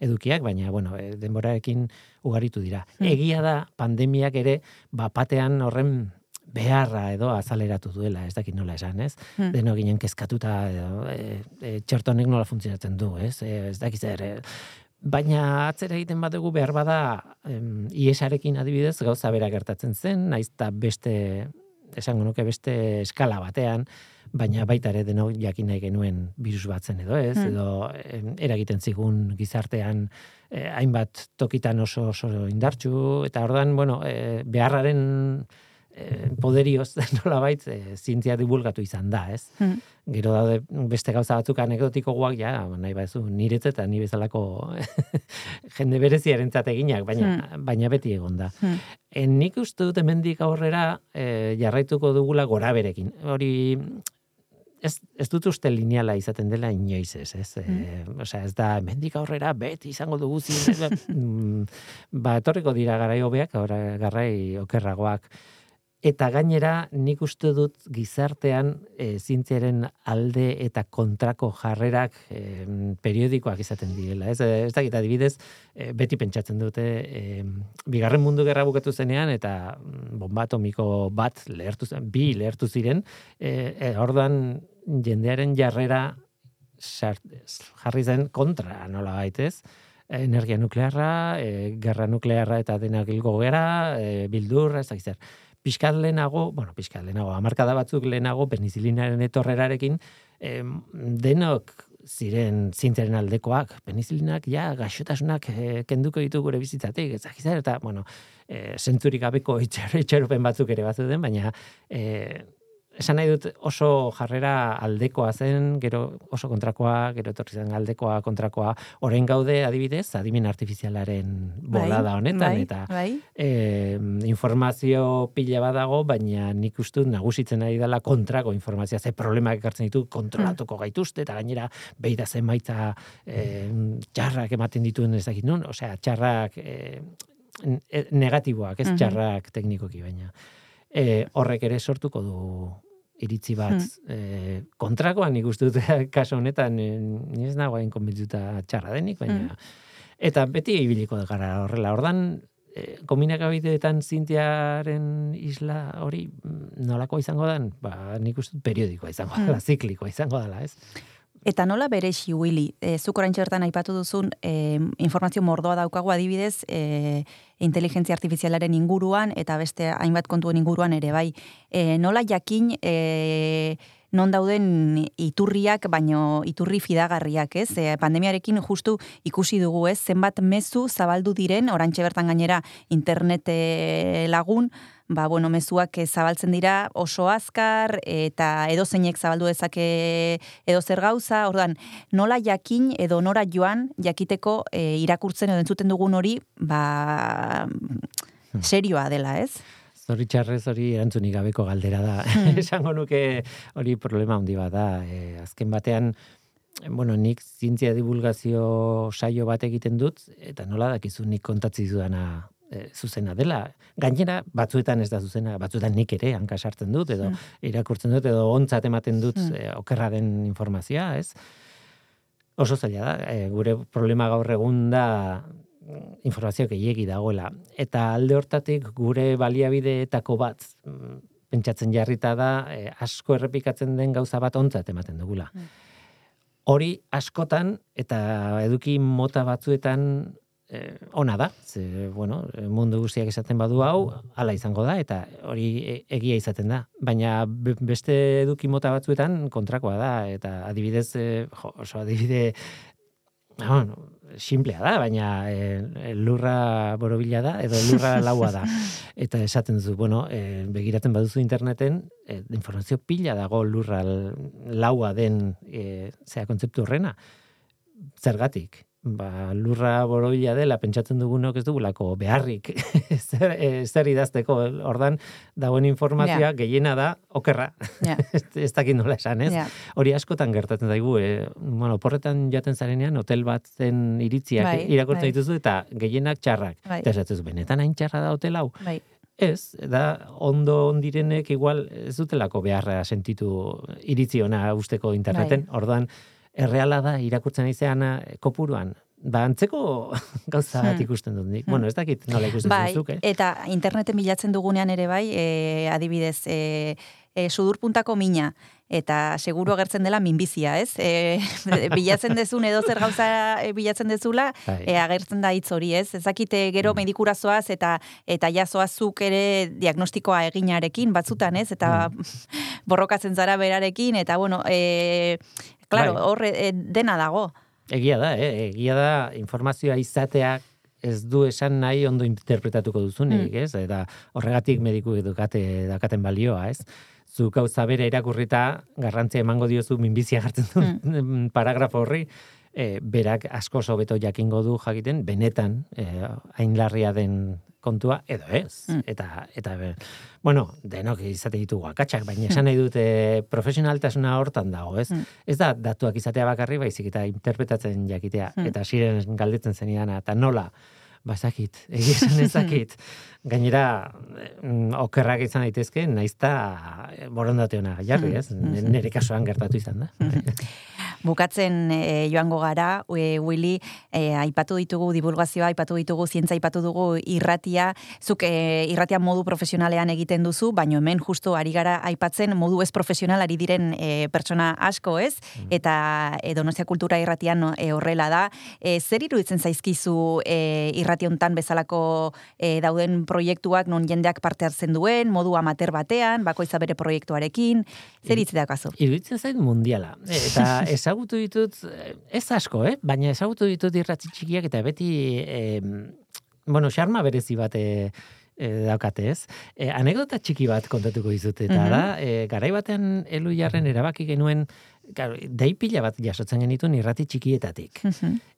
edukiak, baina bueno, e, denborarekin ugaritu dira. Mm. Egia da pandemiak ere bapatean horren beharra edo azaleratu duela, ez dakit nola esan, ez? Mm. Deno ginen kezkatuta edo, e, e, txertonek nola funtzionatzen du, ez? E, ez dakit zer, e, Baina atzera egiten badugu behar bada em, IESarekin adibidez gauza bera gertatzen zen, naiz eta beste esango nuke beste eskala batean, baina baita ere denok jakin nahi genuen virus batzen edo ez, Hmm. edo em, eragiten zigun gizartean eh, hainbat tokitan oso oso indartsu, eta ordan bueno, eh, beharraren poderioz nolabait e, zientzia divulgatu izan da, ez? Hmm. Gero daude beste gauza batzuk anekdotiko guak, ja, nahi bazu, niretzat eta ni bezalako jende bereziarentzat eginak, baina, baina beti egon da. Hmm. E, nik uste dut hemendik aurrera e, jarraituko dugula gora berekin. Hori ez, ez dut uste lineala izaten dela inoiz ez, ez? E, osea, ez da, hemendik aurrera beti izango dugu zin, mm, ba, etorriko dira garai hobeak, garai okerragoak. Eta gainera, nik uste dut gizartean e, zientziaren alde eta kontrako jarrerak e, periodikoak izaten direla. Ez, ez dakit adibidez, e, beti pentsatzen dute, e, bigarren mundu gerra bukatu zenean, eta mm, bomba atomiko bat lehertu zen, bi lehertu ziren, e, e, orduan jendearen jarrera sart, jarri zen kontra, nola baitez, energia nuklearra, e, gerra nuklearra eta denak hilgo gera, e, bildurra, ez dakit pixkat lehenago, bueno, pixkat lehenago, amarkada batzuk lehenago, penizilinaren etorrerarekin, em, denok ziren zintzaren aldekoak, penizilinak, ja, gaixotasunak e, kenduko ditu gure bizitzatik, ez eta, bueno, e, zentzurik gabeko itxaropen batzuk ere batzu den, baina e, esan nahi dut oso jarrera aldekoa zen, gero oso kontrakoa, gero etorri zen aldekoa, kontrakoa, orain gaude adibidez, adimen artifizialaren bolada honetan, bai, eta bai. eh, informazio pila badago, baina nik uste dut nagusitzen ari dela kontrako informazioa, ze problemak ekartzen ditu kontrolatuko gaituzte, eta gainera beida zenbaitza eh, txarrak ematen dituen ez dakit nun, osea, txarrak n- negatiboak, ez Mhm. txarrak teknikoki baina. E, horrek ere sortuko du iritzi bat Hmm. e, kontrakoan nik uste dut kaso honetan e, ni ez nago hain konbentzuta txarra denik, baina Hmm. eta beti ibiliko gara horrela. Ordan e, komunikabideen zintiaren isla hori mm, nolakoa izango dan, ba, nik uste periodikoa izango Hmm. dela, ziklikoa izango dela, ez? Eta nola beresi, Willy, e, zuk orain aipatu duzun e, informazio mordoa daukagu adibidez e, inteligentzia artifizialaren inguruan eta beste hainbat kontuen inguruan ere bai. E, nola jakin e, non dauden iturriak, baino iturri fidagarriak, ez? E, pandemiarekin justu ikusi dugu, ez? Zenbat mezu zabaldu diren, orantxe bertan gainera internet lagun, ba, bueno, mezuak eh, zabaltzen dira oso azkar eta edozeinek zabaldu dezake edo zer gauza, ordan nola jakin edo nora joan jakiteko e, irakurtzen edo entzuten dugun hori, ba, serioa dela, ez? Zoritxarrez hori erantzunik gabeko galdera da. Hmm. Esango nuke hori problema handi bat da. E, azken batean, bueno, nik zientzia divulgazio saio bat egiten dut, eta nola dakizu nik kontatzi dudana e, zuzena dela. Gainera, batzuetan ez da zuzena, batzuetan nik ere hanka sartzen dut, edo Hmm. irakurtzen dut, edo ontzat ematen dut Hmm. e, okerra den informazioa, ez? Oso zaila da, e, gure problema gaur egun da mm, informazio gehiegi dagoela. Eta alde hortatik gure baliabideetako bat mm, pentsatzen jarrita da e, asko errepikatzen den gauza bat ontzat ematen dugula. Hori askotan eta eduki mota batzuetan eh, ona da, ze, bueno, mundu guztiak esaten badu hau, hala izango da, eta hori e- egia izaten da. Baina be- beste eduki mota batzuetan kontrakoa da, eta adibidez, eh, jo, oso adibide, bueno, simplea da, baina eh, lurra borobila da, edo lurra laua da. Eta esaten duzu, bueno, eh, begiratzen baduzu interneten, eh, informazio pila dago lurra laua den eh, zea kontzeptu horrena. Zergatik? Ba, lurra borobila dela pentsatzen dugunok ez dugulako beharrik zer, eh, zer idazteko ordan dagoen informazioa Ja. gehiena da okerra. Ja. ez, dakit nola esan, ez? Ja. Hori askotan gertatzen daigu, eh, bueno, porretan jaten zarenean hotel bat zen iritziak Bai, irakurtzen bai. dituzu eta gehienak txarrak. Bai. Eta esatzen zu, benetan hain txarra da hotel hau? Bai. Ez, da ondo ondirenek igual ez dutelako beharra sentitu iritzi ona usteko interneten. Bai. Orduan, erreala da irakurtzen izeana kopuruan. Ba, antzeko gauza bat Hmm. ikusten dut nik. Hmm. Bueno, ez dakit nola ikusten Bai, zuzuk, eh? eta interneten bilatzen dugunean ere bai, e, adibidez, e, e, sudurpuntako mina, eta seguru agertzen dela minbizia, ez? E, bilatzen dezun edo zer gauza bilatzen dezula, e, agertzen da hitz hori, ez? Ezakite gero medikura zoaz eta eta jazoazuk ere diagnostikoa eginarekin batzutan, ez? Eta borrokatzen zara berarekin, eta bueno, e, claro, Bai. hor e, dena dago. Egia da, eh? egia da informazioa izateak ez du esan nahi ondo interpretatuko duzunik, ez? Eta horregatik mediku edukate dakaten balioa, ez? Zu gauza bere irakurrita garrantzia emango diozu minbizia jartzen duen paragrafo horri, e, berak asko hobeto jakingo du jakiten benetan e, hain larria den kontua edo ez. Eta eta be, bueno, denok izate ditugu akatsak, baina esan nahi dute profesionaltasuna hortan dago, ez? Ez da datuak izatea bakarri, baizik eta interpretatzen jakitea Mm. eta siren galdetzen zenidan eta nola Bazakit, egia esan ezakit. Gainera, mm, okerrak izan daitezke, naizta borondate ona jarri, ez? Nere kasuan gertatu izan da. Bukatzen e, joango gara, e, Willy, e, aipatu ditugu divulgazioa, aipatu ditugu zientza, aipatu dugu irratia, zuk e, irratia modu profesionalean egiten duzu, baino hemen justu ari gara aipatzen modu ez profesional ari diren e, pertsona asko ez, eta e, Donostia Kultura irratian horrela da. E, zer iruditzen zaizkizu e, irrati hontan bezalako e, dauden proiektuak non jendeak parte hartzen duen, modu amater batean, bakoitza bere proiektuarekin, zer hitz daukazu? Iruditzen zait mundiala. Eta ezagutu ditut, ez asko, eh? baina ezagutu ditut irratzi txikiak eta beti, eh, bueno, xarma berezi bat eh, eh, daukate ez. Eh, anekdota txiki bat kontatuko dizut, eta Mhm. da, eh, garai batean elu jarren erabaki genuen, claro, dei pila bat jasotzen genituen irrati txikietatik.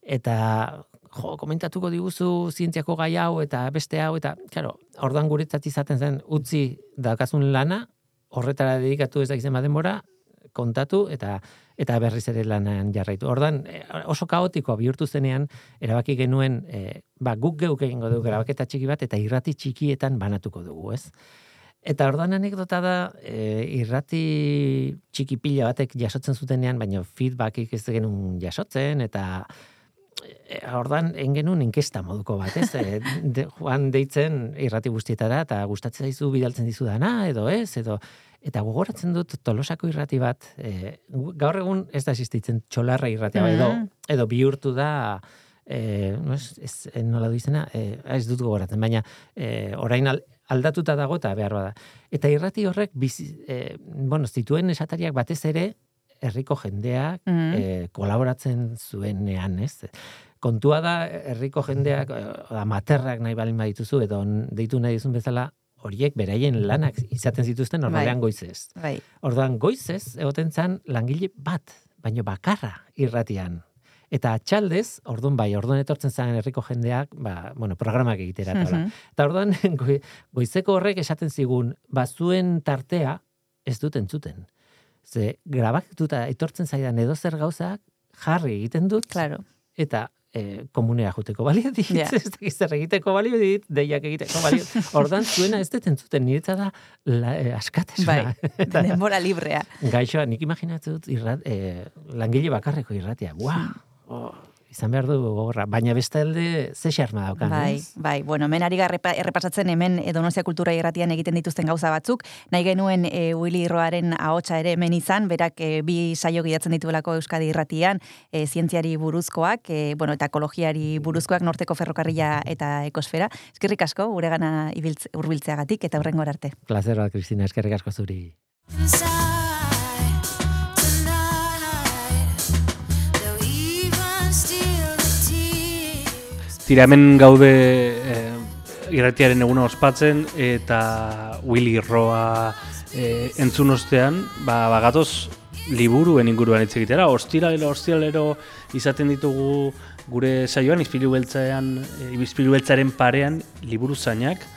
Eta jo, komentatuko diguzu zientziako gai hau eta beste hau eta claro, ordan guretzat izaten zen utzi daukazun lana horretara dedikatu ez dakizen denbora kontatu eta eta berriz ere lanean jarraitu. Ordan eh, oso kaotikoa bihurtu zenean erabaki genuen eh, ba guk geuk egingo dugu grabaketa txiki bat eta irrati txikietan banatuko dugu, ez? Eta ordan anekdota da, e, irrati txiki pila batek jasotzen zutenean, baina feedbackik ez genuen jasotzen, eta e, ordan engenun inkesta moduko bat, ez? E, de, joan deitzen irrati guztietara, eta gustatzen zaizu bidaltzen dizudana, edo ez, edo Eta gogoratzen dut tolosako irrati bat, e, gaur egun ez da existitzen txolarra irratia, mm. edo, edo bihurtu da, e, no ez, ez, eh, nola du izena, e, ez dut gogoratzen, baina e, orain al- aldatuta dago eta behar bada. Eta irrati horrek, bizi, e, bueno, zituen esatariak batez ere, herriko jendeak Mhm. e, kolaboratzen zuenean, ez? Kontua da, herriko jendeak, e, amaterrak nahi balin badituzu, edo deitu nahi duzun bezala, horiek beraien lanak izaten zituzten normalean Bai. goizez. Bai. Orduan goizez egoten zan langile bat, baino bakarra irratian. Eta atxaldez, orduan bai, orduan etortzen zen herriko jendeak, ba, bueno, programak egitera. eta hola. Mhm. Eta orduan goi- goizeko horrek esaten zigun, bazuen tartea ez dut entzuten. Ze grabatuta etortzen zaidan edo zer gauzak jarri egiten dut. Claro. Eta e, komunea juteko balio dit, Ja. ez dakit zer egiteko balio dit, deiak egiteko balio. Ordan zuena ez dut entzuten, niretza da la, e, askatasuna. Bai, denbora librea. Gaixoa, nik imaginatzen dut irrat, e, langile bakarreko irratia. Wow, oh, izan behar du gogorra. Baina bestalde ze xarma daukan, Bai, ez? bai, bueno, hemen ari garrepa, errepasatzen hemen Donostia Kultura Irratian egiten dituzten gauza batzuk, nahi genuen e, Willy Roaren ahotsa ere hemen izan, berak e, bi saio gidatzen dituelako Euskadi Irratian, e, zientziari buruzkoak, e, bueno, eta ekologiari buruzkoak, norteko ferrokarrila eta ekosfera. Eskerrik asko, guregana ibiltz, urbiltzeagatik eta hurrengor arte. Plazer bat, Kristina, eskerrik asko zuri. Tira hemen gaude eh, irratiaren eguna ospatzen eta Willy Roa eh, entzun ostean, ba, bagatoz liburuen inguruan hitz egitera, ostiralero, ostiralero izaten ditugu gure saioan, izpilu beltzean, eh, izpilu beltzaren parean, liburu zainak,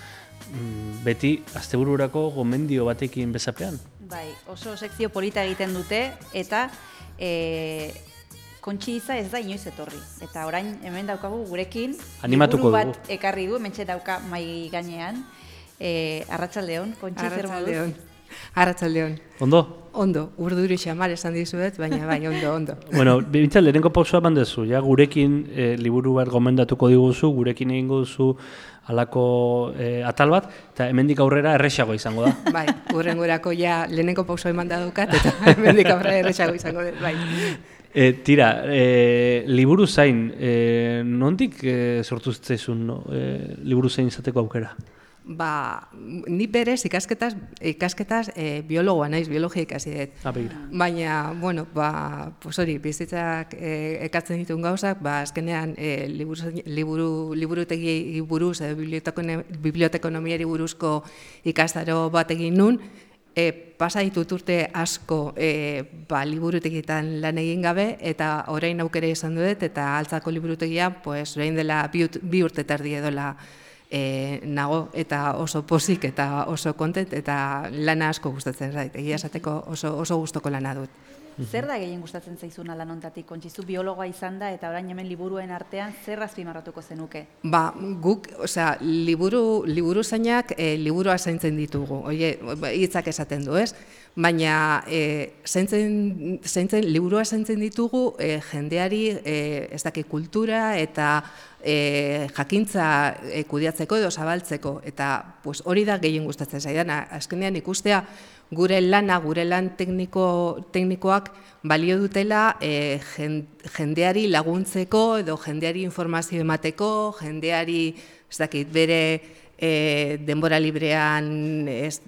mm, beti astebururako gomendio batekin bezapean. Bai, oso sekzio polita egiten dute eta e, kontxi iza ez da inoiz etorri. Eta orain hemen daukagu gurekin Animatuko bat dugu. ekarri du, mentxe dauka mai gainean. E, Arratsaldeon, kontxi zer moduz? Arratsaldeon. Arratsaldeon. Ondo? Ondo, urduri xamar esan dizuet, baina bai, ondo, ondo. Bueno, bintzat, lehenengo pausua eman dezu, ja, gurekin eh, liburu bat gomendatuko diguzu, gurekin egingo duzu alako eh, atal bat, eta hemendik aurrera erresago izango da. Bai, urrengorako ja lehenengo pauso eman da dukat, eta hemendik aurrera erresago izango dut, bai. E, tira, e, liburu zain, e, nondik e, sortu zitzaizun no? e, liburu zain izateko aukera? ba, ni berez ikasketaz, ikasketaz e, biologoa naiz, biologia ikasi dut. Ah. Baina, bueno, ba, pues hori, bizitzak e, ekartzen dituen gauzak, ba, azkenean e, liburu, liburu, liburutegi buruz, edo bibliotekone- bibliotekonomiari buruzko ikastaro bat egin nun, e, pasa ditut urte asko e, ba, liburutegitan lan egin gabe, eta orain aukere izan dut, eta altzako liburutegia, pues, orain dela bi, bi urte terdi edola e, nago, eta oso pozik, eta oso kontent, eta lana asko gustatzen zait. Egia esateko oso, oso gustoko lana dut. Zer da gehien gustatzen zaizuna lan hontatik? Kontxizu biologoa izan da eta orain hemen liburuen artean zer azpimarratuko zenuke? Ba, guk, osea, liburu, liburu zainak e, liburua zaintzen ditugu, oie, ba, hitzak esaten du, ez? Baina e, zaintzen, zaintzen, liburua zaintzen ditugu e, jendeari e, ez daki kultura eta e, jakintza e, kudiatzeko edo zabaltzeko. Eta pues, hori da gehien gustatzen zaidana. Azkenean ikustea gure lana, gure lan tekniko, teknikoak balio dutela e, jen- jendeari laguntzeko edo jendeari informazio emateko, jendeari ez dakit, bere e, denbora librean ez,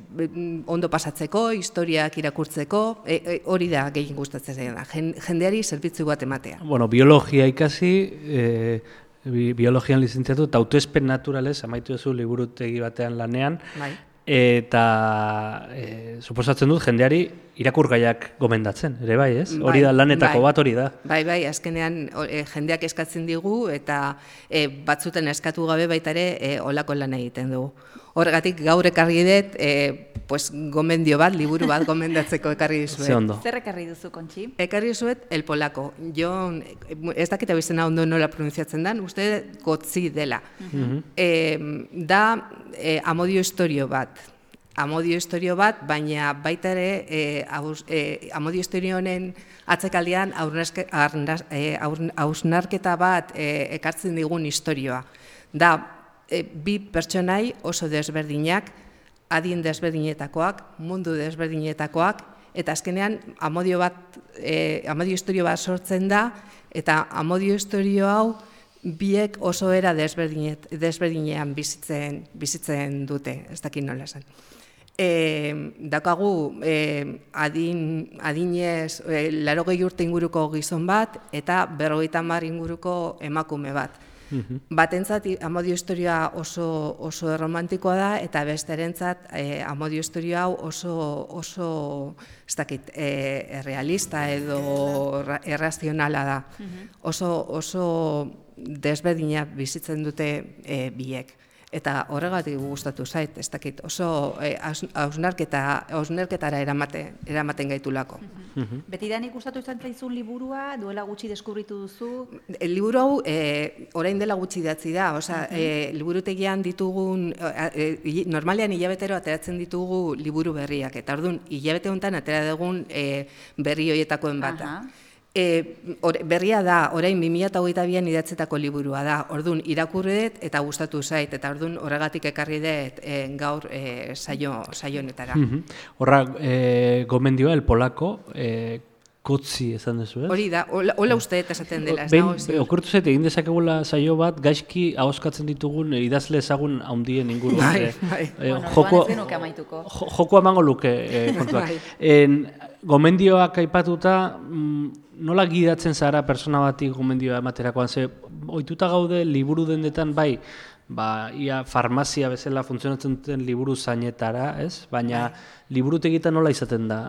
ondo pasatzeko, historiak irakurtzeko, e, e, hori da gehien gustatzen zaidana, jen- jendeari zerbitzu bat ematea. Bueno, biologia ikasi, e, bi, biologian lizentziatu, eta autoespen naturalez, amaitu duzu liburutegi batean lanean, Bai. Eta e, suposatzen dut jendeari irakurgaiak gomendatzen, ere bai, ez? Hori Bai, da lanetako bai. bat hori da. Bai, bai, azkenean e, jendeak eskatzen digu eta e, batzuten eskatu gabe baita ere e, olako lan egiten dugu. Horregatik gaur ekarri dut, e, pues, gomendio bat, liburu bat gomendatzeko ekarri dizuet. Zer ekarri duzu, Kontxi? Ekarri dizuet El Polako. Jo, ez dakit hau izena ondo nola pronuntziatzen dan, uste gotzi dela. Mhm. E, da e, amodio historio bat. Amodio historio bat, baina baita ere e, aus, e, amodio historio honen atzekaldean aurnaske- arnas- e, hausnarketa bat e, ekartzen digun historioa. Da, e, bi pertsonai oso desberdinak, adin desberdinetakoak, mundu desberdinetakoak, eta azkenean amodio bat, e, amodio historio bat sortzen da, eta amodio historio hau biek oso era desberdinean bizitzen, bizitzen dute, ez dakit nola esan. E, dakagu e, adin, adinez e, larogei urte inguruko gizon bat eta berrogeita hamar inguruko emakume bat. Batentzat i- amodio historia oso, oso erromantikoa da eta besterentzat e, amodio historia hau oso, oso ez dakit, e, realista edo ra- errazionala da. Oso, oso desberdina bizitzen dute e, biek. Eta horregatik gustatu zait, ez dakit, oso e, haus- hausnarketa, hausnarketara eramate, eramaten gaitulako. Betidanik gustatu izan zaizun liburua, duela gutxi deskubritu duzu, El liburu hau e, orain dela gutxi idatzi da, osea, e, liburutegian ditugun e, e, normalean hilabetero ateratzen ditugu liburu berriak eta ordun hilabete honetan atera dugun e, berri hoietakoen bata. Aha. E, ore- berria da, orain 2022an idatzetako liburua da. Ordun irakurri dut eta gustatu zait eta ordun horregatik ekarri dut e, gaur e, saio saio honetara. Mhm. Horra, e, gomendioa, el polako, e, kotzi esan duzu, ez? Hori da, hola, uste dut esaten dela, ez nago ziur. okurtu zait, egin dezakegula saio bat, gaizki ahoskatzen ditugun e, idazle ezagun haundien inguru. Bai, e, bai. e, Bueno, joko, amaituko. jo- joko emango luke e, kontuak. Bai. en, gomendioak aipatuta, mm, nola gidatzen zara persona bati gomendioa ematerakoan, ze ohituta gaude liburu dendetan bai, ba, ia farmazia bezala funtzionatzen duten liburu zainetara, ez? Baina liburutegitan nola izaten da?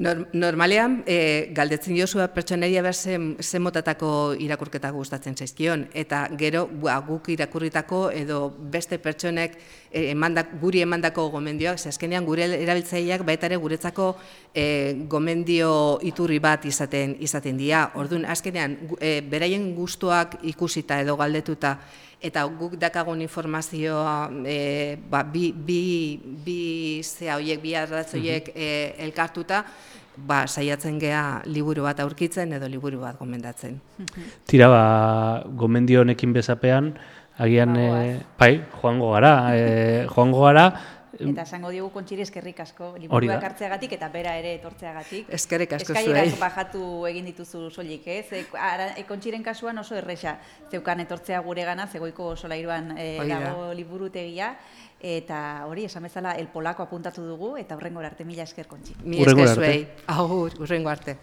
Nor, normalean, e, galdetzen diozu pertsonaria behar zen, zen motatako irakurketa gustatzen zaizkion, eta gero ba, guk irakurritako edo beste pertsonek e, emandak, guri emandako gomendioak, ze azkenean gure erabiltzaileak baita ere guretzako e, gomendio iturri bat izaten izaten dira. Orduan, azkenean, e, beraien gustuak ikusita edo galdetuta, eta guk dakagun informazioa e, ba, bi, bi, bi zea hoiek, bi ardatz hoiek e, elkartuta, ba, saiatzen gea liburu bat aurkitzen edo liburu bat gomendatzen. Tira, ba, gomendio honekin bezapean, agian, e, bai, joango gara, e, joango gara, Eta esango diogu kontxiri eskerrik asko, liburuak hartzeagatik eta bera ere etortzeagatik. Eskerrik asko Eskailerak zuei. bajatu egin dituzu soilik, ez? E, ara, e, kontxiren kasuan oso erresa zeukan etortzea gure gana, zegoiko solairuan e, dago liburutegia, eta hori, esan bezala, el polako apuntatu dugu, eta horrengora arte mila esker kontxi. Mi esker zuei. Agur, urrengo arte.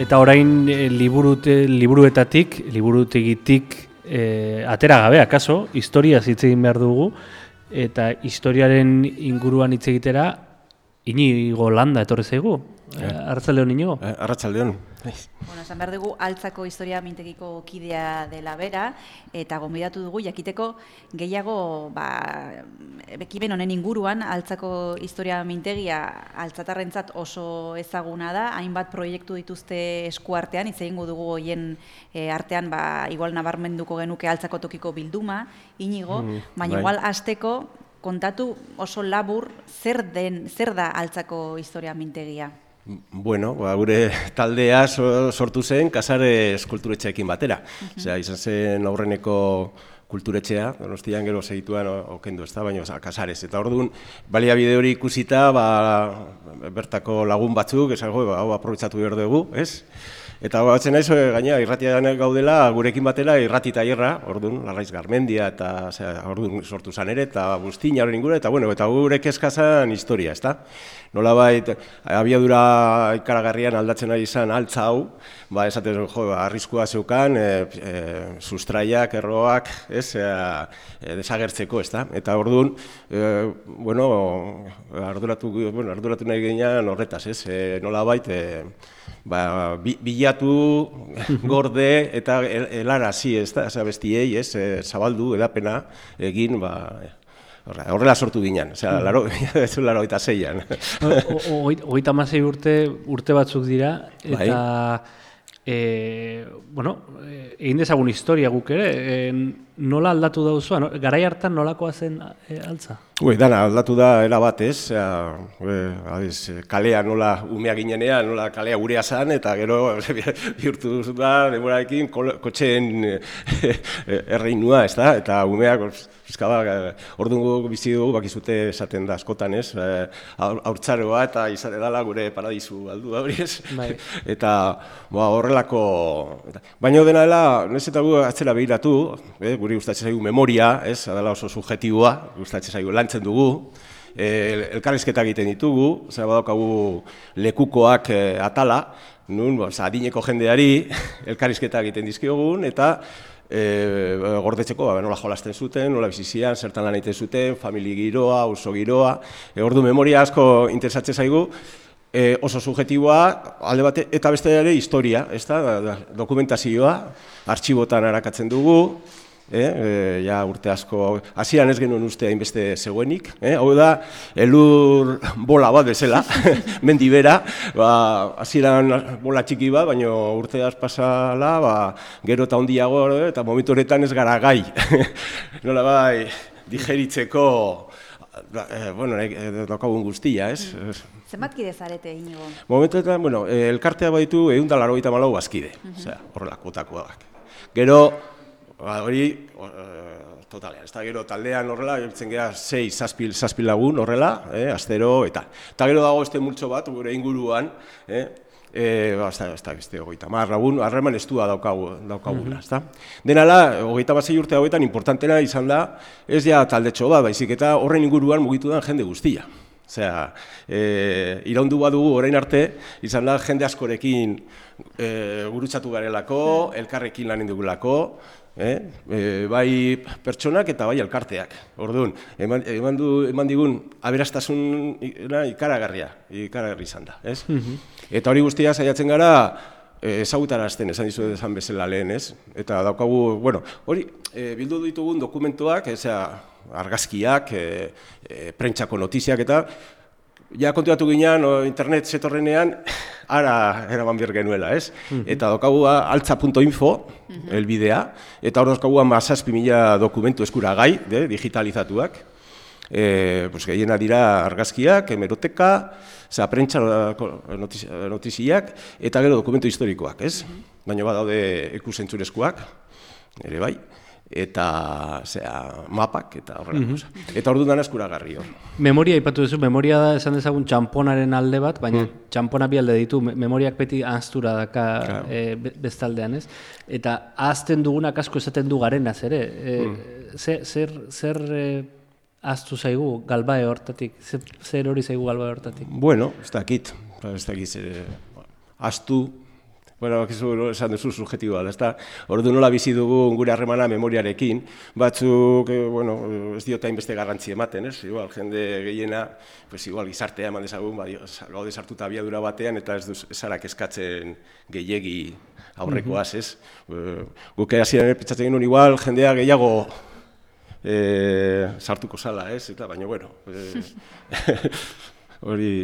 Eta orain e, liburute, liburuetatik, liburutegitik e, atera gabe, akaso, historia hitz egin behar dugu, eta historiaren inguruan hitz egitera, inigo landa etorri zaigu. Eh. Arratzaldeon inigo? Arratzaldeon. Bueno, esan behar dugu altzako historia mintegiko kidea dela bera, eta gonbidatu dugu jakiteko gehiago ba, ekimen honen inguruan altzako historia mintegia altzatarrentzat oso ezaguna da, hainbat proiektu dituzte eskuartean, hitz egingo dugu hoien e, artean ba, igual nabarmenduko genuke altzako tokiko bilduma, inigo, Mm, baina bai. igual hasteko kontatu oso labur zer den zer da altzako historia mintegia. Bueno, ba, gure taldea so- sortu zen Kasares kulturetxeekin batera. Osea, izan zen aurreneko kulturetxea, donostian gero segituan okendu, ez da, baina oza, Kasares. Eta orduan, baliabide hori ikusita, ba, bertako lagun batzuk, esango, ba, hau aprobetsatu behar dugu, ez? Eta batzen naiz, eh, gaina, irratian gaudela, gurekin batera irrati tailerra, orduan, Larraiz Garmendia, eta osea, orduan sortu zan ere, eta Bustina horren inguru, eta bueno, eta gure kezkazan historia, ezta? Nolabait, abiadura ikaragarrian aldatzen ari izan altza hau, ba, esaten, jo, ba, arriskua zeukan, e, e, sustraiak, erroak, ez, e, desagertzeko, ezta? Eta orduan, e, bueno, arduratu, bueno, arduratu nahi ginean horretaz, ez? E, nolabait, e, ba, bi, bilatu, gorde eta el- helarazi, ez da, bestiei, ez, e, zabaldu, edapena, egin, ba, horre- horrela sortu ginen, osea, Mm. laro, laro eta zeian. Hogeita hamasei urte, urte batzuk dira, Bai. eta e, bueno, e, egin dezagun historia guk ere, e, nola aldatu dauzua, no? garai hartan nolakoa zen e, altza? Ui, dana, aldatu da era bat, ez? E, adiz, kalea nola umea ginenean, nola kalea gurea zan, eta gero bihurtu da, demorarekin, kotxeen e, erreinua, ez da? Eta umeak, pizka bat, orduan bizi dugu, bakizute esaten da askotan, ez? E, aur- haurtzaroa eta izate dela gure paradisu aldu da hori, ez? Bai. Eta, ba, horrelako... Baina dena dela, noiz eta gu atzera behiratu, eh, guri gustatzen zaigu memoria, ez? Adela oso subjetiboa, gustatzen zaigu lantzen dugu, eh, elkarrizketak egiten ditugu, osea badaukagu lekukoak eh, atala, nun, ba, osea, adineko jendeari elkarrizketak egiten dizkiogun, eta e, gordetzeko ba, nola jolasten zuten, nola bizizian, zertan lan egiten zuten, famili giroa, oso giroa, e, ordu memoria asko interesatzen zaigu, e, oso subjetiboa, alde bate, eta beste ere historia, ez da, dokumentazioa, artxibotan arakatzen dugu, eh, e, ja urte asko, hasieran ez genuen uste hainbeste zegoenik, eh, hau da, elur bola bat bezala, mendi bera, ba, hasieran bola txiki bat, baina urte az pasala, ba, gero eta ondiago, eta momentu honetan ez gara gai, nola bai, digeritzeko, da, eh, bueno, eh, daukagun guztia, ez? Zenbat kide zarete inigo? Momentuetan, bueno, eh, elkartea baitu egun da laro malau bazkide, osea, horrelakotakoak. Gero, ba, hori, eh, totalean, ez da gero taldean horrela, biltzen gera sei, zazpil, zazpil lagun horrela, eh, astero, eta. Eta gero dago este multzo bat, gure inguruan, eh, E, ba, ez da, ez da, beste, hogeita mar, lagun, harreman estua daukagu, daukagula, ez da? Denala, hogeita bat urte hauetan, importantena izan da, ez ja taldetxo bat, baizik eta horren inguruan mugitu den jende guztia. Osea, e, iraundu badugu orain arte, izan da jende askorekin e, gurutzatu garelako, elkarrekin lan indugulako, eh? e, bai pertsonak eta bai elkarteak. Orduan, eman, eman, du, eman digun aberastasun ikaragarria, ikaragarri izan da, ez? Eta hori guztia saiatzen gara, eh, ezagutarazten, esan dizu esan bezala lehen, ez? Eta daukagu, bueno, hori, e, bildu ditugun dokumentuak, ezea, argazkiak, e, e, prentsako notiziak eta ja kontuatu ginean, o, internet zetorrenean, ara eraman behar genuela, ez? Mhm. Eta daukagu altza.info, elbidea, eta hor daukagu mazazpi mila dokumentu eskuragai, de, digitalizatuak. E, pues, gehiena dira argazkiak, hemeroteka, zera, prentsa notiz, notiziak, eta gero dokumentu historikoak, ez? Baina badaude ikusentzurezkoak, ere bai, eta zera, mapak, eta horrela. Mhm. Eta orduan eskuragarri hor. Memoria aipatu duzu, memoria da esan dezagun txamponaren alde bat, baina txampona bi alde ditu, me- memoriak beti ahaztura daka Claro. be- bestaldean, ez? Eta ahazten dugunak asko esaten du garenaz ere. E, zer, zer, zer eh, ahaztu zaigu galbae hortatik? Zer, zer hori zaigu galbae hortatik? Bueno, ez dakit, ez dakit, astu, bueno, bakizu, no, esan duzu subjetiboa, ez da, ordu nola bizi dugu gure harremana memoriarekin, batzuk, eh, bueno, ez diote hainbeste garrantzi ematen, ez, igual, jende gehiena, pues igual gizartea eman dezagun, ba, gaude sartuta abiadura batean, eta ez duz, esarak eskatzen gehiegi aurrekoaz, ez. Eh, Guk hasieran pentsatzen genuen igual, jendea gehiago eh, sartuko zala, ez, eta baina, bueno, eh, hori...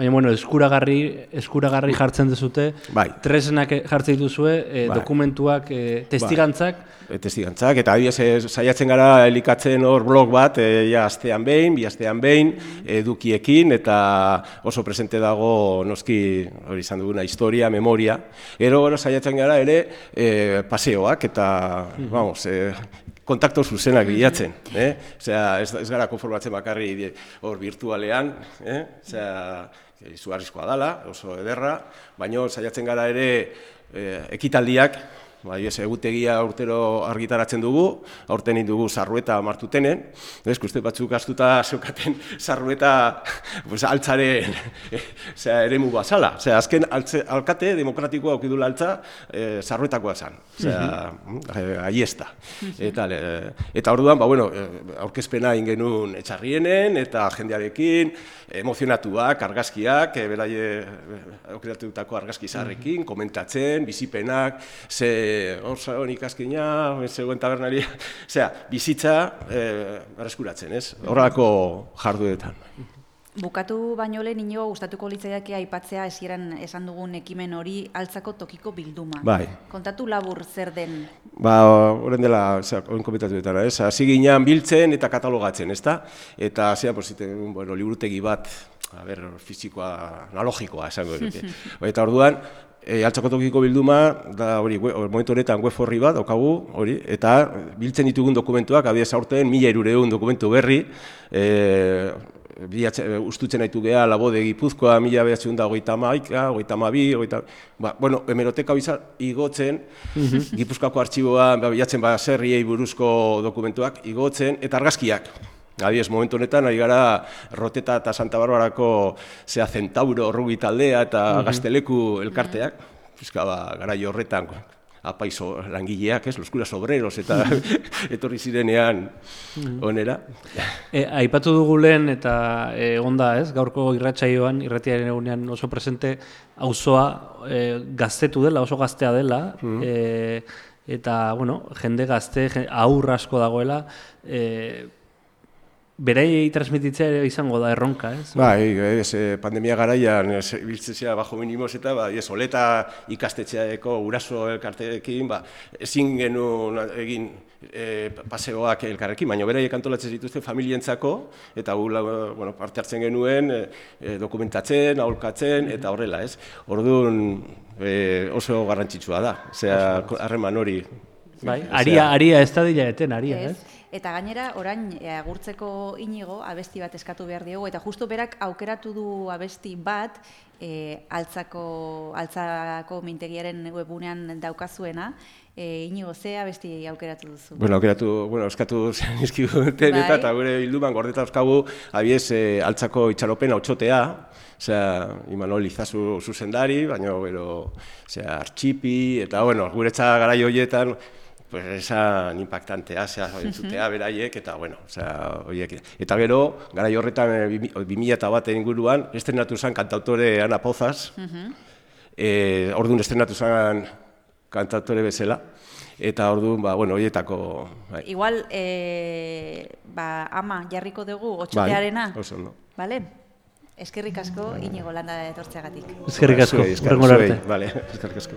Baina, bueno, eskuragarri, eskuragarri jartzen dezute, Bai. tresnak jartzen dituzue, eh, Bai. dokumentuak, eh, testigantzak, E, testigantzak, eta adibidez, saiatzen gara elikatzen hor blog bat, e, ja astean behin, bi astean behin, edukiekin, eta oso presente dago noski hori izan duguna historia, memoria. Gero gero saiatzen gara ere e, paseoak, eta, vamos, e, kontakto zuzenak bilatzen, eh? Osea, ez, ez gara konformatzen bakarri hor virtualean, eh? Osea, izugarrizkoa dala, oso ederra, baino saiatzen gara ere eh, ekitaldiak, Bai, ez, egutegia urtero argitaratzen dugu, aurten dugu sarrueta martutenen, ez, uste batzuk astuta zeukaten sarrueta pues, altzaren osea, eremu bazala. Osea, azken altze, alkate demokratikoa aukidula altza e, sarruetakoa zen. Osea, eh, aiesta. Eta, le- eta orduan, ba, bueno, eh, aurkezpena ingenun etxarrienen eta jendearekin, emozionatuak, argazkiak, e, beraie eh, aukeratutako argazki zaharrekin, komentatzen, bizipenak, ze hor zagon ikaskina, zegoen tabernaria, osea, bizitza e, berreskuratzen, ez? Horrelako jarduetan. Bukatu baino lehen inigo gustatuko litzaiake aipatzea esieran esan dugun ekimen hori altzako tokiko bilduma. Bai. Kontatu labur zer den. Ba, horren dela, osea, oin komentatuetara, ez? Hasi ginean biltzen eta katalogatzen, ezta? Eta, zera, pues, iten, bueno, liburutegi bat, a ber, fizikoa, analogikoa, esango dute. eta orduan, e, altzako tokiko bilduma, da hori, we- momentu honetan web horri bat, daukagu, hori, eta biltzen ditugun dokumentuak, adiez aurten, mila irureun dokumentu berri, e, bilatze, ustutzen haitu geha, labode gipuzkoa, mila behatzen da hogeita maika, hogeita mabi, hogeita... Ba, bueno, hemeroteka biza igotzen, gipuzkoako artxiboa, ba, bilatzen ba, zerriei buruzko dokumentuak, igotzen, eta argazkiak. Adiez, momentu honetan, ari gara Roteta eta Santa Barbarako zea Centauro rugi taldea eta Mhm. gazteleku elkarteak, pizka ba, garai horretan, apaizo langileak, ez, los curas obreros, eta etorri zirenean onera. E, aipatu dugu lehen eta e, onda ez, gaurko irratsaioan, irratiaren egunean oso presente, auzoa e, gaztetu dela, oso gaztea dela, e, eta, bueno, jende gazte, jen- aur asko dagoela, e, beraiei transmititzea ere izango da erronka, ez? Bai, ez, eh, pandemia garaian ez, biltzen zera bajo minimos eta ba, ez, oleta ikastetxeako uraso elkarteekin, ba, ezin genuen egin e, paseoak elkarrekin, baina beraiek antolatzen dituzte familientzako, eta gu bueno, parte hartzen genuen e, dokumentatzen, aholkatzen, eta horrela, ez? Orduan e, oso garrantzitsua da, osea, harreman hori. Bai, aria, aria ez da dila eten, aria, Ez? ez? Eta gainera, orain, e, agurtzeko inigo, abesti bat eskatu behar diogu, eta justu berak aukeratu du abesti bat, e, altzako, altzako mintegiaren webunean daukazuena, e, inigo, ze abesti aukeratu duzu? Bueno, aukeratu, bueno, eskatu zenizkiguten Bai. eta, eta gure bilduman gordeta euskagu, abiez, e, altzako itxaropen hautsotea, osea, Imanol Izazu zuzendari, baina, gero, osea, artxipi, eta, bueno, guretza garai horietan, pues esan impactantea, osea, entzutea beraiek, eta, bueno, osea, horiek. Eta gero, garai horretan, e, bi- bi mila eta bat inguruan, estrenatu zen kantautore Ana Pozas, e, orduan estrenatu zen kantautore bezala, eta orduan, ba, bueno, horietako, bai. Igual, e, ba, ama, jarriko dugu, otxotearena. Bai, oso ondo. Bale? Eskerrik asko inigo landa etortzeagatik. Eskerrik asko, eskerrik hurrengora zuei, arte. Vale, eskerrik asko.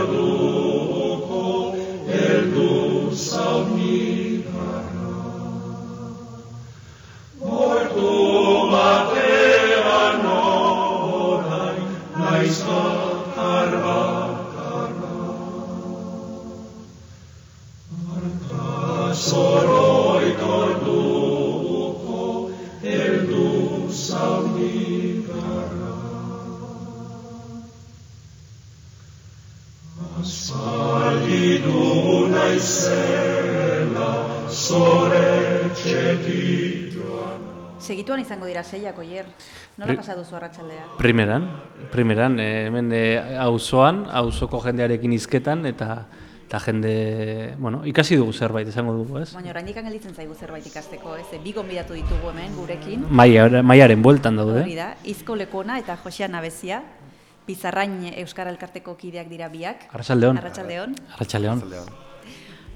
Harta zoroit orduko heldu zaunigarra. Aspaldi du naizela zore txetik Segituan izango dira seiak oier. Nola pasa duzu arratsaldea? Primeran, primeran, eh, hemen eh, auzoan, auzoko jendearekin hizketan eta eta jende, bueno, ikasi dugu zerbait esango dugu, ez? Baina oraindik gelditzen zaigu zerbait ikasteko, ez? Bi gonbidatu ditugu hemen gurekin. Maia, maiaren bueltan daude. Hori da, Izko Lekona eta Josean Abezia, Pizarrain Euskara Elkarteko kideak dira biak. Arratsaldeon. Arratsaldeon. Arratsaldeon.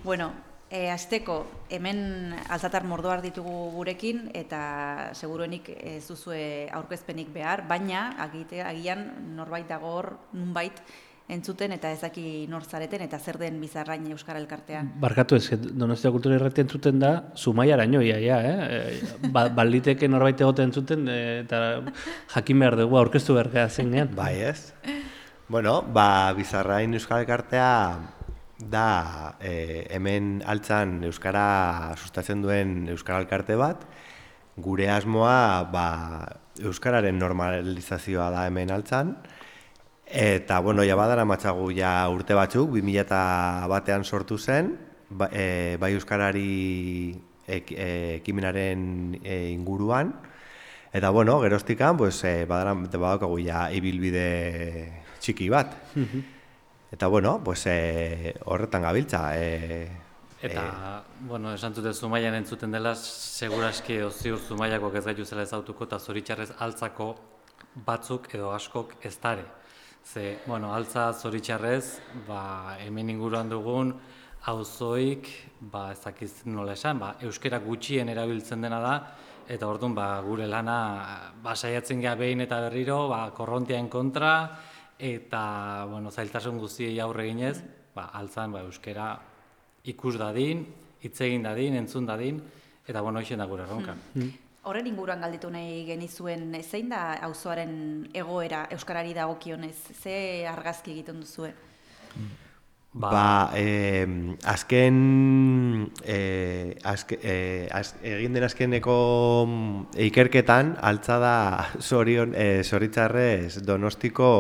Bueno, e, azteko hemen alzatar mordoar ditugu gurekin eta seguruenik ez duzue aurkezpenik behar, baina agite, agian norbait dago hor nunbait entzuten eta ez daki nor zareten eta zer den bizarrain Euskara Elkartea. Barkatu ez, Donostia Kultura Irratia entzuten da Zumaiaraino ia, ia, eh? Eh, Ba, baliteke norbait egoten entzuten eh, eta jakin behar dugu aurkeztu behar gara zenean. Bai, ez? Bueno, ba, Bizarrain Euskal Elkartea da e, hemen altzan Euskara sustatzen duen Euskara Elkarte bat. Gure asmoa ba, Euskararen normalizazioa da hemen altzan. Eta, bueno, ja badara matzagu ja urte batzuk, 2000 batean sortu zen, ba, e, bai Euskarari ek, e, ekimenaren e, inguruan. Eta, bueno, geroztikan, pues, e, badara, badaukagu ja ibilbide txiki bat. Eta, bueno, pues, e, horretan gabiltza. E, Eta, bueno, esan dute Zumaian entzuten dela, seguraski ziur Zumaiako ez gaitu zela ezautuko eta zoritxarrez altzako batzuk edo askok ez dare. Ze, bueno, altza zoritxarrez, ba, hemen inguruan dugun, auzoik, ba, ez dakiz nola esan, ba, euskera gutxien erabiltzen dena da, eta orduan, ba, gure lana, ba, saiatzen gea behin eta berriro, ba, korrontiaen kontra, eta, bueno, zailtasun guztiei aurre eginez, ba, altzan, ba, euskera ikus dadin, hitz egin dadin, entzun dadin, eta bueno, hoixen da gure erronka. Horren inguruan galditu nahi genizuen, zein da auzoaren egoera Euskarari dagokionez? Ze argazki egiten duzue? Ba, eh, azken, eh, azke, eh, az, egin den azkeneko mm, ikerketan, altza da zorion, eh, zoritzarrez donostiko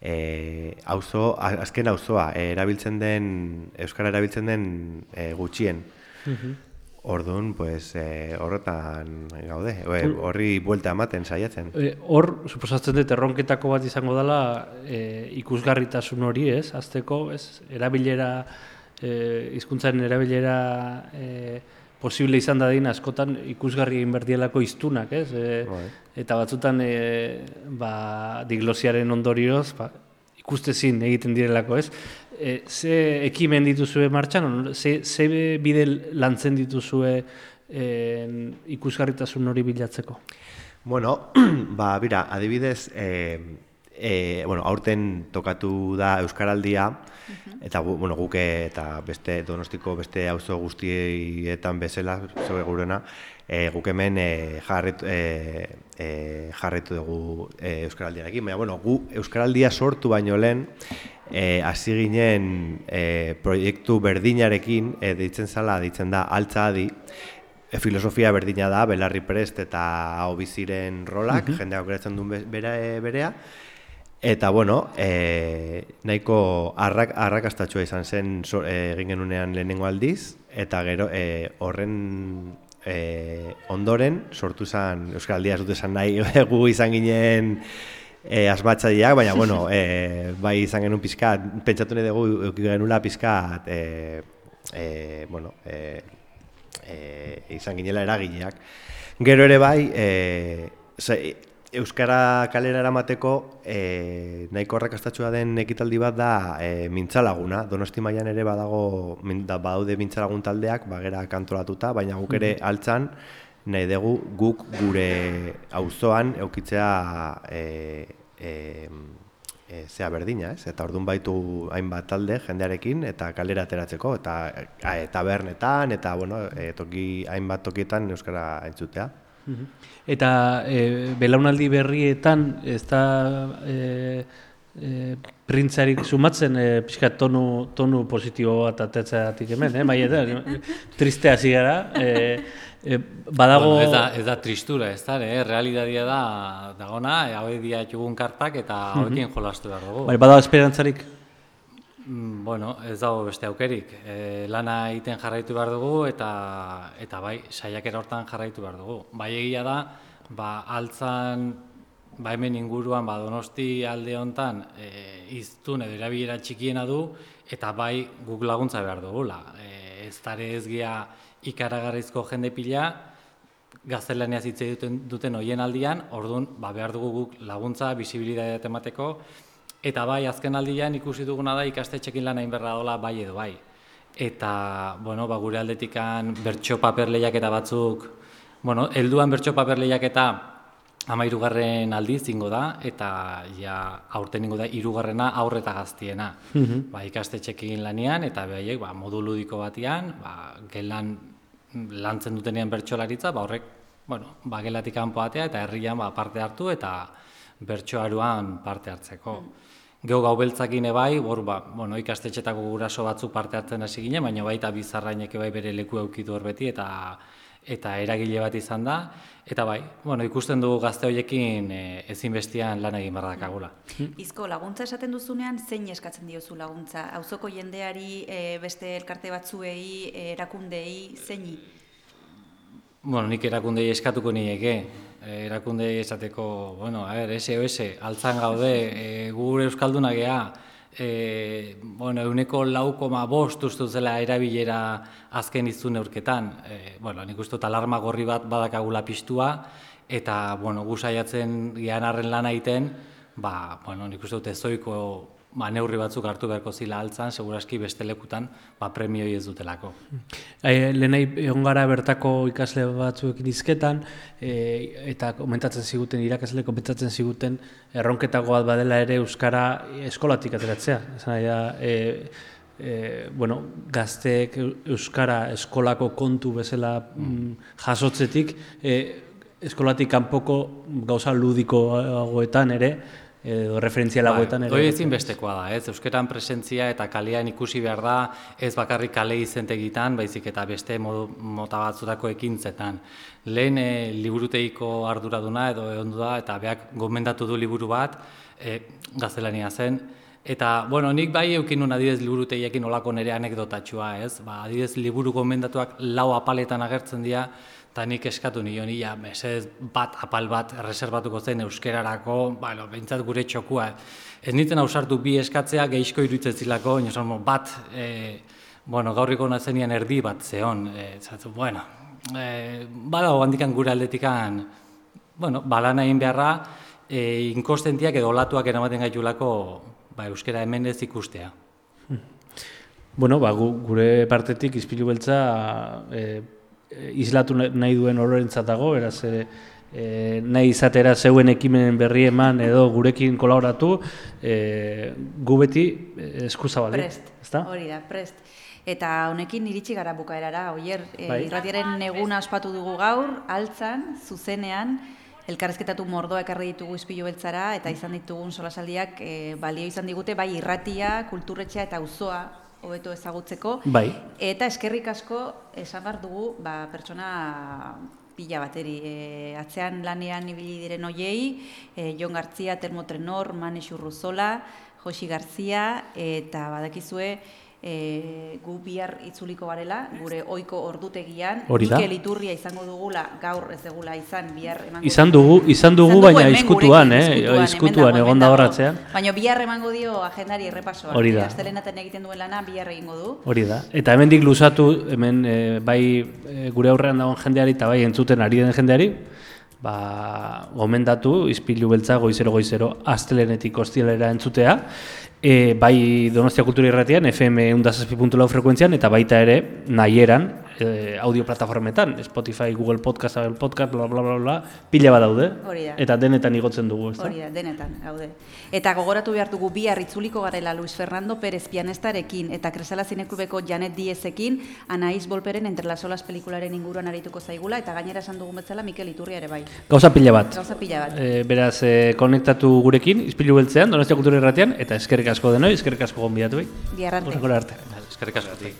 eh, auzo, azken auzoa, eh, erabiltzen den, Euskara erabiltzen den eh, gutxien. Mhm. Orduan, pues, eh, horretan gaude, eh, horri buelta ematen saiatzen. E, hor, suposatzen dut erronketako bat izango dela e, ikusgarritasun hori, ez? Azteko, ez? Erabilera, e, hizkuntzaren erabilera e, posible izan dadin askotan ikusgarri egin berdielako iztunak, ez? E, eta batzutan e, ba, diglosiaren ondorioz, ba, ikustezin egiten direlako, ez? E, ze ekimen dituzue martxan, ze, ze bide lantzen dituzue e, ikusgarritasun hori bilatzeko? Bueno, ba, bira, adibidez, e, e, bueno, aurten tokatu da Euskaraldia, eta gu, bueno, guke eta beste donostiko beste auzo guztietan bezala, zoe gurena, e, guk hemen e, jarretu, e, e, jarretu dugu e, Euskaraldiarekin. Baina, bueno, gu Euskaraldia sortu baino lehen, e, hasi ginen e, proiektu berdinarekin, e, deitzen zala, deitzen da, altza adi, E, filosofia berdina da, belarri prest eta hau biziren rolak, Mhm. jendeak aukeratzen duen be- bera, e, berea. Eta, bueno, e, nahiko arrak, arrakastatxoa izan zen so, e, egin genunean lehenengo aldiz, eta gero e, horren e, ondoren, sortu zen, Euskaraldia ez dut esan nahi, gu izan ginen e, asmatzaileak, baina, bueno, e, bai izan genuen pizkat, pentsatu nahi dugu, euki genula pizkat, e, e, bueno, e, e, izan ginela eragileak. Gero ere bai, e, ze, Euskara kalera eramateko e, nahiko arrakastatxua den ekitaldi bat da e, mintzalaguna. Donosti mailan ere badago da, badaude mintzalagun taldeak, bagera kantolatuta, baina guk ere Mhm. altzan nahi dugu guk gure auzoan eukitzea e, e, e, zea berdina, ez? Eta orduan baitu hainbat talde jendearekin eta kalera ateratzeko eta tabernetan eta bueno, e, toki hainbat tokietan euskara entzutea. Mhm. Eta e, belaunaldi berrietan ez da e, e, printzarik sumatzen e, pixka tonu, tonu positibo bat atetzeatik hemen, eh? Bai, eta triste hasi gara. E, e, badago... Bueno, ez, da, ez da tristura, ez da, eh? realidadia da, dagona, e, hau kartak eta Mhm. hauekin jolastu behar dugu. Bai, badago esperantzarik? Mm, Bueno, ez dago beste aukerik. E, lana egiten jarraitu behar dugu eta eta bai, saiakera hortan jarraitu behar dugu. Bai egia da, ba, altzan, ba hemen inguruan, ba, donosti alde hontan, e, iztun edo erabilera txikiena du, eta bai guk laguntza behar dugula. E, ez dare ez gea ikaragarrizko jende pila, gaztelaniaz hitz egiten duten hoien aldian, orduan ba, behar dugu guk laguntza, bisibilitatea emateko, eta bai, azken aldian ikusi duguna da ikastetxekin lan egin berra dola bai edo bai. Eta, bueno, ba, gure aldetikan bertso paper lehiaketa batzuk, bueno, helduan bertso paper lehiaketa amairugarren aldiz ingo da, eta ja aurten ingo da hirugarrena aurre eta gaztiena. Mhm. Ba, ikastetxekin lanian, eta behaiek ba, modu ludiko batean, ba, gelan lantzen dutenean bertsolaritza, ba, horrek, bueno, ba, gelatik eta herrian ba, parte hartu eta bertsoaruan parte hartzeko. Geu gau beltzakin bai, hor ba, bueno, ikastetxetako guraso batzuk parte hartzen hasi ginen, baina baita bizarrainek bai bere leku eukitu hor beti eta eta eragile bat izan da. Eta bai, bueno, ikusten dugu gazte horiekin e, ezinbestian lan egin behar dakagula. Izko, laguntza esaten duzunean, zein eskatzen diozu laguntza? Auzoko jendeari, e, beste elkarte batzuei, e, erakundei, zeini? Bueno, nik erakundei eskatuko nieke. Eh, Erakundei esateko, bueno, a ver, SOS, altzan gaude, e, gure Euskalduna gea, e, bueno, euneko lau koma bost uste dut zela erabilera azken izun neurketan. E, bueno, nik uste alarma gorri bat badakagula piztua, eta, bueno, gu saiatzen gean arren lan egiten, ba, bueno, nik uste dut ezoiko ba, neurri batzuk hartu beharko zila altzan, seguraski beste lekutan, ba, premioi ez dutelako. E, Lehenai egon gara bertako ikasle batzuekin izketan, e, eta komentatzen ziguten, irakasle komentatzen ziguten, erronketako bat badela ere Euskara eskolatik ateratzea. Esan da, e, e, bueno, gazteek Euskara eskolako kontu bezala mm, jasotzetik, e, eskolatik kanpoko gauza ludikoagoetan ere, edo referentzialagoetan ere. Hoi ezinbestekoa da, ez? Euskeran presentzia eta kalean ikusi behar da, ez bakarrik kale izentegitan, baizik eta beste modu, mota batzutako ekintzetan. Lehen e, liburuteiko arduraduna edo egon da, eta beak gomendatu du liburu bat, e, gaztelania zen, Eta, bueno, nik bai eukin nun adidez liburutegiekin olako nire anekdotatxua, ez? Ba, adidez liburu gomendatuak lau apaletan agertzen dira, eta nik eskatu nion, ia, mesez bat apal bat reservatuko zen euskerarako, bueno, behintzat gure txokua. Ez nintzen ausartu bi eskatzea gehizko iruditzen zilako, inosan, bat, e, bueno, gaurriko nazenian erdi bat zeon, e, zatu, bueno, e, badago handikan gure aldetikan, bueno, balan egin beharra, e, inkostentiak edo olatuak eramaten gaitulako ba, euskera hemen ez ikustea. Bueno, ba, gu, gure partetik izpilu beltza e, islatu nahi duen ororentzat dago, beraz, e, e, nahi izatera zeuen ekimen berri eman edo gurekin kolaboratu, e, gu beti eskuzabaldi. Prest, ezta? hori da, prest. Eta honekin iritsi gara bukaerara, oier, e, Bai. irratiaren eguna ospatu dugu gaur, altzan, zuzenean, elkarrezketatu mordoa ekarri ditugu izpilu beltzara, eta izan ditugun solasaldiak e, balio izan digute, bai irratia, kulturretxea eta auzoa hobeto ezagutzeko. Bai. Eta eskerrik asko esan behar dugu ba, pertsona pila bateri. E, atzean lanean ibili diren hoiei, e, Jon Gartzia, Termotrenor, Manes Urruzola, Josi Garzia, eta badakizue, e, gu bihar itzuliko garela, gure ohiko ordutegian. Mikel Iturria izango dugula, gaur ez degula izan, bihar emango Izan dugu, izan dugu, baina hemen izkutuan, eh? izkutuan, hemen Izkutuan dago, egon hemen da dago. horratzean. Baina bihar emango dio agendari errepasoa. Hori da. Astelenaten egiten duen lana bihar egingo du. Hori da. Eta hemendik luzatu, hemen eh, bai eh, gure aurrean dagoen jendeari eta bai entzuten ari den jendeari, ba, gomendatu, izpilu beltza, goizero goizero, astelenetik ostilera entzutea, e, bai Donostia Kultura Irratian, FM 107.lau frekuentzian, eta baita ere, nahieran, e, audio plataformetan, Spotify, Google Podcast, Apple Podcast, bla, bla, bla, bla, pila bat daude, Hori da. eta denetan igotzen dugu, ez da? Hori da, denetan, gaude. Eta gogoratu behar dugu bihar itzuliko garela Luis Fernando Pérez pianestarekin eta Kresala Zineklubeko Janet Diezekin Anaiz Bolperen entre las olas pelikularen inguruan arituko zaigula eta gainera esan dugun bezala Mikel Iturria ere bai. Gauza pila bat. Gauza pila bat. E, beraz, e, konektatu gurekin, izpilu beltzean, Donostia Kultura Irratian, eta eskerrik asko denoi, eskerrik asko gonbidatu bai. Bihar arte. Hurrengora arte. Eskerrik asko.